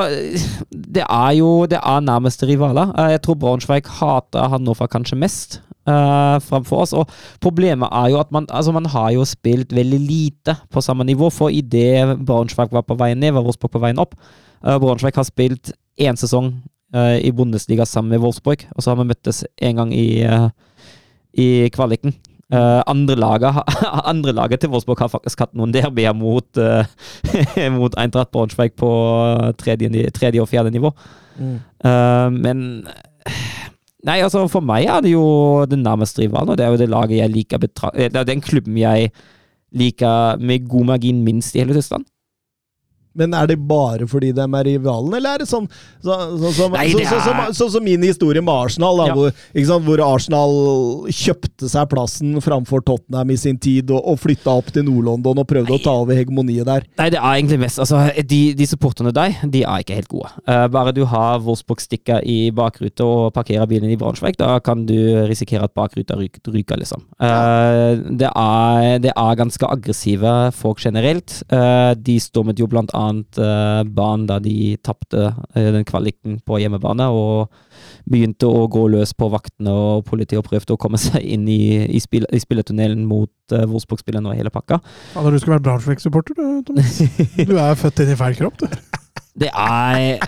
B: Det er jo Det er nærmeste rivaler. Eh, Jeg tror Braunschweig hater Hannover kanskje mest uh, framfor oss. Og problemet er jo at man Altså, man har jo spilt veldig lite på samme nivå. For idet Braunschweig var på veien ned, var Wolfsburg på veien opp. Uh, Braunschweig har spilt én sesong i Bundesliga sammen med Wolfsburg, og så har vi møttes en gang i, eh, i kvaliken. Uh, andre, laget, andre laget til Wolfsburg har faktisk hatt noen derbyer mot, uh, mot Eintracht Braunschweig på tredje, tredje og fjerde nivå. Eh, men Nei, altså for meg er det jo den nærmeste rivalen, og det er jo det laget jeg liker betra eh, Det er den klubben jeg liker med god margin minst i hele Tyskland.
A: Men er det bare fordi de er rivalen, eller er det sånn så, så, så,
B: Nei,
A: så,
B: det
A: så, som min historie med Arsenal, da,
B: Ja.
A: hvor, sant, hvor Arsenal kjøpte seg plassen framfor Tottenham i sin tid, og, og flytta opp til Nord-London og prøvde å ta over hegemoniet der.
B: Nei, det er egentlig mest Altså, de, de supporterne deg, de er ikke helt gode. Uh, bare du har Wolfsburg-stikker i bakruta og parkerer bilen i Braunschweig, da kan du risikere at bakruta ryker, ryker liksom. Eh, det, er, det er ganske aggressive folk generelt. Uh, de stormet jo blant annet uh, banen da de tapte eh, den kvaliken på hjemmebane, og begynte å gå løs på vaktene og politiet og prøvde å komme seg inn i, i, spill, i spilletunnelen mot eh, Wolfsburg-spillerne og hele pakka.
C: Fader, du skulle vært Braunschweig-supporter, du, Thomas. Du er født inn i feil kropp, du.
B: Det er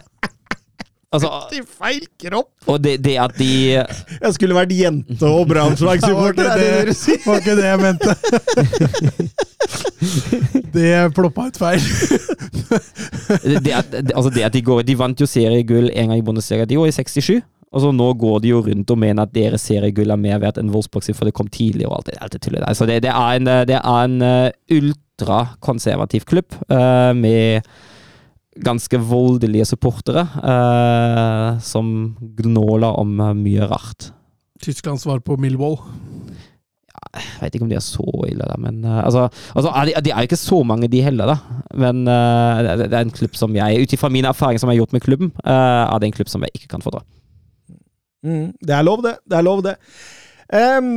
B: Altså,
A: I feil kropp!
B: og det, det at de
A: Jeg skulle vært jente og Braunschweig-supporter, er det det
C: var ikke det jeg mente. Det ploppa ut feil.
B: det at, det, altså det at de går De vant jo seriegull en gang i Bundesliga, de var i 67. Og så nå går de jo rundt og mener at deres seriegull er mer verdt enn Wolfsburg for det kom tidlig og alt det, alt det tullet der. Så det, det er en, det er en eh, ultrakonservativ klubb uh, med ganske voldelige supportere eh, som gnåler om eh, mye rart.
C: Tysklands svar på Millwall.
B: Jeg vet ikke om de er så ille, da, men eh, altså, altså er de, de er jo ikke så mange, de heller, da. Men eh, det, det er en klubb som jeg, ut ifra min erfaring som jeg har gjort med klubben, eh, er det en klubb som jeg ikke kan fordra.
A: Mm, det er lov, det. Det er lov, det. Um,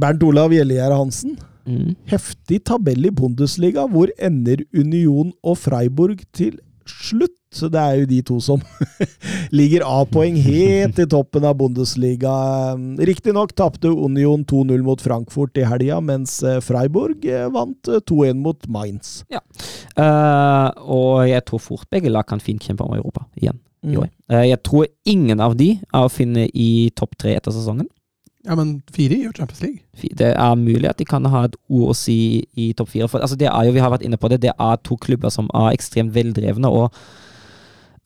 A: Bernt Olav Gjellegjerde Hansen.
B: Mm.
A: Heftig tabell i Bundesliga. Hvor ender Union og Freiburg til slutt? Så det er jo de to som ligger A-poeng helt i toppen av Bundesliga. Riktignok tapte Union 2-0 mot Frankfurt i helga, mens eh, Freiburg eh, vant eh, 2-1 mot Mainz.
B: Eh, og jeg tror fort begge lag kan fint kjempe om Europa igjen i
A: Mm.
B: år. Eh, jeg tror ingen av de er å finne i topp tre etter sesongen.
C: Ja, men fire i Champions League.
B: Det er mulig at de kan ha et ord å si i topp fire. For altså, det er jo, vi har vært inne på det, det er to klubber som er ekstremt veldrevne. og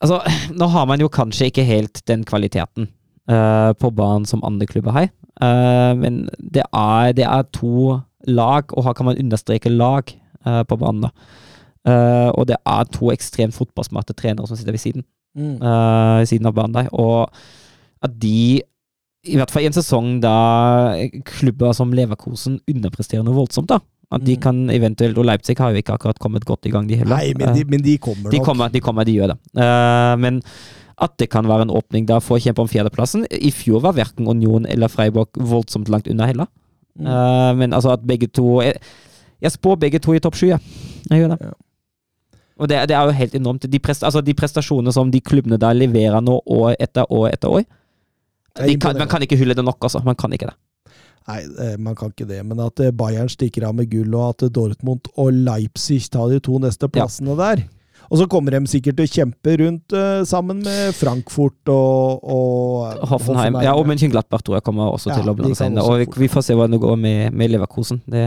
B: altså, Nå har man jo kanskje ikke helt den kvaliteten uh, på banen som andre klubber har. Uh, men det er, det er to lag, og her kan man understreke lag uh, på banen. da. Og det er to ekstremt fotballsmarte trenere som sitter ved siden
A: Mm.
B: ved siden av banen der. Og at de, i hvert fall i en sesong da klubber som Leverkosen underpresterer noe voldsomt, da. At de
A: Mm.
B: kan eventuelt Og Leipzig har jo ikke akkurat kommet godt i gang, de heller.
A: Nei, men de,
B: Eh,
A: men de kommer nok.
B: de kommer, de kommer, de gjør det. Eh, men at det kan være en åpning da for å kjempe om fjerdeplassen I fjor var verken Union eller Freiburg voldsomt langt unna heller.
A: Mm.
B: Eh, men altså at begge to Jeg, jeg spår begge to i topp sju, jeg. Jeg gjør det.
A: Ja.
B: Og det, det er jo helt enormt. De, prest, altså de prestasjonene som de klubbene der leverer nå år etter år etter år kan. Man kan ikke hylle det nok, altså. Man kan ikke det.
A: Nei, eh, man kan ikke det. Men at eh, Bayern stikker av med gull, og at Dortmund og Leipzig tar de to neste plassene der Og så kommer de sikkert til å kjempe rundt uh, sammen med Frankfurt og, og
B: Hoffenheim. Ja, og München-Glattberg tror jeg kommer også
A: Ja,
B: til å
A: de
B: blande seg inn. Og vi, vi får se hvordan det går med, med Leverkosen. Det,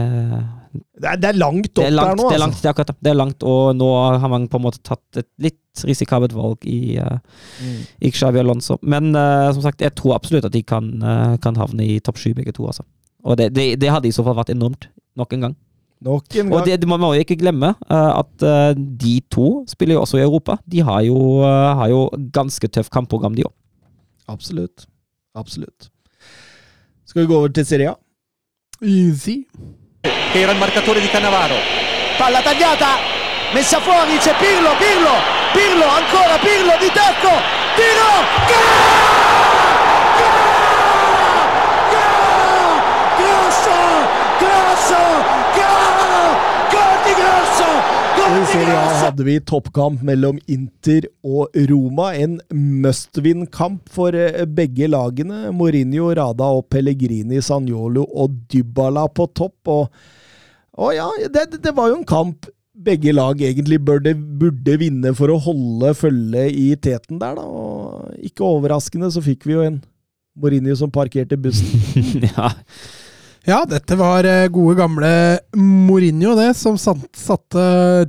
A: det, er, det er langt opp
B: er langt,
A: der nå,
B: det er
A: altså.
B: langt, det er akkurat. Det er langt, og nå har man på en måte tatt et litt risikabelt valg i, uh,
A: Mm.
B: i Xavi Alonso. Men uh, som sagt, jeg tror absolutt at de kan, uh, kan havne i topp sju, begge to. Altså. Og det, det, det hadde i så fall vært enormt, nok en gang.
A: Nok en
B: Og det, Man må jo ikke glemme eh, at eh, de to spiller jo også i Europa. De har jo, eh, har jo ganske tøft kampprogram, de òg.
A: Absolutt. Absolutt. Skal vi gå over til Serie A?
C: Easy.
F: era il marcatore di Cannavaro.
G: Palla tagliata, messa fuori, c'è Pirlo, Pirlo, Pirlo, ancora Pirlo di tacco, tiro, gol! Grosso, grosso, gol! Gol di Grosso, gol
A: I
G: di
A: Serie A hadde vi toppkamp mellom Inter og Roma. En must-win-kamp for eh, begge lagene. Mourinho, Rada og Pellegrini, Sanjolo og Dybala på topp. Og, og ja, det, det var jo en kamp begge lag egentlig burde, burde vinne for å holde følge i teten der, da. Og ikke overraskende så fikk vi jo en Mourinho som parkerte bussen.
B: ja.
C: Ja, dette var eh, gode gamle Mourinho, det, som satte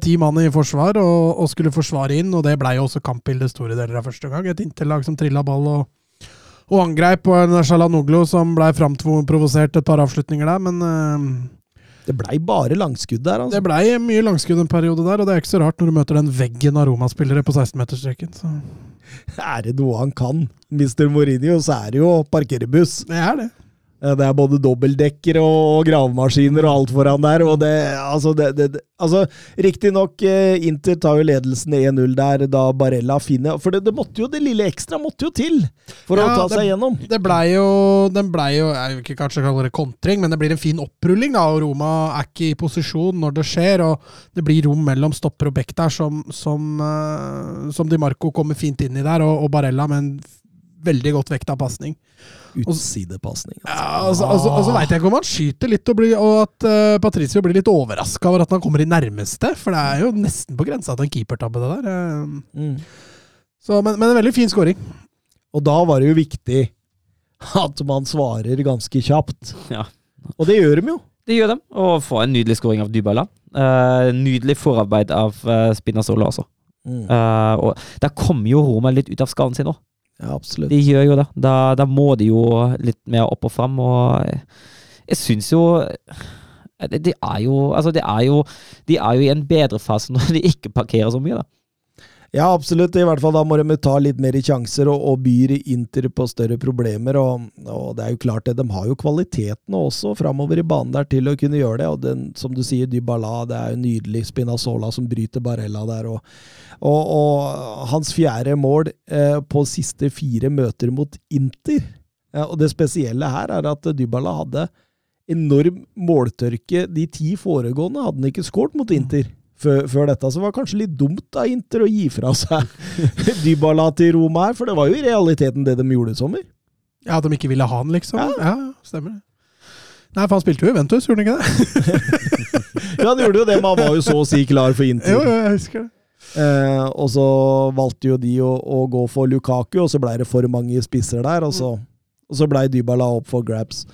C: ti mann i forsvar og, og skulle forsvare inn. Og det blei jo også kampbildet store deler av første gang. Et Inter-lag som trilla ball og, og angreip, og en Shalanoglu som blei framprovosert et par avslutninger der. Men uh,
A: Det blei bare langskudd der, altså.
C: det blei mye langskudd en periode der, og det er ikke så rart når du møter den veggen av Roma-spillere på 16-meterstreken. Så
A: Er det noe han kan, Mr. Mourinho, så er det jo å parkere buss.
C: det er det.
A: Eh, Det er både dobbeltdekker og gravemaskiner og alt foran der. og det, altså, det, det, altså Riktignok, eh, Inter tar jo ledelsen 1-0 der da Barella finner For det, det måtte jo det lille ekstra måtte jo til for å ta
C: det-
A: seg gjennom.
C: Det blei jo, den blei jo Jeg vil ikke kanskje kalle det kontring, men det blir en fin opprulling. da, og Roma er ikke i posisjon når det skjer. og Det blir rom mellom stopper og bekk der, som, som, eh, som Di Marco kommer fint inn i der, og, og Barella med en veldig godt vekta pasning.
A: Utsidepasning. Altså.
C: Ja, altså, altså, altså veit jeg ikke om han skyter litt, og, blir, og at uh, Patricio blir litt overraska over at han kommer i nærmeste, for det er jo nesten på grensa til en keepertabbe, det der. eh.
A: Mm.
C: Så, men, men en veldig fin scoring.
A: Og da var det jo viktig at man svarer ganske kjapt.
B: Ja.
A: Og det gjør de jo.
B: Det gjør de, Og få en nydelig scoring av Dybala. Uh, nydelig forarbeid av uh, Spinazzola også.
A: Mm.
B: Uh, og der kommer jo Roma litt ut av skallen sin nå.
A: Ja, absolutt.
B: De gjør jo det. Da, da må de jo litt mer opp og fram, og jeg, jeg syns jo de, de er jo Altså, de er jo De er jo i en bedre fase når de ikke parkerer så mye, da.
A: Ja, absolutt. I hvert fall da må de ta litt mer sjanser og, og byr Inter på større problemer. Og, og det er jo klart det, de har jo kvalitetene også framover i banen der til å kunne gjøre det. Og den, som du sier, Dybala, det er jo nydelig. Spinazzola som bryter Barella der. Og, og hans fjerde mål eh, på siste fire møter mot Inter. Ja, og det spesielle her er at Dybala hadde enorm måltørke. De ti foregående hadde han ikke skåret mot Inter før, dette, så var det kanskje litt dumt av Inter å gi fra seg Dybala til Roma her, for det var jo i realiteten det de gjorde i sommer.
C: Ja, At de ikke ville ha han, liksom?
A: Ja.
C: Ja, ja stemmer det. Nei, for han spilte jo i Ventus, gjorde han ikke det?
A: Ja, han gjorde jo det, men han var jo så å si klar for Inter.
C: Jo, jo, jeg husker det.
A: Eh, og så valgte jo de å, å gå for Lukaku, og så ble det for mange spisser der, og så, og så ble Dybala opp for grabs.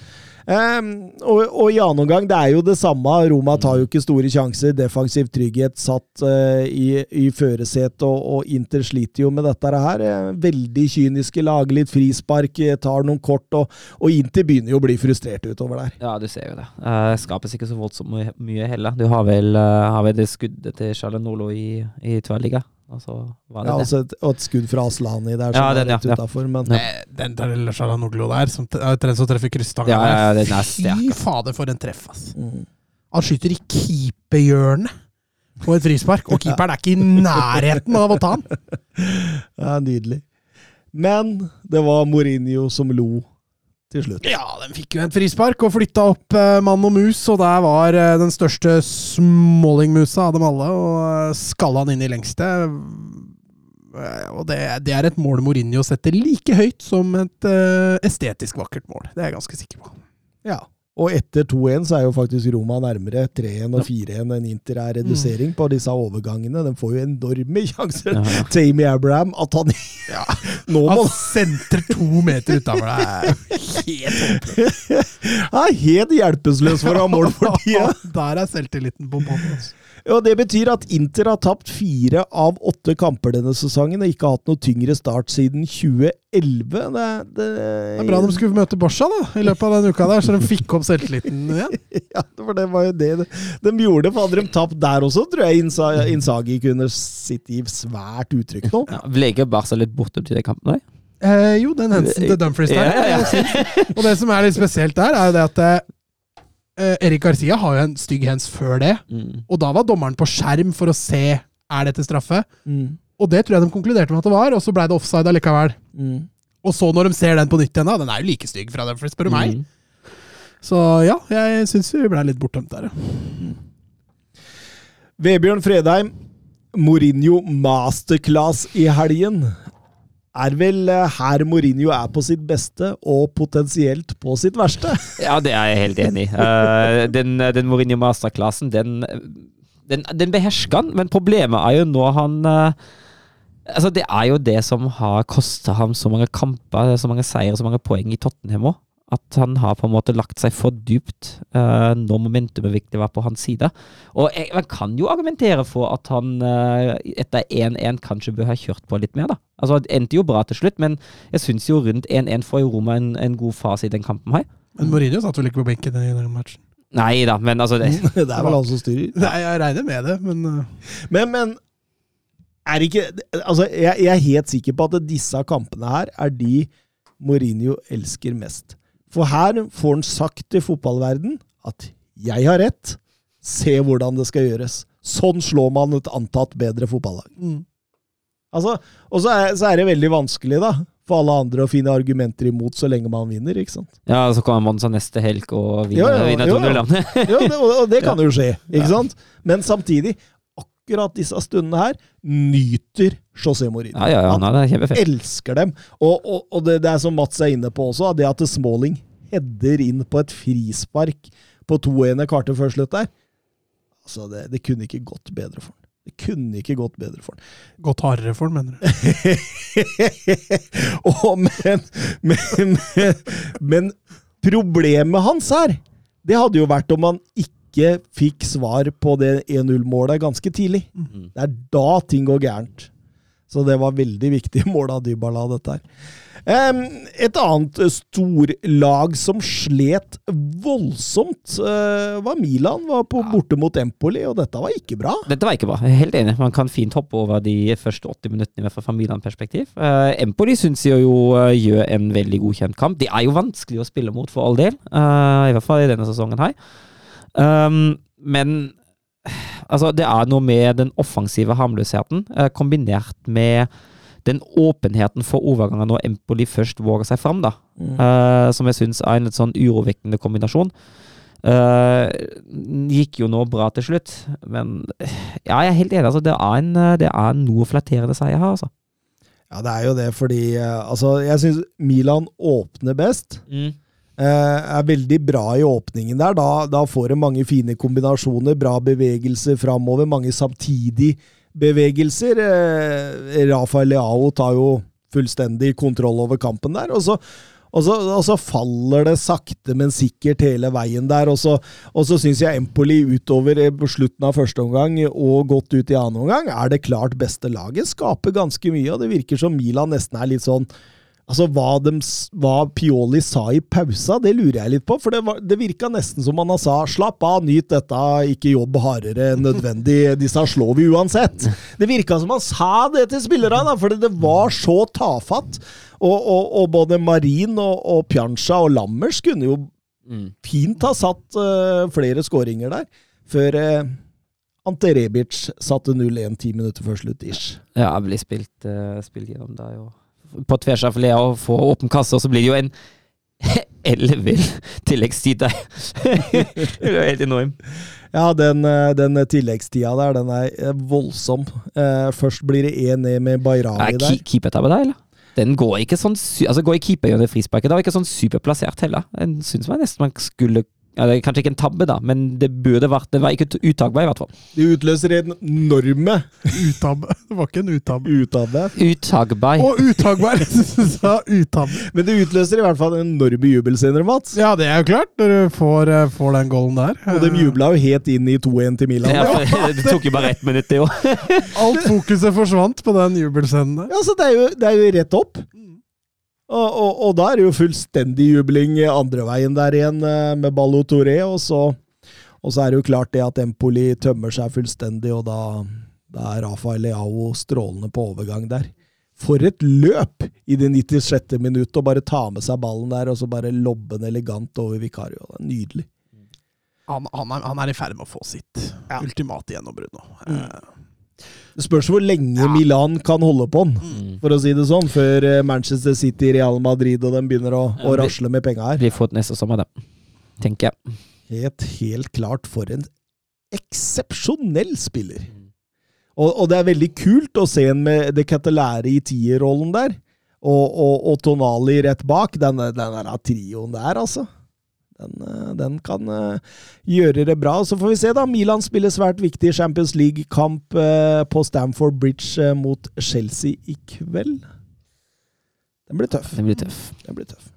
A: Eh, og, og i annen omgang, det er jo det samme. Roma tar jo ikke store sjanser. Defensiv trygghet satt uh, i, i førersetet, og, og Inter sliter jo med dette her. Eh, veldig kyniske, lag, litt frispark, eh, tar noen kort, og, og Inter begynner jo å bli frustrert utover der.
B: Ja, du ser jo det. Uh, skapes ikke så voldsomt mye, heller. Du har vel, uh, har vel det skuddet til Chalanolo i, i tverrliga. Altså, var det
A: Ja,
B: det?
A: altså et, og et skudd fra Aslani der, som
B: Ja, den, ja,
A: rett
B: ja.
A: utenfor, men
C: Eh, Den der Shalanoglu der, som er som treffer krysstanga
B: Ja, ja, ja, er
C: Fy fader, for en treff, ass.
A: mm.
C: Han skyter i keeperhjørnet på et frispark, og keeperen er ikke i nærheten av å ta han.
A: er nydelig. Men det var Mourinho som lo til slutt.
C: Ja, den fikk jo en frispark og flytta opp eh, mann og mus, og der var eh, den største smålingmusa av dem alle, og eh, skalla han inn i lengste. Eh, Og det, det er et mål Mourinho setter like høyt som et eh, estetisk vakkert mål. Det er jeg ganske sikker på.
A: Ja. Og etter 2-1 så er jo faktisk Roma nærmere 3-1 og 4-1 enn Inter er redusering på disse overgangene. De får jo enorme sjanser.
B: Ja.
A: Tammy Abraham, at han Nå må
C: Han sentrer to meter utafor deg.
A: Han er helt hjelpeløs for å ha mål for tida!
C: Der er selvtilliten på bånn. Altså.
A: Og det betyr at Inter har tapt fire av åtte kamper denne sesongen og ikke har hatt noe tyngre start siden 2011. Det, det,
C: Det er bra de skulle møte Borsa da, i løpet av den uka der, så de fikk opp selvtilliten igjen.
A: Ja, for det var jo det de gjorde. For hadde de tapt der også, tror jeg Insagi kunne sitte i svært uttrykk nå.
B: Ja, ble ikke Barca litt borte til de kampene?
C: Eh, jo, den hendelsen til Dumfries der.
B: Ja, ja, ja.
C: Og det som er litt spesielt der, er jo det at eh, Erik Garcia har jo en stygg hands før det.
B: Mm.
C: Og da var dommeren på skjerm for å se er dette straffe.
A: Mm.
C: Og det tror jeg de konkluderte med at det var, og så ble det offside allikevel.
A: Mm.
C: Og så når de ser den på nytt igjen, da, den er jo like stygg fra Dumfries, spør du meg.
B: Mm.
C: Så ja, jeg syns vi ble litt bortdømt der. ja.
A: Vebjørn Fredheim, Mourinho masterclass i helgen. Er vel eh, her Mourinho er på sitt beste, og potensielt på sitt verste.
B: Ja, det er jeg helt enig i. Eh, den, den Mourinho Masterklassen, den, den, den behersker han, men problemet er jo nå han eh, Altså, det er jo det som har kosta ham så mange kamper, så mange seier, så mange poeng i Tottenham òg. At han har på en måte lagt seg for dypt uh, når momentumet viktig var på hans side. Og jeg, man kan jo argumentere for at han uh, etter 1-1 kanskje bør ha kjørt på litt mer, da. Altså, Det endte jo bra til slutt, men jeg syns jo rundt 1-1 får jo Roma en, en god fase i den kampen her.
C: Men Mourinho satt vel ikke på benken i den matchen?
B: Nei da, men altså det,
A: Det er vel han som styrer.
C: Nei, jeg regner med det, men uh,
A: Men, men er ikke Altså, jeg, jeg er helt sikker på at disse kampene her er de Mourinho elsker mest. For her får han sagt til fotballverden at 'jeg har rett', se hvordan det skal gjøres. Sånn slår man et antatt bedre fotballag.
C: mm.
A: Altså, og så er, så er det veldig vanskelig, da, for alle andre å finne argumenter imot så lenge man vinner, ikke sant?
B: Ja, så kan man Monza neste helg og
A: Ja,
B: vinner,
A: ja,
B: vinner
A: ja, ja.
B: 2-0.
A: Ja, det, og og det kan jo skje, ikke
B: Ja.
A: sant? Men samtidig, akkurat disse stundene her, nyter José Mourinho.
B: Ja, ja, ja,
A: Han
B: nei, det er
A: elsker dem. Og, og, og det, det er som Mats er inne på også, det at Smalling header inn på et frispark på 2-1 et kvarter før slutt der. Altså, det, det kunne ikke gått bedre for han. Det kunne ikke gått bedre for han.
C: gått hardere for ham, mener du?
A: oh, men, men, men, men problemet hans her, det hadde jo vært om han ikke fikk svar på det 1-0-målet ganske tidlig.
B: Mm.
A: Det er da ting går gærent. Så det var veldig viktig mål av Dybala, dette her. Um, et annet storlag som slet voldsomt, uh, var Milan. Var på borte mot Empoli, og dette var ikke bra.
B: Dette var ikke bra. Helt enig. Man kan fint hoppe over de første 80 minuttene i hvert fall fra Milan-perspektiv. Uh, Empoli syns jeg jo eh, gjør en veldig godkjent kamp. De er jo vanskelig å spille mot for all del, i hvert fall i denne sesongen her. Um, men altså, det er noe med den offensive harmløsheten eh, kombinert med den åpenheten for overganger når Empoli først våger seg fram, da. Eh, som jeg syns er en litt sånn urovekkende kombinasjon. Uh, gikk jo nå bra til slutt, men ja, jeg er helt enig. Altså, det, er en, det er noe flatterende seier her, altså.
A: Ja, det er jo det, fordi altså, jeg syns Milan åpner best. Eh, er veldig bra i åpningen der. Da, da får de mange fine kombinasjoner, bra bevegelser framover, mange samtidig bevegelser. Eh, Rafael Leao tar jo fullstendig kontroll over kampen der. og så og så, og så faller det sakte, men sikkert hele veien der. Og så, og så syns jeg Empoli utover eh, på slutten av første omgang og godt ut i annen omgang er det klart beste laget. Skaper ganske mye, og det virker som Milan nesten er litt sånn Altså, hva, de, hva Pioli sa i pausa, det lurer jeg litt på. For det, var, det virka nesten som han sa 'slapp av, nyt dette, ikke jobb hardere enn nødvendig, disse slår vi uansett'. Det virka som han sa det til spillerne, for det var så tafatt. Og, og, og både Marin og, og Pjansja og Lammers kunne jo fint ha satt uh, flere skåringer der, før uh, Ante Rebic satte 0-1 ti minutter før slutt. ish.
B: Ja, blir spilt, uh, spilt gjennom der, jo. På tvers av Lea og få åpen kasse, og så blir det jo en ellevill tilleggstid der. det er helt enormt.
A: Ja, den, eh, den tilleggstida der, den er eh, voldsom. Eh, først blir det 1-1 med Bayrami der.
B: ke- keepertabbe der, eller? Den går ikke sånn Altså, går i keeper gjennom frisparket. Det var ikke sånn superplassert heller. Den syns jeg nesten man skulle Ja, det er kanskje ikke en tabbe, da, men det burde vært Det var ikke ut- uttakbar, i hvert fall.
A: Det utløser en enorme
C: Uttabbe. Det var ikke en uttabbe.
A: uttabbe.
B: Uttakbar.
C: Og utagbar! Du sa uttabbe.
A: Men det utløser i hvert fall en enorme jubelscener, Mats.
C: Ja, det er jo klart, når du får, eh, får den goalen der.
A: Og de jubla jo helt inn i 2-1 til Milan.
B: Ja,
A: Ja,
B: for det tok jo bare ett minutt, det òg.
C: Alt fokuset forsvant på den jubelscenen der.
A: så det er jo, det er jo rett opp. Og, og, og da er det jo fullstendig jubling andre veien der igjen eh, med Ballo Touré, og så, og så er det jo klart det at Empoli tømmer seg fullstendig, og da, da er Rafael Leao strålende på overgang der. For et løp i det 96. minuttet, å bare ta med seg ballen der, og så bare lobbe den elegant over Vicario. Det er nydelig.
C: Han, han, er, han er i ferd med å få sitt
A: Ja.
C: ultimate gjennombrudd nå. Eh,
A: Det spørs hvor lenge Milan kan holde på den,
B: Mm.
A: for å si det sånn, før eh, Manchester City, Real Madrid og dem begynner å,
B: Ja,
A: å rasle med penga her.
B: Vi får neste sommer, det. Tenker jeg.
A: Helt, helt klart for en eksepsjonell spiller. Og, og det er veldig kult å se en med det Catalære i tierrollen der, og, og, og Tonali rett bak. Den, den der trioen der, altså. Den, eh, den kan eh, gjøre det bra. Så får vi se, da. Milan spiller svært viktig Champions League-kamp eh, på Stamford Bridge mot Chelsea i kveld. Den blir tøff.
B: Den blir tøff.
A: Den blir tøff.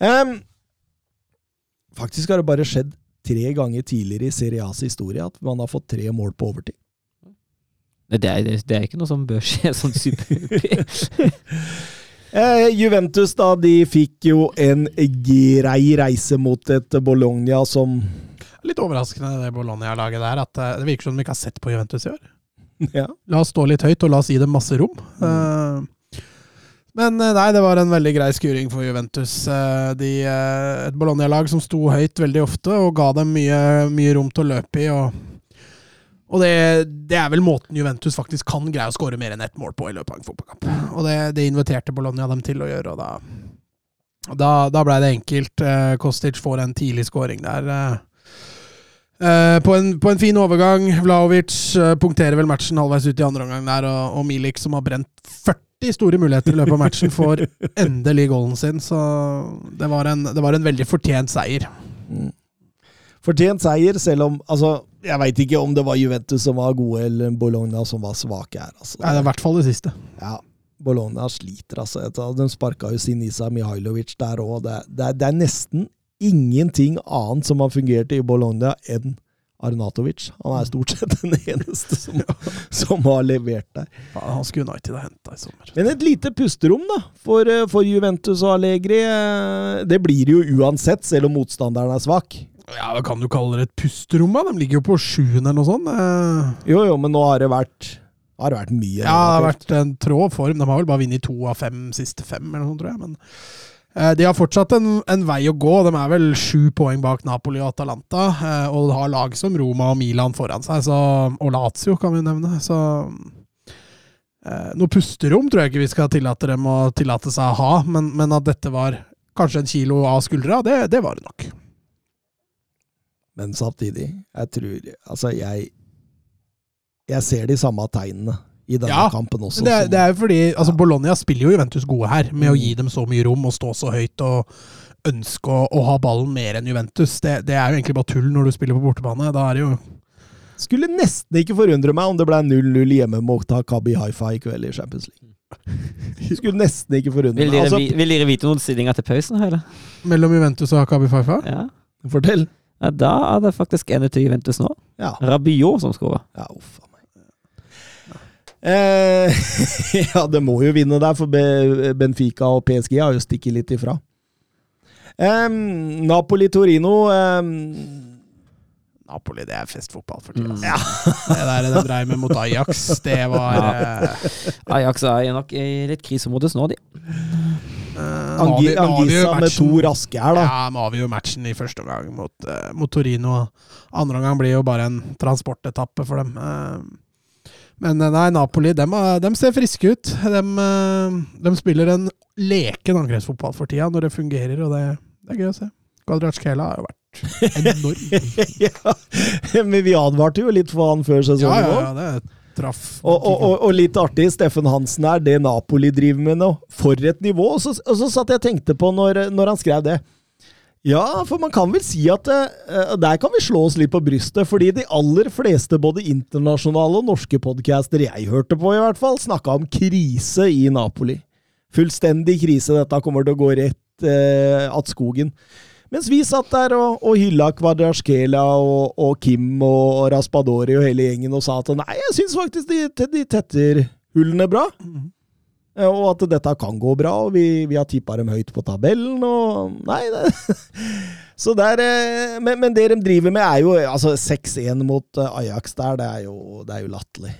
A: Um, faktisk har det bare skjedd tre ganger tidligere i Serie A's historie at man har fått tre mål på overtid.
B: Det er, det er ikke noe som bør skje sånn super...
A: Eh, Juventus da, de fikk jo en grei reise mot et Bologna som
C: litt overraskende, det Bologna-laget der. At eh, det virker som de ikke har sett på Juventus i år.
A: ja,
C: La oss stå litt høyt, og la oss gi dem masse rom. Eh, men eh, nei, det var en veldig grei skuring for Juventus. De, et Bologna-lag som sto høyt veldig ofte, og ga dem mye, mye rom til å løpe i. og og det, det er vel måten Juventus faktisk kan greie å skåre mer enn ett mål på i løpet av en fotballkamp. Og det, det inviterte Bologna dem til å gjøre, og da, da, da blei det enkelt. Eh, Kostic får en tidlig skåring der. eh, på, en, på en fin overgang. Vlaovic uh, punkterer vel matchen halvveis ut i andre omgang der, og, og Milik, som har brent 40 store muligheter i løpet av matchen, får endelig goalen sin. Så det var en, det var en veldig fortjent seier.
A: fortjent seier, selv om altså, Jeg veit ikke om det var Juventus som var gode, eller Bologna som var svake her. Altså.
C: Nei, det er i hvert fall det siste.
A: Ja, Bologna sliter, altså. De sparka jo Sinisa Mihailovic der òg. Det, det, det er nesten ingenting annet som har fungert i Bologna enn Arnatovic. Han er stort sett den eneste som, som har levert der.
C: Ja, Han skulle United ha henta i sommer.
A: Men et lite pusterom da, for, eh, for Juventus og Allegri. eh, Det blir det jo uansett, selv om motstanderen er svak.
C: Ja, hva Kan du kalle det et pusterom? De ligger jo på sjuende eller noe sånt. Eh,
A: Jo, jo, men nå har det vært, har det vært mye.
C: Ja, det har vært en trå form. De har vel bare vunnet to av fem siste fem, eller noe sånt, tror jeg. Men eh, de har fortsatt en, en vei å gå. De er vel sju poeng bak Napoli og Atalanta. eh, og har lag som Roma og Milan foran seg, så, og Lazio kan vi nevne. Så eh, noe pusterom tror jeg ikke vi skal tillate dem å tillate seg å ha, men, men at dette var kanskje en kilo av skuldra, det, det var det nok.
A: Men samtidig, jeg tror Altså, jeg Jeg ser de samme tegnene i denne
C: Ja,
A: kampen også.
C: Det, er,
A: som-
C: det er fordi altså Bologna spiller jo Juventus gode her, med å
A: Mm.
C: gi dem så mye rom og stå så høyt og ønske å, å ha ballen mer enn Juventus. Det, det er jo egentlig bare tull når du spiller på bortebane. Da er det jo
A: Skulle nesten ikke forundre meg om det ble 0-0 hjemme mot Kabi Haifa i kveld i Champions League. Skulle nesten ikke forundre
B: Vil
A: meg.
B: dere,
A: Altså,
B: vil dere vite noen stillinger til pausen, eller?
C: mellom Juventus og Akabi Faifa.
B: Ja.
A: fortell.
B: Ja, Da er det faktisk ene til Juventus nå.
A: Ja.
B: Rabiot som skårer.
A: Ja, uff a meg. Eh, ja, det må jo vinne der, for Benfica og PSG har jo stikket litt ifra. Eh, Napoli-Torino eh,
C: Napoli, det er festfotball for tida.
B: Mm.
C: Ja. Det der de dreiv med mot Ajax, det var eh,
B: Ajax er nok i litt krisemodus nå, de.
C: Nå
A: Angi, Angisa med to raske her, da.
C: Ja, de avgjør matchen i første omgang mot, uh, mot Torino. Andre omgang blir jo bare en transportetappe for dem. Uh, men nei, Napoli dem, dem ser friske ut. De, de spiller en leken angrepsfotball for tida, når det fungerer, og det, det er gøy å se. Guadrachkela har jo vært enorm.
A: ja, men vi advarte jo litt for han før
C: ja,
A: òg.
C: ja,
A: ja,
C: ja, det traff.
A: Og, og, og, og litt artig, Steffen Hansen er det Napoli driver med nå. For et nivå! Og så, så satt jeg og tenkte på når, når han skrev det. Ja, for man kan vel si at uh, der kan vi slå oss litt på brystet, fordi de aller fleste både internasjonale og norske podcaster jeg hørte på, i hvert fall, snakka om krise i Napoli. Fullstendig krise. Dette kommer til å gå rett uh, at skogen. Mens vi satt der og, og hylla Kvadraskela og, og Kim og, og Raspadori og hele gjengen og sa at nei, jeg syns faktisk de, de tetter hullene bra. Eh, Og at dette kan gå bra, og vi, vi har tippa dem høyt på tabellen, og Nei, det Så der, eh, men, men det de driver med, er jo altså 6-1 mot eh, Ajax der, det er jo, det er jo latterlig.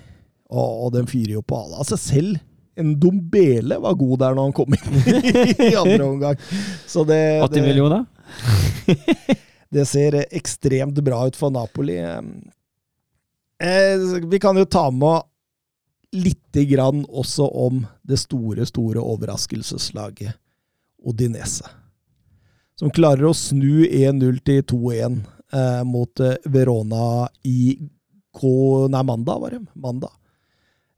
A: Og, og de fyrer jo på alle. Altså selv en Dombele var god der når han kom inn i andre omgang. Så det,
B: 80
A: det,
B: millioner?
A: det ser ekstremt bra ut for Napoli. Eh, vi kan jo ta med lite grann også om det store, store overraskelseslaget Odinese. Som klarer å snu 1-0 til 2-1 eh, mot eh, Verona i mandag, var det. Mandag.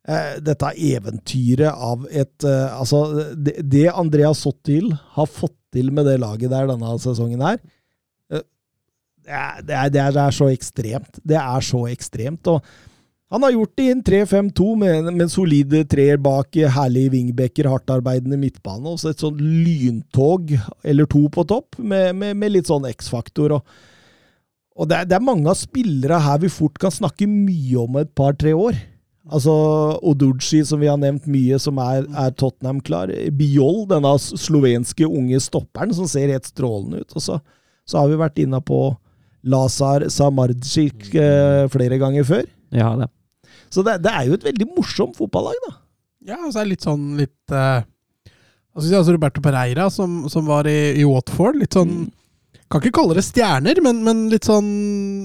A: Eh, dette eventyret av et eh, Altså, det, det Andrea Sottil har fått til med det laget der denne sesongen her, eh, det er, det, er, det, er, så ekstremt. Det er så ekstremt. og han har gjort det i en 3-5-2 med, med solide treer bak herlige wingbacker, hardtarbeidende midtbane, og et sånn lyntog eller to på topp, med, med, med litt sånn X-faktor. Og, og det, er, det, er, mange av spillere her vi fort kan snakke mye om et par-tre år. Altså Oduji, som vi har nevnt mye, som er, er Tottenham-klar. Biol, denne slovenske unge stopperen som ser helt strålende ut. Og så, så har vi vært inne på Lazar Samardzic eh, flere ganger før.
B: Ja, det.
A: Så det, det, er jo et veldig morsomt fotballag, da.
C: Ja, og så er det litt sånn litt eh, altså Roberto Pereira, som, som var i, i, Watford. Litt sånn Kan ikke kalle det stjerner, men, men litt sånn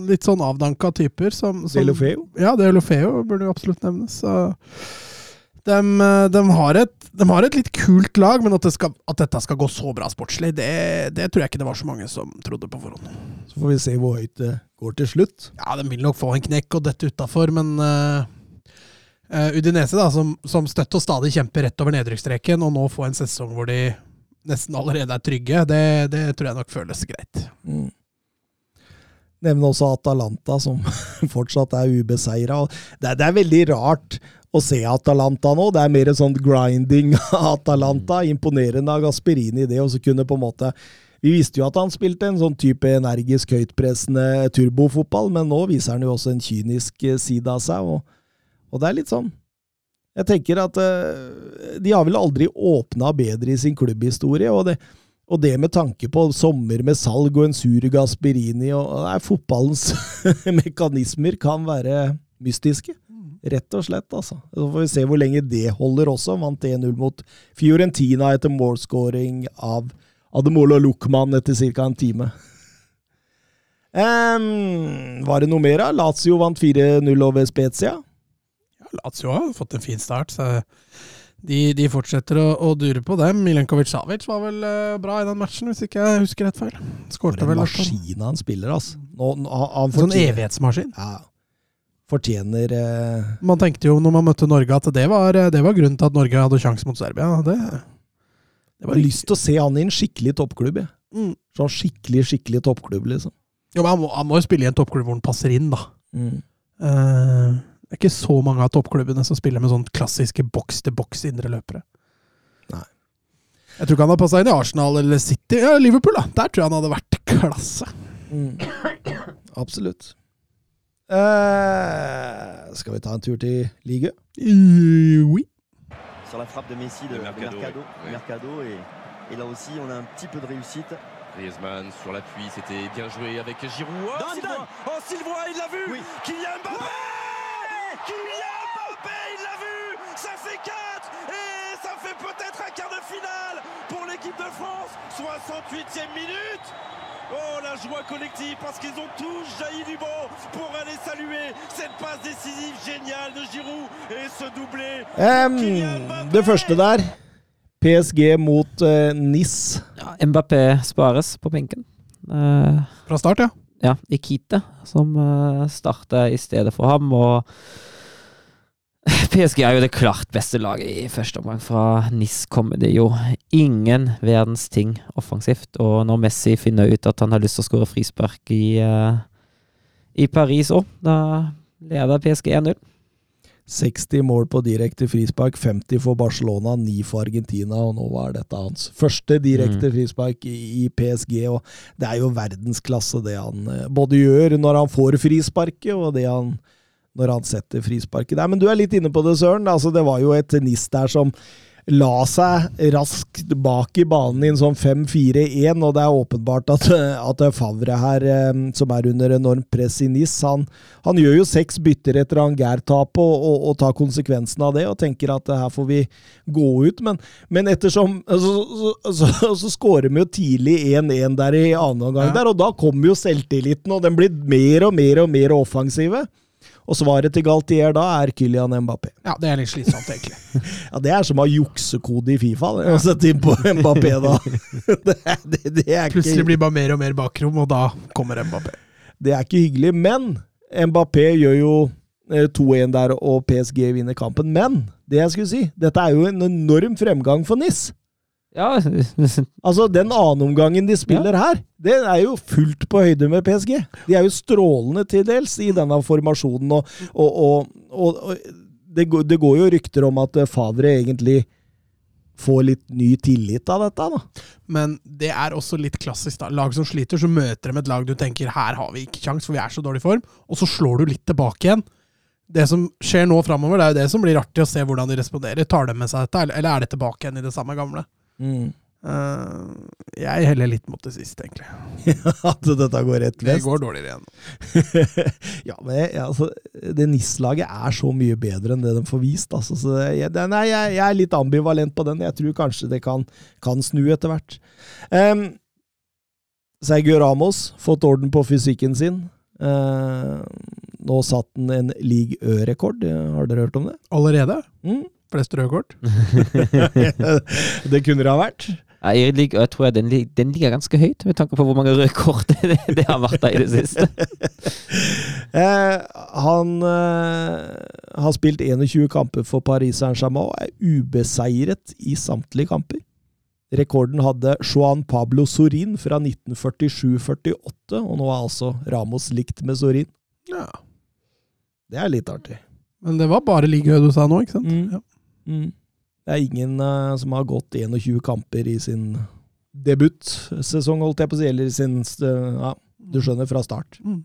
C: litt sånn avdanka typer. Som, som,
A: Delofeo?
C: Ja, Delofeo burde jo absolutt nevnes. Så de, de, har et, de, har et, litt kult lag, men at, det skal, at dette skal gå så bra sportslig, det, det, tror jeg ikke det var så mange som trodde på forhånd.
A: Så får vi se hvor høyt det går til slutt.
C: Ja, de vil nok få en knekk og dette utafor, men uh, uh, Udinese, da, som, som støtt og stadig kjemper rett over nedrykksstreken, og nå få en sesong hvor de nesten allerede er trygge, det, det tror jeg nok føles greit.
A: Mm. Nevne også Atalanta, som fortsatt er ubeseira. Det, det er veldig rart å se Atalanta nå. Det er mer en sånn grinding Atalanta. Imponerende av Gasperini det, og så kunne på en måte Vi visste jo at han spilte en sånn type energisk, høytpressende turbofotball, men nå viser han jo også en kynisk side av seg, og, og det er litt sånn Jeg tenker at uh, de har vel aldri åpna bedre i sin klubbhistorie, og det, og det med tanke på sommer med salg og en sur Gasperini og, nei, Fotballens mekanismer kan være mystiske. Rett og slett, altså. Så får vi se hvor lenge det holder også. Vant 1-0 mot Fiorentina etter målscoring av Ademolo Luchman etter ca. en time. Um, var det noe mer, da? Lazio vant 4-0 over Spezia.
C: Lazio har fått en fin start, så de, de fortsetter å, å, dure på dem. Milenkovic Savic var vel uh, bra i den matchen, hvis ikke jeg husker rett feil.
A: Skårte vel. maskin han spiller, altså. Nå, han,
C: han sånn evighetsmaskin?
A: Ja fortjener uh...
C: Man tenkte jo når man møtte Norge at det var, det var grunnen til at Norge hadde sjanse mot Serbia. Det,
A: det var lyst til å se han i en skikkelig toppklubb. Ja. Mm. Sånn skikkelig, skikkelig toppklubb, liksom.
C: Jo, men han må, han må jo spille i en toppklubb hvor han passer inn, da. Mm. Uh, det er ikke så mange av toppklubbene som spiller med sånn klassiske boks-til-boks indre løpere.
A: Nei.
C: Jeg tror ikke han hadde passa inn i Arsenal eller City. Ja, Liverpool, da. Der tror jeg han hadde vært klasse.
A: Mm. Absolutt. Skal vi ta en tur til Ligue?
C: Uh, Oui.
H: Sur la frappe de Messi de, de Mercado, de Mercado, oui. Mercado et, et, là aussi on a un petit peu de réussite.
I: Griezmann sur l'appui, c'était bien joué avec Giroud. Oh,
F: Sylvain, oh, Sylvain il l'a vu oui. Kylian Mbappé ouais Kylian Mbappé, il l'a vu Ça fait 4 et ça fait peut-être un quart de finale pour l'équipe de France 68e minute Oh la joie collective parce qu'ils ont tous jailli du banc pour aller saluer cette passe décisive géniale de Giroud et ce doublé.
A: Um, det første der, PSG mot uh, NIS.
B: Ja, Mbappé spares på benken. Uh,
C: Fra start, ja.
B: Ja, Ikite som uh, starter i stedet for ham. og PSG er jo det klart beste laget i første omgang. Fra NIS kommer det jo ingen verdens ting offensivt. Og når Messi finner ut at han har lyst til å skåre frispark i, uh, i Paris òg, da leder PSG 1-0.
A: 60 mål på direkte frispark, 50 for Barcelona, 9 for Argentina, og nå var dette hans første direkte
B: Mm.
A: frispark i, i PSG. og Det er jo verdensklasse det han eh, både gjør når han får frisparket, og det han når han setter frisparket der. Men du er litt inne på det, Søren. Altså, det var jo et NIS der som la seg raskt bak i banen i en sånn 5-4-1, og det er åpenbart at, at Favre her, eh, som er under enormt press i NIS, han, han gjør jo seks bytter etter Angair-tapet og, og, og tar konsekvensen av det og tenker at her får vi gå ut. Men, men ettersom Så, så, så, så skårer vi jo tidlig 1-1 der i annen omgang,
C: Ja.
A: der, og da kommer jo selvtilliten, og den blir mer og mer og mer offensive. Og svaret til Galtier da er Kylian Mbappé.
C: Ja, det er litt slitsomt, egentlig.
A: Ja, Det er som å ha juksekode i Fifa, det, å sette inn på Mbappé da. Det, det, det, er
C: Plutselig blir det bare mer og mer bakrom, og da kommer Mbappé.
A: det er ikke hyggelig. Men Mbappé gjør jo eh, 2-1 der, og PSG vinner kampen. Men det jeg skulle si, dette er jo en enorm fremgang for NIS.
B: Ja,
A: Altså, Den annenomgangen de spiller her, det er jo fullt på høyde med PSG. De er jo strålende til dels i denne formasjonen, og, og, og, og, og det, går, det går jo rykter om at eh, Favre egentlig får litt ny tillit av dette, da.
C: Men det er også litt klassisk. da. Lag som sliter, så møter de et lag du tenker her har vi ikke kjangs, for vi er så dårlig form, og så slår du litt tilbake igjen. Det som skjer nå framover, det er jo det som blir artig å se hvordan de responderer. Tar de med seg dette, eller- eller er det tilbake igjen i det samme gamle? Eh, jeg heller litt mot det siste, egentlig.
A: At dette går rett
C: Det går dårligere igjen.
A: ja, men jeg, altså, det NIS-laget er så mye bedre enn det de får vist. Altså, så jeg, det, nei, jeg, jeg er litt ambivalent på den. Jeg tror kanskje det kan, kan snu etter hvert. Um, Sergio Ramos, fått orden på fysikken sin. Uh, nå satt han en league Ø-rekord. Har dere hørt om det?
C: Allerede?
A: Mm.
C: Flest røde kort?
A: det kunne det ha vært.
B: Nei, jeg, liker, jeg tror jeg den, den ligger ganske høyt, med tanke på hvor mange røde kort det, det har vært der i det siste.
A: Eh, han eh, har spilt 21 kamper for Paris Saint-Germain og er ubeseiret i samtlige kamper. Rekorden hadde Juan Pablo Sorin fra 1947-48, og nå er altså Ramos likt med Sorin.
C: Ja.
A: Det er litt artig.
C: Men det var bare ligge du sa nå, ikke sant?
A: Mm.
C: Ja.
A: Mm. Det er ingen uh, som har gått 21 kamper i sin debutsesong, holdt jeg på å si, eller sin eh, Ja, du skjønner, fra start.
C: Mm.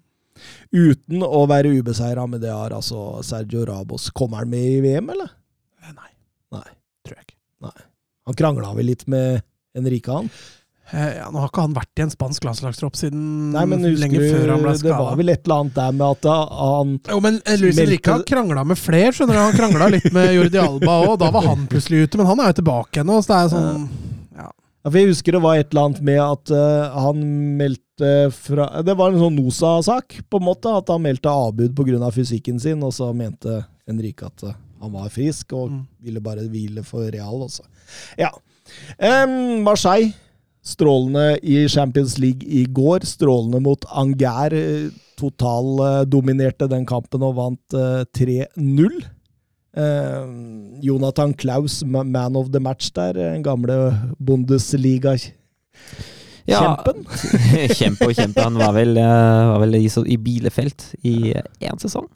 A: Uten å være ubeseira, men det har altså Sergio Rabos. Kommer han med i VM, eller?
C: Eh, Nei.
A: Nei.
C: Tror jeg ikke.
A: Han krangla vel litt med Enrique, han?
C: Eh, ja, nå har ikke han vært i en spansk landslagstropp siden
A: Nei, men husker
C: lenge før han ble
A: det var vel et eller annet der med at han
C: Jo, men eh, Luis Henrique har krangla med flere, skjønner du. Han krangla litt med Jordi Alba òg, da var han plutselig ute. Men han er jo tilbake nå, så det er sånn
A: ja, for Jeg husker det var et eller annet med at uh, han meldte fra Det var en sånn NOSA-sak, på en måte. At han meldte avbud pga. fysikken sin, og så mente Henrik at uh, han var frisk og
C: Mm.
A: ville bare hvile for Real også. Ja. Um, Marseille. Strålende i Champions League i går. Strålende mot Anger. eh, Totaldominerte den kampen og vant eh, 3-0. Eh, Jonathan Klaus, man of the match der. Den gamle Bundesliga-kjempen.
B: Ja, kjempe og kjempe. Han var vel, eh, var vel i, i bilefelt i én sesong.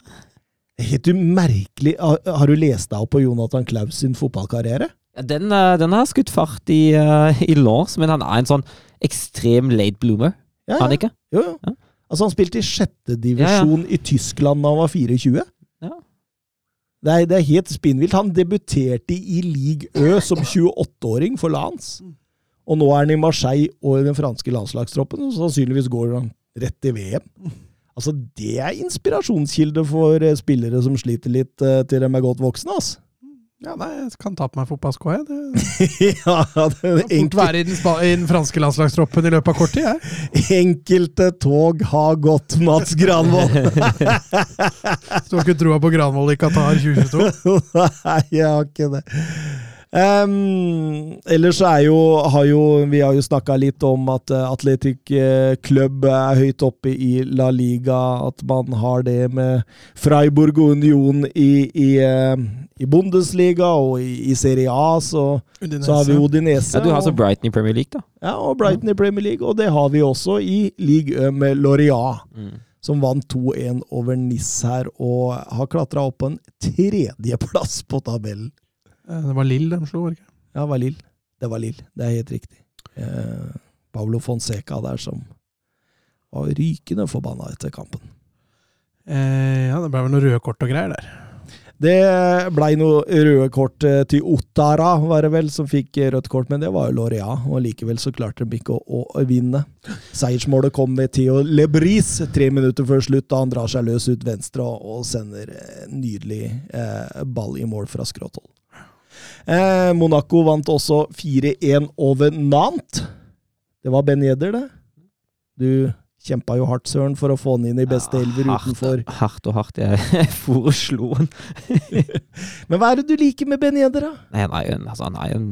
A: Helt umerkelig. Har du lest deg opp på Jonathan Klaus sin fotballkarriere?
B: Ja, Den, eh, den har skutt fart i, eh, i lås, men han er en sånn ekstrem late bloomer.
A: Ja,
B: Han ikke?
A: Jo, jo.
B: Ja.
A: Altså, han spilte i sjette divisjon i Tyskland da han var 24.
B: Ja.
A: Det er, det er helt spinnvilt. Han debuterte i Ligue Ø som 28-åring for Lance. Og nå er han i Marseille og i den franske landslagstroppen, og sannsynligvis går han rett til VM. Altså, det er inspirasjonskilde for eh, spillere som sliter litt til de er godt voksne, altså.
C: Ja, nei, jeg kan ta på meg fotballsko, jeg. Det
A: ja, det er enkelt...
C: fort være i den, i den franske landslagstroppen i løpet av kort tid, jeg.
A: Enkelte tog har gått, Mats Granvold.
C: Du har ikke troa på Granvoll i Qatar 2022?
A: Nei, jeg har ikke det. Um, ellers så er jo, har jo Vi har jo snakka litt om at uh, Atletic uh, Club er høyt oppe i La Liga. At man har det med Freiburg og Union i, i, uh, i Bundesliga og i, i Serie A. Så, så har vi Odinese.
B: Ja, du har altså Brighton i Premier League, da.
A: Ja, og Brighton i Premier League. Og det har vi også i Ligue med Loria. Mm. Som vant 2-1 over NIS her, og har klatra opp på en tredjeplass på tabellen.
C: Eh, det var Lill de slo, var det ikke?
A: Ja, det var Lill. Det var Lill. Det er helt riktig. Eh, Paulo Fonseca der som var rykende forbanna etter kampen.
C: Eh, ja, det ble vel noen røde kort og greier der.
A: Det blei noe røde kort eh, til Ottara, var det vel, som fikk rødt kort, men det var jo Loria, Og likevel så klarte de ikke å, å vinne. Seiersmålet kom med Theo Lebris tre minutter før slutt, da han drar seg løs ut venstre og, og sender nydelig eh, ball i mål fra skrått hold. Eh, Monaco vant også 4-1 over Nant. Det var Ben Yedder, det. Du kjempa jo hardt, Søren, for å få han inn i beste elver ja, utenfor.
B: Hardt og hardt. Jeg foreslo han.
A: Men hva er det du liker med Ben Yedder, da?
B: Nei, han, er jo en, altså, han er jo en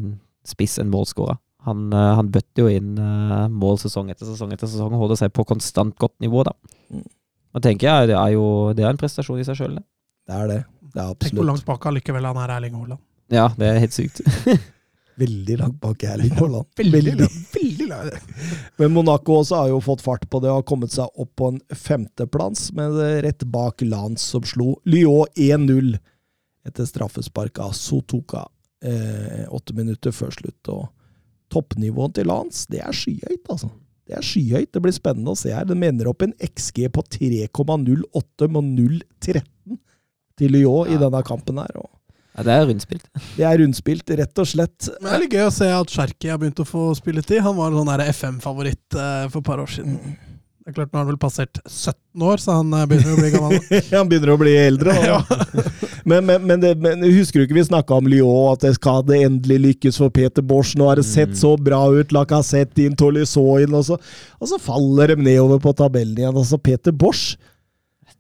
B: spiss, en målskårer. Han, uh, han bøtter jo inn uh, mål sesong etter sesong etter sesong og holder seg på konstant godt nivå, da. Mm. Og tenker jeg, Det er jo det er en prestasjon i seg sjøl, det.
A: Det er det. det er absolutt.
C: Tenk hvor langt bak allikevel han er Erling Haaland.
B: Ja, det er helt sykt.
A: Veldig langt bak Erling Haaland.
C: Veldig, veldig langt.
A: Men Monaco også har jo fått fart på det og har kommet seg opp på en femteplass, men rett bak Lance som slo Lyon 1-0 etter straffespark av Sotoka eh, åtte minutter før slutt. Og toppnivået til Lance, det er skyhøyt, altså. Det er skyhøyt. Det blir spennende å se her. Den mener opp en XG på 3,08 med 0,13 til Lyon ja. i denne kampen her. og
B: ja, Det er rundspilt.
A: Det er rundspilt, rett og slett.
C: Men det er litt gøy å se at Cherky har begynt å få spilletid. Han var en sånn FM-favoritt uh, for et par år siden. Mm. Det er klart, Nå har han vel passert 17 år, så han uh, begynner å bli gammel.
A: han begynner å bli eldre. Da. men, men, men, det, men, husker du ikke vi snakka om Lyon, at det skal det endelig lykkes for Peter Bosch? Nå har det sett mm. så bra ut. Lacassette inn, Tolisso inn, og så, og så faller de nedover på tabellen igjen. Altså, Peter Bosch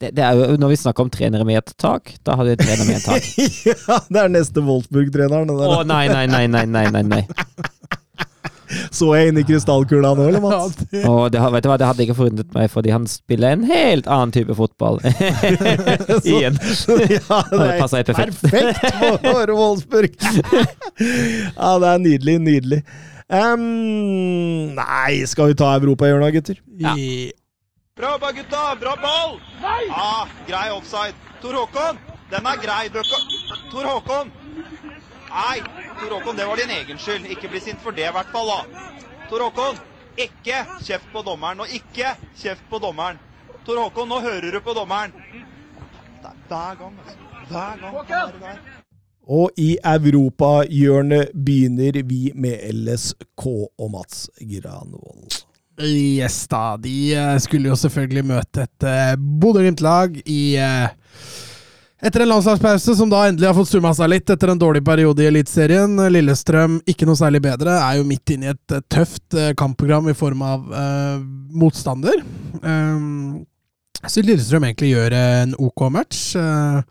B: det, det, er jo, Når vi snakker om trenere med et tak, da har vi en trener med et tak.
A: ja, det er neste Wolfsburg-treneren.
B: Å oh, nei, nei, nei, nei, nei, nei, nei.
A: Så jeg inn i krystallkula nå, eller, Mats?
B: oh, det, vet du hva, det hadde ikke forundret meg, fordi han spiller en helt annen type fotball. Igjen.
A: ja, det er perfekt, perfekt for Wolfsburg! ja, det er nydelig, nydelig. Um, nei, skal vi ta Europa i hjørnet, gutter?
C: Ja.
F: Bra jobba, gutta! Bra ball! Nei! Ah, grei offside. Tor Håkon, den er grei. Tor Håkon! Nei, Tor Håkon, det var din egen skyld. Ikke bli sint for det, i hvert fall. da. Tor Håkon, ikke kjeft på dommeren. Og ikke kjeft på dommeren. Tor Håkon, nå hører du på dommeren. Det er hver gang, altså. Hver gang. Håkon!
A: Og i europahjørnet begynner vi med LSK og Mats Granvold.
C: Yes da, de eh, skulle jo selvfølgelig møte et uh, Bodø-Glimt-lag i uh, etter en landslagspause som da endelig har fått summa seg litt etter en dårlig periode i Eliteserien. Lillestrøm ikke noe særlig bedre, er jo midt inne i et tøft kampprogram i form av motstander. Um, så Lillestrøm egentlig gjør en OK match. Uh,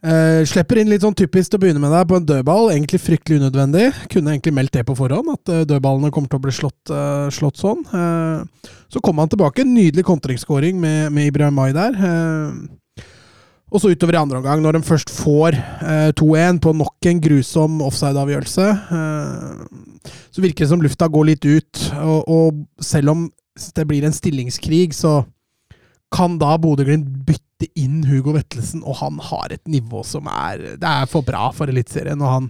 C: Uh, slipper inn litt sånn typisk til å begynne med deg på en dødball. Egentlig fryktelig unødvendig. Kunne egentlig meldt det på forhånd, at uh, dødballene kommer til å bli slått, uh, slått sånn. så kommer han tilbake. Nydelig kontringsskåring med, med Ibrahim Mai der. og så utover i andre omgang, når de først får 2-1 på nok en grusom offside-avgjørelse, så virker det som lufta går litt ut. Og, og selv om det blir en stillingskrig, så kan da Bodø-Glimt bytte inn Hugo Vettelsen, og han har et nivå som er Det er for bra for Eliteserien. Og han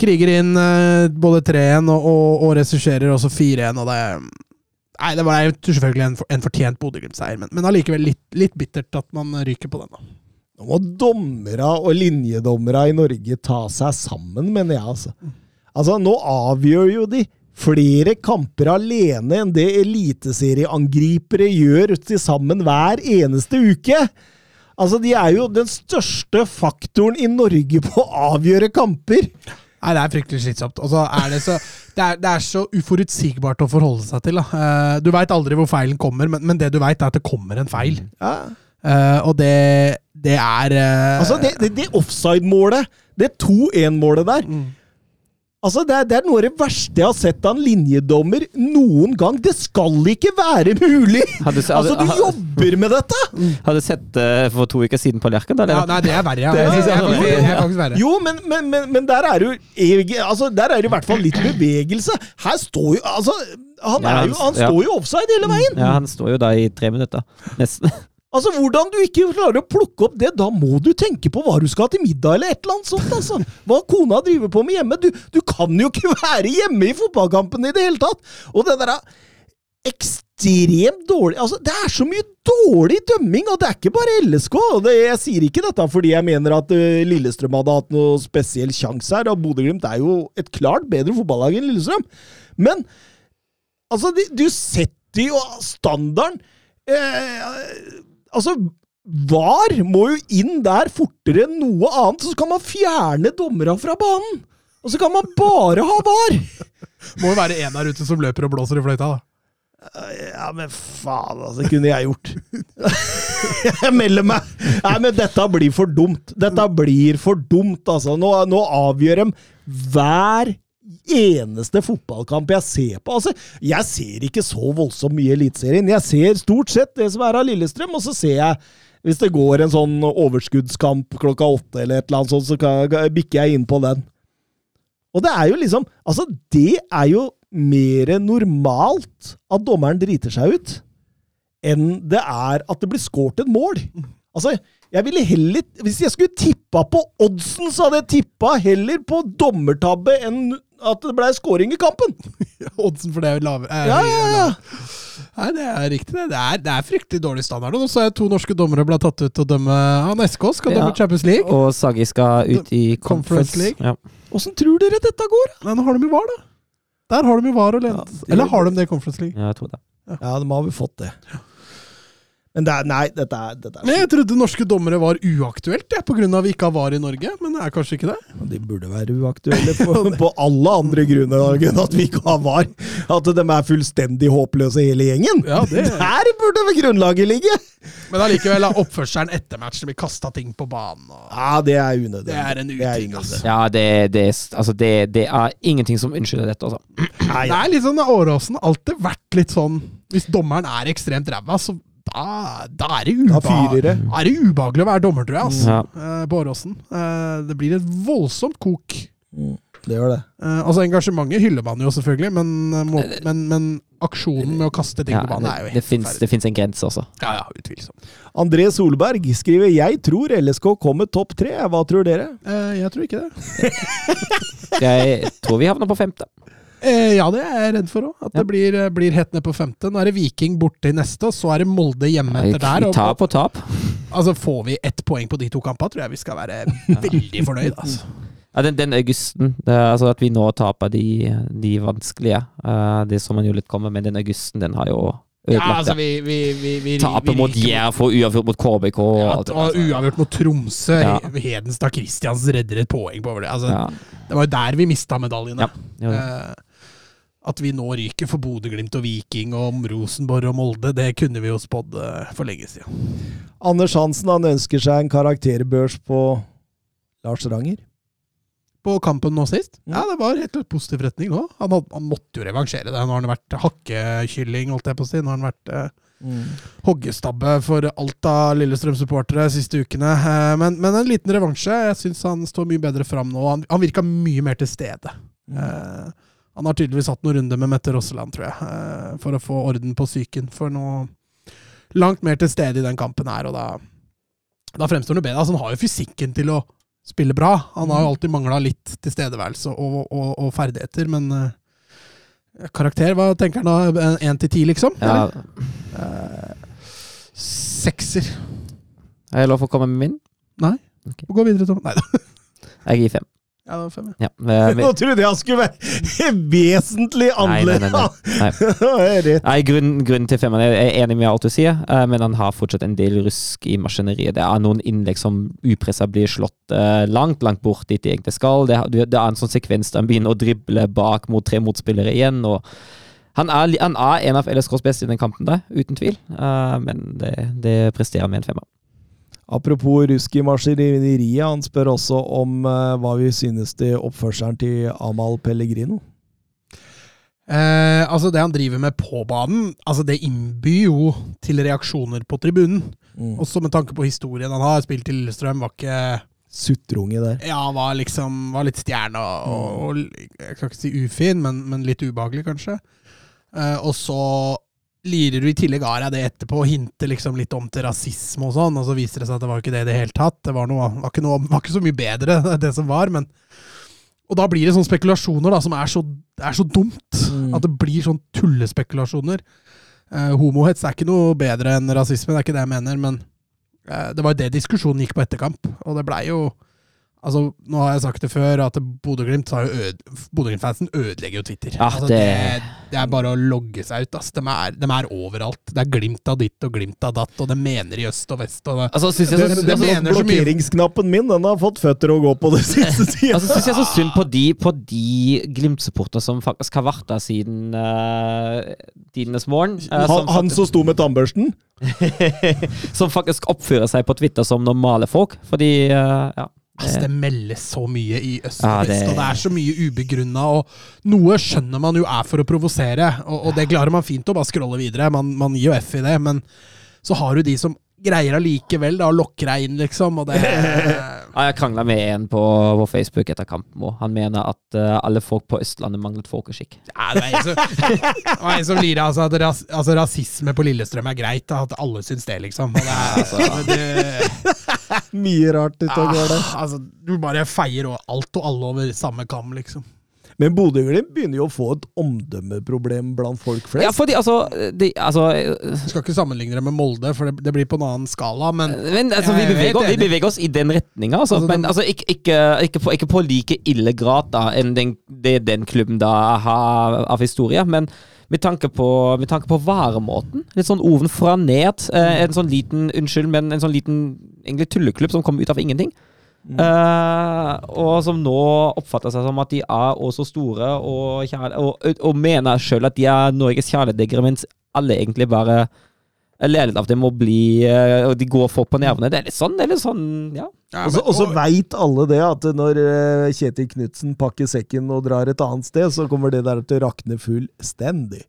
C: kriger inn uh, både 3-1 og, og, og ressurserer også 4-1, og det Nei, det var selvfølgelig en, en fortjent Bodø-Glimt-seier, men, men allikevel litt, litt, bittert at man ryker på den. da.
A: Nå må dommere og linjedommere i Norge ta seg sammen, mener jeg. Altså, altså nå avgjør jo de flere kamper alene enn det eliteserieangripere gjør til sammen hver eneste uke. Altså, De er jo den største faktoren i Norge på å avgjøre kamper.
C: Nei, Det er fryktelig slitsomt. Og så er det, så, det, er, det er så uforutsigbart å forholde seg til. Da. Uh, du veit aldri hvor feilen kommer, men, men det du veit, er at det kommer en feil. Ja. Uh, og det, det er uh,
A: Altså, det, det, det offside-målet, det 2-1-målet der mm Altså, det er, det er noe av det verste jeg har sett av en linjedommer noen gang. Det skal ikke være mulig!
B: Hadde,
A: Altså, du jobber med dette!
B: Har du sett det for to uker siden på Lerken? da,
C: Ja, nei, det er verre, ja.
A: Det
C: Det er, faktisk- det er faktisk verre.
A: Jo, men, men, men, men der er jo altså, Der er det i hvert fall litt bevegelse. Her står jo Altså, han, er jo, han står jo offside hele veien!
B: Ja, han står jo da i tre minutter. Nesten.
A: Altså, Hvordan du ikke klarer å plukke opp det, da må du tenke på hva du skal ha til middag, eller et eller annet sånt. altså. Hva kona driver på med hjemme. Du, du kan jo ikke være hjemme i fotballkampen i det hele tatt! Og det der er ekstremt dårlig Altså, det er så mye dårlig dømming, og det er ikke bare LSK. det, Jeg sier ikke dette fordi jeg mener at uh, Lillestrøm hadde hatt noe spesiell sjanse her, og Bodø-Glimt er jo et klart bedre fotballag enn Lillestrøm. Men altså, de, du setter jo standarden eh, Altså, VAR må jo inn der fortere enn noe annet, så kan man fjerne dommerne fra banen! Og så kan man bare ha VAR!
C: Må jo være en der ute som løper og blåser i fløyta, da.
A: Ja, men faen, altså. Det kunne jeg gjort. jeg melder meg! Nei, men dette blir for dumt. Dette blir for dumt, altså. Nå, nå avgjør de hver eneste fotballkamp jeg ser på. Altså, jeg ser ikke så voldsomt mye Eliteserien. Jeg ser stort sett det som er av Lillestrøm, og så ser jeg hvis det går en sånn overskuddskamp klokka åtte eller et eller annet sånt, så bikker jeg inn på den. Og det er jo liksom Altså, det er jo mer normalt at dommeren driter seg ut, enn det er at det blir skåret et mål. Altså, jeg ville heller Hvis jeg skulle tippa på oddsen, så hadde jeg tippa heller på dommertabbe enn at det ble scoring i kampen.
C: Oddsen for det er lavere. Er,
A: Ja, ja, ja.
C: Nei, det er riktig. det. Det er, det er fryktelig dårlig standard. Og så er to norske dommere ble tatt ut til å dømme Han SK skal
B: Ja.
C: dømme Champions League.
B: Og Sagi skal ut i
C: Conference
B: Conference.
C: League.
B: Ja.
A: Tror dere dette går?
C: Nei, nå har de jo VAR, da. Der har de jo VAR og lent.
A: Ja,
C: Eller har de det i Conference League?
B: ja, jeg tror det.
A: Ja, de har vel fått det. Men det er Nei, dette er, dette er
C: Men jeg trodde norske dommere var uaktuelt, jeg, på grunn av vi ikke har VAR i Norge. Men det er kanskje ikke det?
A: De burde være uaktuelle på, på alle andre grunner enn at vi ikke har VAR. At de er fullstendig håpløse hele gjengen.
C: Ja, det
A: Der burde vel grunnlaget ligge!
C: Men allikevel, da, oppførselen etter matchen blir kasta ting på banen. Og
A: Ja, det er unødvendig.
C: det er en uting, altså.
B: Ja, det, det, altså det, det er ingenting som unnskylder dette, altså.
A: Nei,
C: Det er litt sånn Åråsen har alltid vært litt sånn Hvis dommeren er ekstremt ræva, så da, da er det er ubehagelig å være dommer, tror jeg, altså,
B: Ja.
C: eh, på Åråsen. Eh, det blir et voldsomt kok.
A: Mm, det gjør det.
C: Eh, altså Engasjementet hyller man jo selvfølgelig, men, eh, må, men, men aksjonen med å kaste ting
B: Ja,
C: på banen er jo
B: det,
C: helt
B: det, fins,
C: forferdelig.
B: det fins en grense, også.
C: Ja, ja, utvilsomt.
A: André Solberg skriver 'Jeg tror LSK kommer topp tre'. Hva tror dere?
C: Eh, jeg tror ikke det.
B: Jeg tror vi havner på femte.
C: Eh, ja, det er jeg redd for òg. At
B: Ja.
C: det blir, eh, blir helt ned på femte. Nå er det Viking borte i neste, og så er det Molde hjemme etter der. Og,
B: tar på tap.
C: altså Får vi ett poeng på de to kampene, tror jeg vi skal være veldig fornøyd. Altså.
B: Ja, den, den augusten, det altså at vi nå taper de, de vanskelige, uh, det så man jo litt komme, men den augusten, den har jo
C: Ja, altså, vi, vi, vi, vi,
B: Taper mot Jerv og uavgjort mot KBK. Og
C: Ja, og
B: altså.
C: uavgjort mot Tromsø.
B: Ja.
C: Hedenstad Christiansen redder et poeng på over det. Altså,
B: Ja,
C: Det var jo der vi mista medaljene.
B: Ja.
C: Eh, at vi nå ryker for Bodø-Glimt og Viking og om Rosenborg og Molde, det kunne vi jo spådd eh, for lenge siden.
A: Anders Hansen han ønsker seg en karakterbørs på Lars Ranger.
C: På kampen nå sist?
A: Mm.
C: Ja, det var helt positiv retning nå. Han, han måtte jo revansjere det. Nå har han vært hakkekylling, holdt jeg på å si. Nå har han vært eh, hoggestabbe for alt av Lillestrøm-supportere siste ukene. Eh, men, men en liten revansje. Jeg syns han står mye bedre fram nå. Han, han virka mye mer til stede. Eh, han har tydeligvis hatt noen runder med Mette Rosseland, tror jeg, eh, for å få orden på psyken. For noe langt mer til stede i den kampen her, og da, da fremstår han jo bedre. Altså, han har jo fysikken til å spille bra. Han har jo alltid mangla litt tilstedeværelse og, og, og ferdigheter, men eh, Karakter, hva tenker han da? Én til ti, liksom?
B: Ja?
C: Eh, sekser.
B: er jeg lov å komme med min?
C: Nei.
B: Okay.
C: Gå videre, Tom. Nei da.
B: Jeg gir fem.
C: Ja, det var fem, ja.
B: Ja, eh,
A: Nå trodde jeg han skulle være vesentlig
B: annerledes! nei, nei, nei. nei. grunnen, grunnen til femmeren Jeg er enig med alt du sier, eh, men han har fortsatt en del rusk i maskineriet. Det er noen innlegg som upressa blir slått eh, langt, langt bort dit de egentlig skal. Det, det er en sånn sekvens der han begynner å drible bak mot tre motspillere igjen. og han er, han er en av LSKs beste i den kampen, der, uten tvil, Eh, men det, det presterer med en femmer.
A: Apropos rusk i maskineriet, han spør også om eh, hva vi synes til oppførselen til Amal Pellegrino.
C: Eh, altså Det han driver med på banen, altså det innbyr jo til reaksjoner på tribunen.
A: Mm.
C: Også med tanke på historien han har. Spilt til Lillestrøm, var ikke
A: Suttrunge der.
C: Ja, var liksom var litt stjerne og, og,
A: Mm.
C: og Jeg kan ikke si ufin, men, men litt ubehagelig, kanskje. Eh, og så lirer du i tillegg av deg det etterpå og hinter liksom litt om til rasisme og sånn, og så viser det seg at det var ikke det i det hele tatt. Det var, noe, var, ikke, noe, var ikke så mye bedre, det som var, men Og da blir det sånne spekulasjoner da, som er så, er så dumt.
A: Mm.
C: At det blir sånn tullespekulasjoner. Eh, homohets er ikke noe bedre enn rasisme, det er ikke det jeg mener, men eh, det var jo det diskusjonen gikk på etterkamp, og det blei jo Altså, Nå har jeg sagt det før, at Bodø-Glimt øde, Bodø-Glimt-fansen ødelegger jo Twitter.
B: Ja,
C: altså,
B: det-
C: det, det er bare å logge seg ut. De er, de er overalt. Det er glimt av ditt og glimt av datt, og de mener i øst og vest. Og det,
B: Altså, jeg
C: Det-
B: så,
C: det
B: altså,
C: mener så.
A: Blokkeringsknappen min den har fått føtter å gå på den siste tida.
B: altså, synes jeg så synd på de, på de Glimt-supporterne som faktisk har vært der siden uh, tidenes morgen. Uh,
A: han,
B: som
A: han som sto med tannbørsten?
B: som faktisk oppfører seg på Twitter som normale folk. Fordi uh, ja.
C: Ass, det meldes så mye i øst
B: Ja,
C: og vest,
B: det-
C: og det er så mye ubegrunna. Noe skjønner man jo er for å provosere, og, og det klarer man fint å bare scrolle videre. Man, man gir jo F i det, men så har du de som greier allikevel da, å lokke deg inn, liksom, og det
B: Ja, jeg krangla med en på, på Facebook etter kampen. òg. Han mener at uh, alle folk på Østlandet manglet folkeskikk.
C: Ja, det var en som, som lirer altså, at ras, altså, rasisme på Lillestrøm er greit. At alle syns det, liksom. Det er,
B: Altså.
C: det,
A: Mye rart ute og går der.
C: ah, altså, du bare feier alt og alle over samme kam, liksom.
A: Men Bodø-Glimt begynner jo å få et omdømmeproblem blant folk flest.
B: Ja, fordi altså, de, altså
C: Du skal ikke sammenligne det med Molde, for det, det blir på en annen skala, men
B: Men altså, vi,
C: er
B: beveger, vi beveger oss i den retninga. Altså,
C: Altså,
B: men
C: den-
B: altså, ikke, ikke, ikke, på, ikke på like ille grad da, enn den, det den klubben da har av historie. Men med tanke på, med tanke på varemåten. Litt sånn ovenfra ned. Eh, en sånn liten unnskyld, men en sånn liten egentlig tulleklubb som kom ut av ingenting. Eh, og som nå oppfatter seg som at de er også store og, kjærle, og, og mener sjøl at de er Norges kjæledyggere, mens alle egentlig bare ler litt av dem og blir eh, Og de går folk på nevene. Det er litt sånn, det er litt sånn ja.
C: ja,
A: Og så-
C: men-
A: Og så veit alle det, at når eh, Kjetil Knutsen pakker sekken og drar et annet sted, så kommer det der til å rakne fullstendig.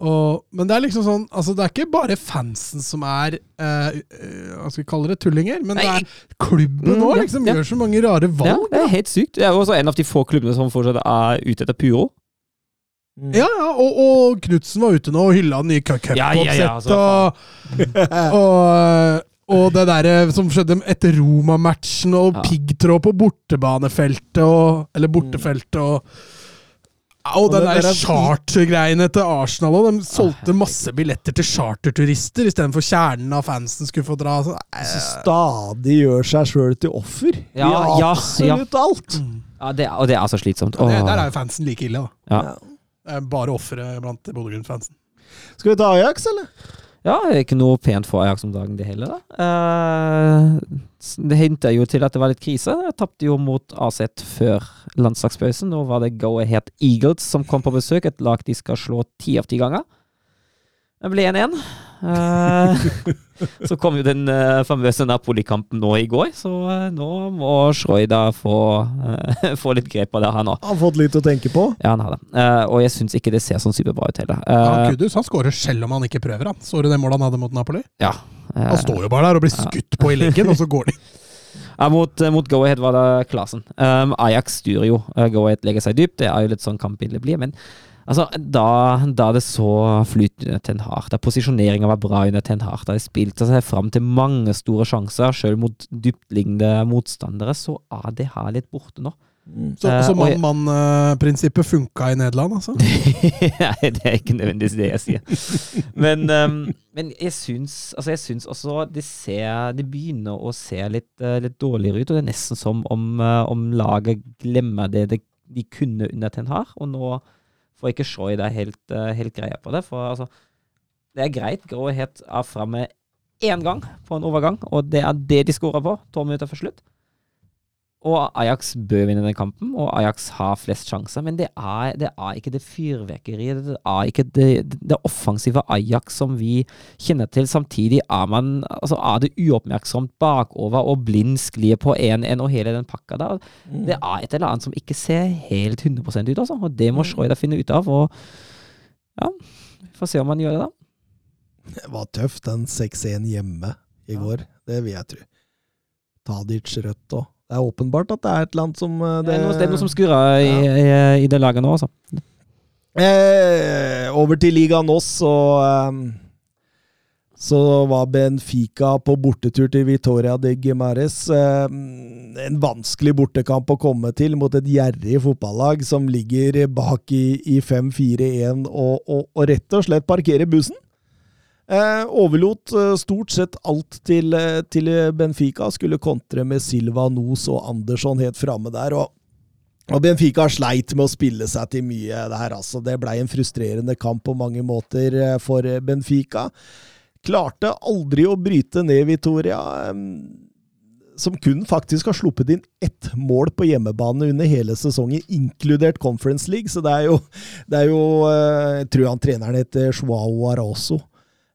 C: Og, men det er liksom sånn altså Det er ikke bare fansen som er eh, eh, Hva skal vi kalle det? Tullinger. Men det er klubben
B: Mm,
C: nå
B: ja,
C: liksom
B: ja.
C: gjør så mange rare
B: ja,
C: valg.
B: det er helt sykt. Det er også en av de få klubbene som fortsatt er ute etter Puro.
C: Ja, ja, og, og Knutsen var ute nå og hylla den nye cu-
B: Ja, ja, ja, altså,
C: og, og, og det derre som skjedde etter Roma-matchen, og
B: Ja.
C: piggtråd på bortebanefeltet og Eller bortefeltet og og
A: Og
C: den der
A: der er-
C: chartergreiene til Arsenal og De solgte masse billetter til charterturister istedenfor kjernen av fansen skulle få dra. Så,
A: Så stadig gjør seg sjøl til offer
B: Ja, ja,
A: absolutt alt.
B: Ja, det, og det er så slitsomt.
C: det, der er jo fansen like ille, da.
B: Ja.
C: Er bare ofre blant Bodø-Glimt-fansen.
A: Skal vi ta Ajax, eller?
B: Ja, det er ikke noe pent for Ajax om dagen, det heller. da. Eh, det hinta jo til at det var litt krise. Jeg tapte jo mot AZ før landslagspausen. Nå var det Go Ahead Eagles som kom på besøk, et lag de skal slå ti av ti ganger. Det ble 1-1. Eh, så kom jo den eh, famøse Napoli-kampen nå i går, så eh, nå må Schroida få, få litt grep på det, han òg.
A: Har fått litt å tenke på.
B: Ja, han har det. Eh, og jeg syns ikke det ser sånn superbra ut heller.
C: Ja, Kudus han skårer selv om han ikke prøver. han. Så du det målet han hadde mot Napoli?
B: ja.
C: Han står jo bare der og blir skutt på i leggen, og så går de.
B: Ja, mot, mot Go Ahead var det Klasen. Um, Ajax styrer jo. Uh, Go Ahead legger seg dypt. Det er jo litt sånn kampbildet blir. Men altså, da, da det så flytende Ten Hag, da posisjoneringa var bra under Ten Hag, da de spilte seg fram til mange store sjanser, sjøl mot dyptliggende motstandere, så er det her litt borte nå.
C: Så,
B: Eh,
C: så mann-mann-prinsippet funka i Nederland, altså?
B: Nei, det er ikke nødvendigvis det jeg sier. Men, um, men jeg syns altså jeg syns også det ser Det begynner å se litt, eh, litt dårligere ut, og det er nesten som om, eh, om laget glemmer det, det de kunne under Ten Hag, og nå får ikke Shoy det helt, uh, helt greia på det. For altså, det er greit, Gråhet er framme én gang på en overgang, og det er det de skårer på, tolv minutter før slutt. Og Ajax bør vinne den kampen, og Ajax har flest sjanser. Men det er, det er ikke det fyrverkeriet, det er ikke det, det offensive Ajax som vi kjenner til. Samtidig er man altså er det uoppmerksomt bakover og blind sklir på 1-1 og hele den pakka der. Det er et eller annet som ikke ser helt 100% ut, altså. Og det må Schroeder finne ut av. Og ja, vi får se om han gjør det, da.
A: Det var tøft, den 6-1 hjemme i går. Det vil jeg tro. Tadic rødt òg. Det er åpenbart at det er et eller annet som det,
B: Det, er, noe, det er noe som skurrer i, i, i, det laget nå, altså.
A: Eh, over til Liga oss, så eh, så var Benfica på bortetur til Vitoria de Gimares. Eh, en vanskelig bortekamp å komme til mot et gjerrig fotballag som ligger bak i, i 5-4-1 og, og, og, rett og slett parkerer bussen. Eh, overlot eh, stort sett alt til, eh, til, Benfica. Skulle kontre med Silva Nos og Andersson helt framme der. Og, og, Benfica sleit med å spille seg til mye der, altså. Det blei en frustrerende kamp på mange måter for Benfica. Klarte aldri å bryte ned Vitoria, som kun faktisk har sluppet inn ett mål på hjemmebane under hele sesongen, inkludert Conference League. Så det er jo, det er jo Jeg tror han treneren heter Joao Araso.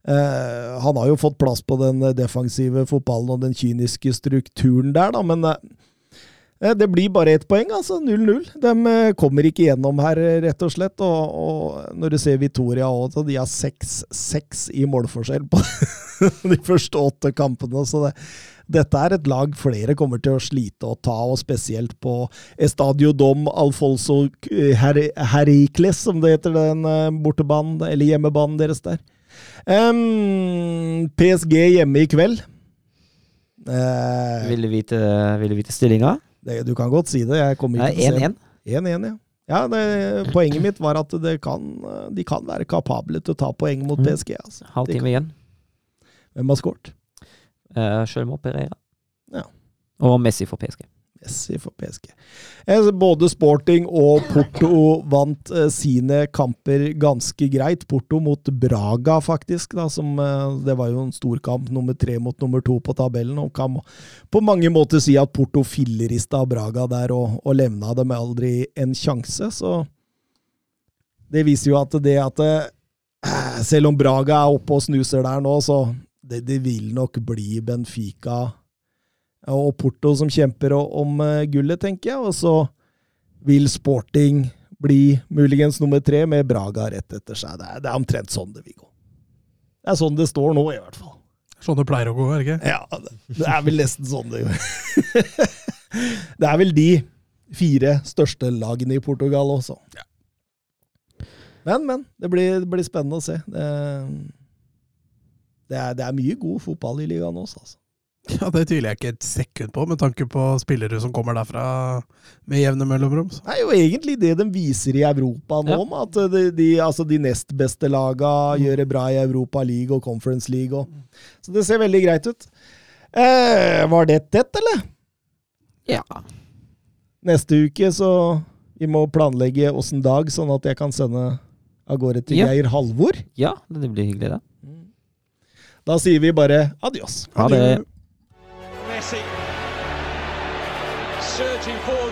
A: Uh, han har jo fått plass på den defensive fotballen og den kyniske strukturen der, da, men uh, det blir bare ett poeng, altså 0-0. De kommer ikke gjennom her, rett og slett. Og, og når du ser Victoria òg, de har 6-6 i målforskjell på de første åtte kampene. Så det, dette er et lag flere kommer til å slite å ta, og spesielt på Estadio Dom Alfonso Her Herikles, som det heter, den bortebanen, eller hjemmebanen deres der. Um, PSG hjemme i kveld.
B: Uh, vil du vite, vil vite stillinga?
A: Det, du kan godt si det. Jeg kommer
B: ikke til å se
A: 1-1, ja. ja det, poenget mitt var at kan, de kan være kapable til å ta poeng mot mm. PSG. Altså.
B: Halvtime igjen.
A: Hvem har skåret?
B: Uh, Sjølmål Pereira.
A: Ja.
B: Og Messi for PSG.
A: Messi for PSG. Både Sporting og Porto vant eh, sine kamper ganske greit. Porto mot Braga, faktisk. Da, som, eh, det var jo en storkamp, nummer tre mot nummer to på tabellen. Og kan på mange måter si at Porto fillerista Braga der og, og levna dem aldri en sjanse. Så det viser jo at det at eh, Selv om Braga er oppe og snuser der nå, så det, det vil nok bli Benfica og Porto som kjemper om eh, gullet, tenker jeg. Og så vil Sporting bli muligens nummer tre, med Braga rett etter seg. Det er, det er omtrent sånn det vil gå. Det er sånn det står nå, i hvert fall.
C: Sånn det pleier å gå, er det ikke?
A: Ja, det, det er vel nesten sånn det går. det er vel de fire største lagene i Portugal også. Ja. Men, men. Det blir, det blir, spennende å se. Det, det, er, det er mye god fotball i ligaen også, altså.
C: Ja, Det tviler jeg ikke et sekund på, med tanke på spillere som kommer derfra med jevne mellomrom.
A: Det er jo egentlig det de viser i Europa nå, ja. at de, de, altså de nest beste laga mm. gjør det bra i Europa League og Conference League. Og. Så det ser veldig greit ut. Eh, var det tett, eller?
B: Ja.
A: Neste uke så vi må planlegge åssen dag, sånn at jeg kan sende av gårde til ja. Geir Halvor.
B: Ja, det blir hyggelig, det.
A: Da sier vi bare adios.
B: Ha det.
J: Messi. Surging forward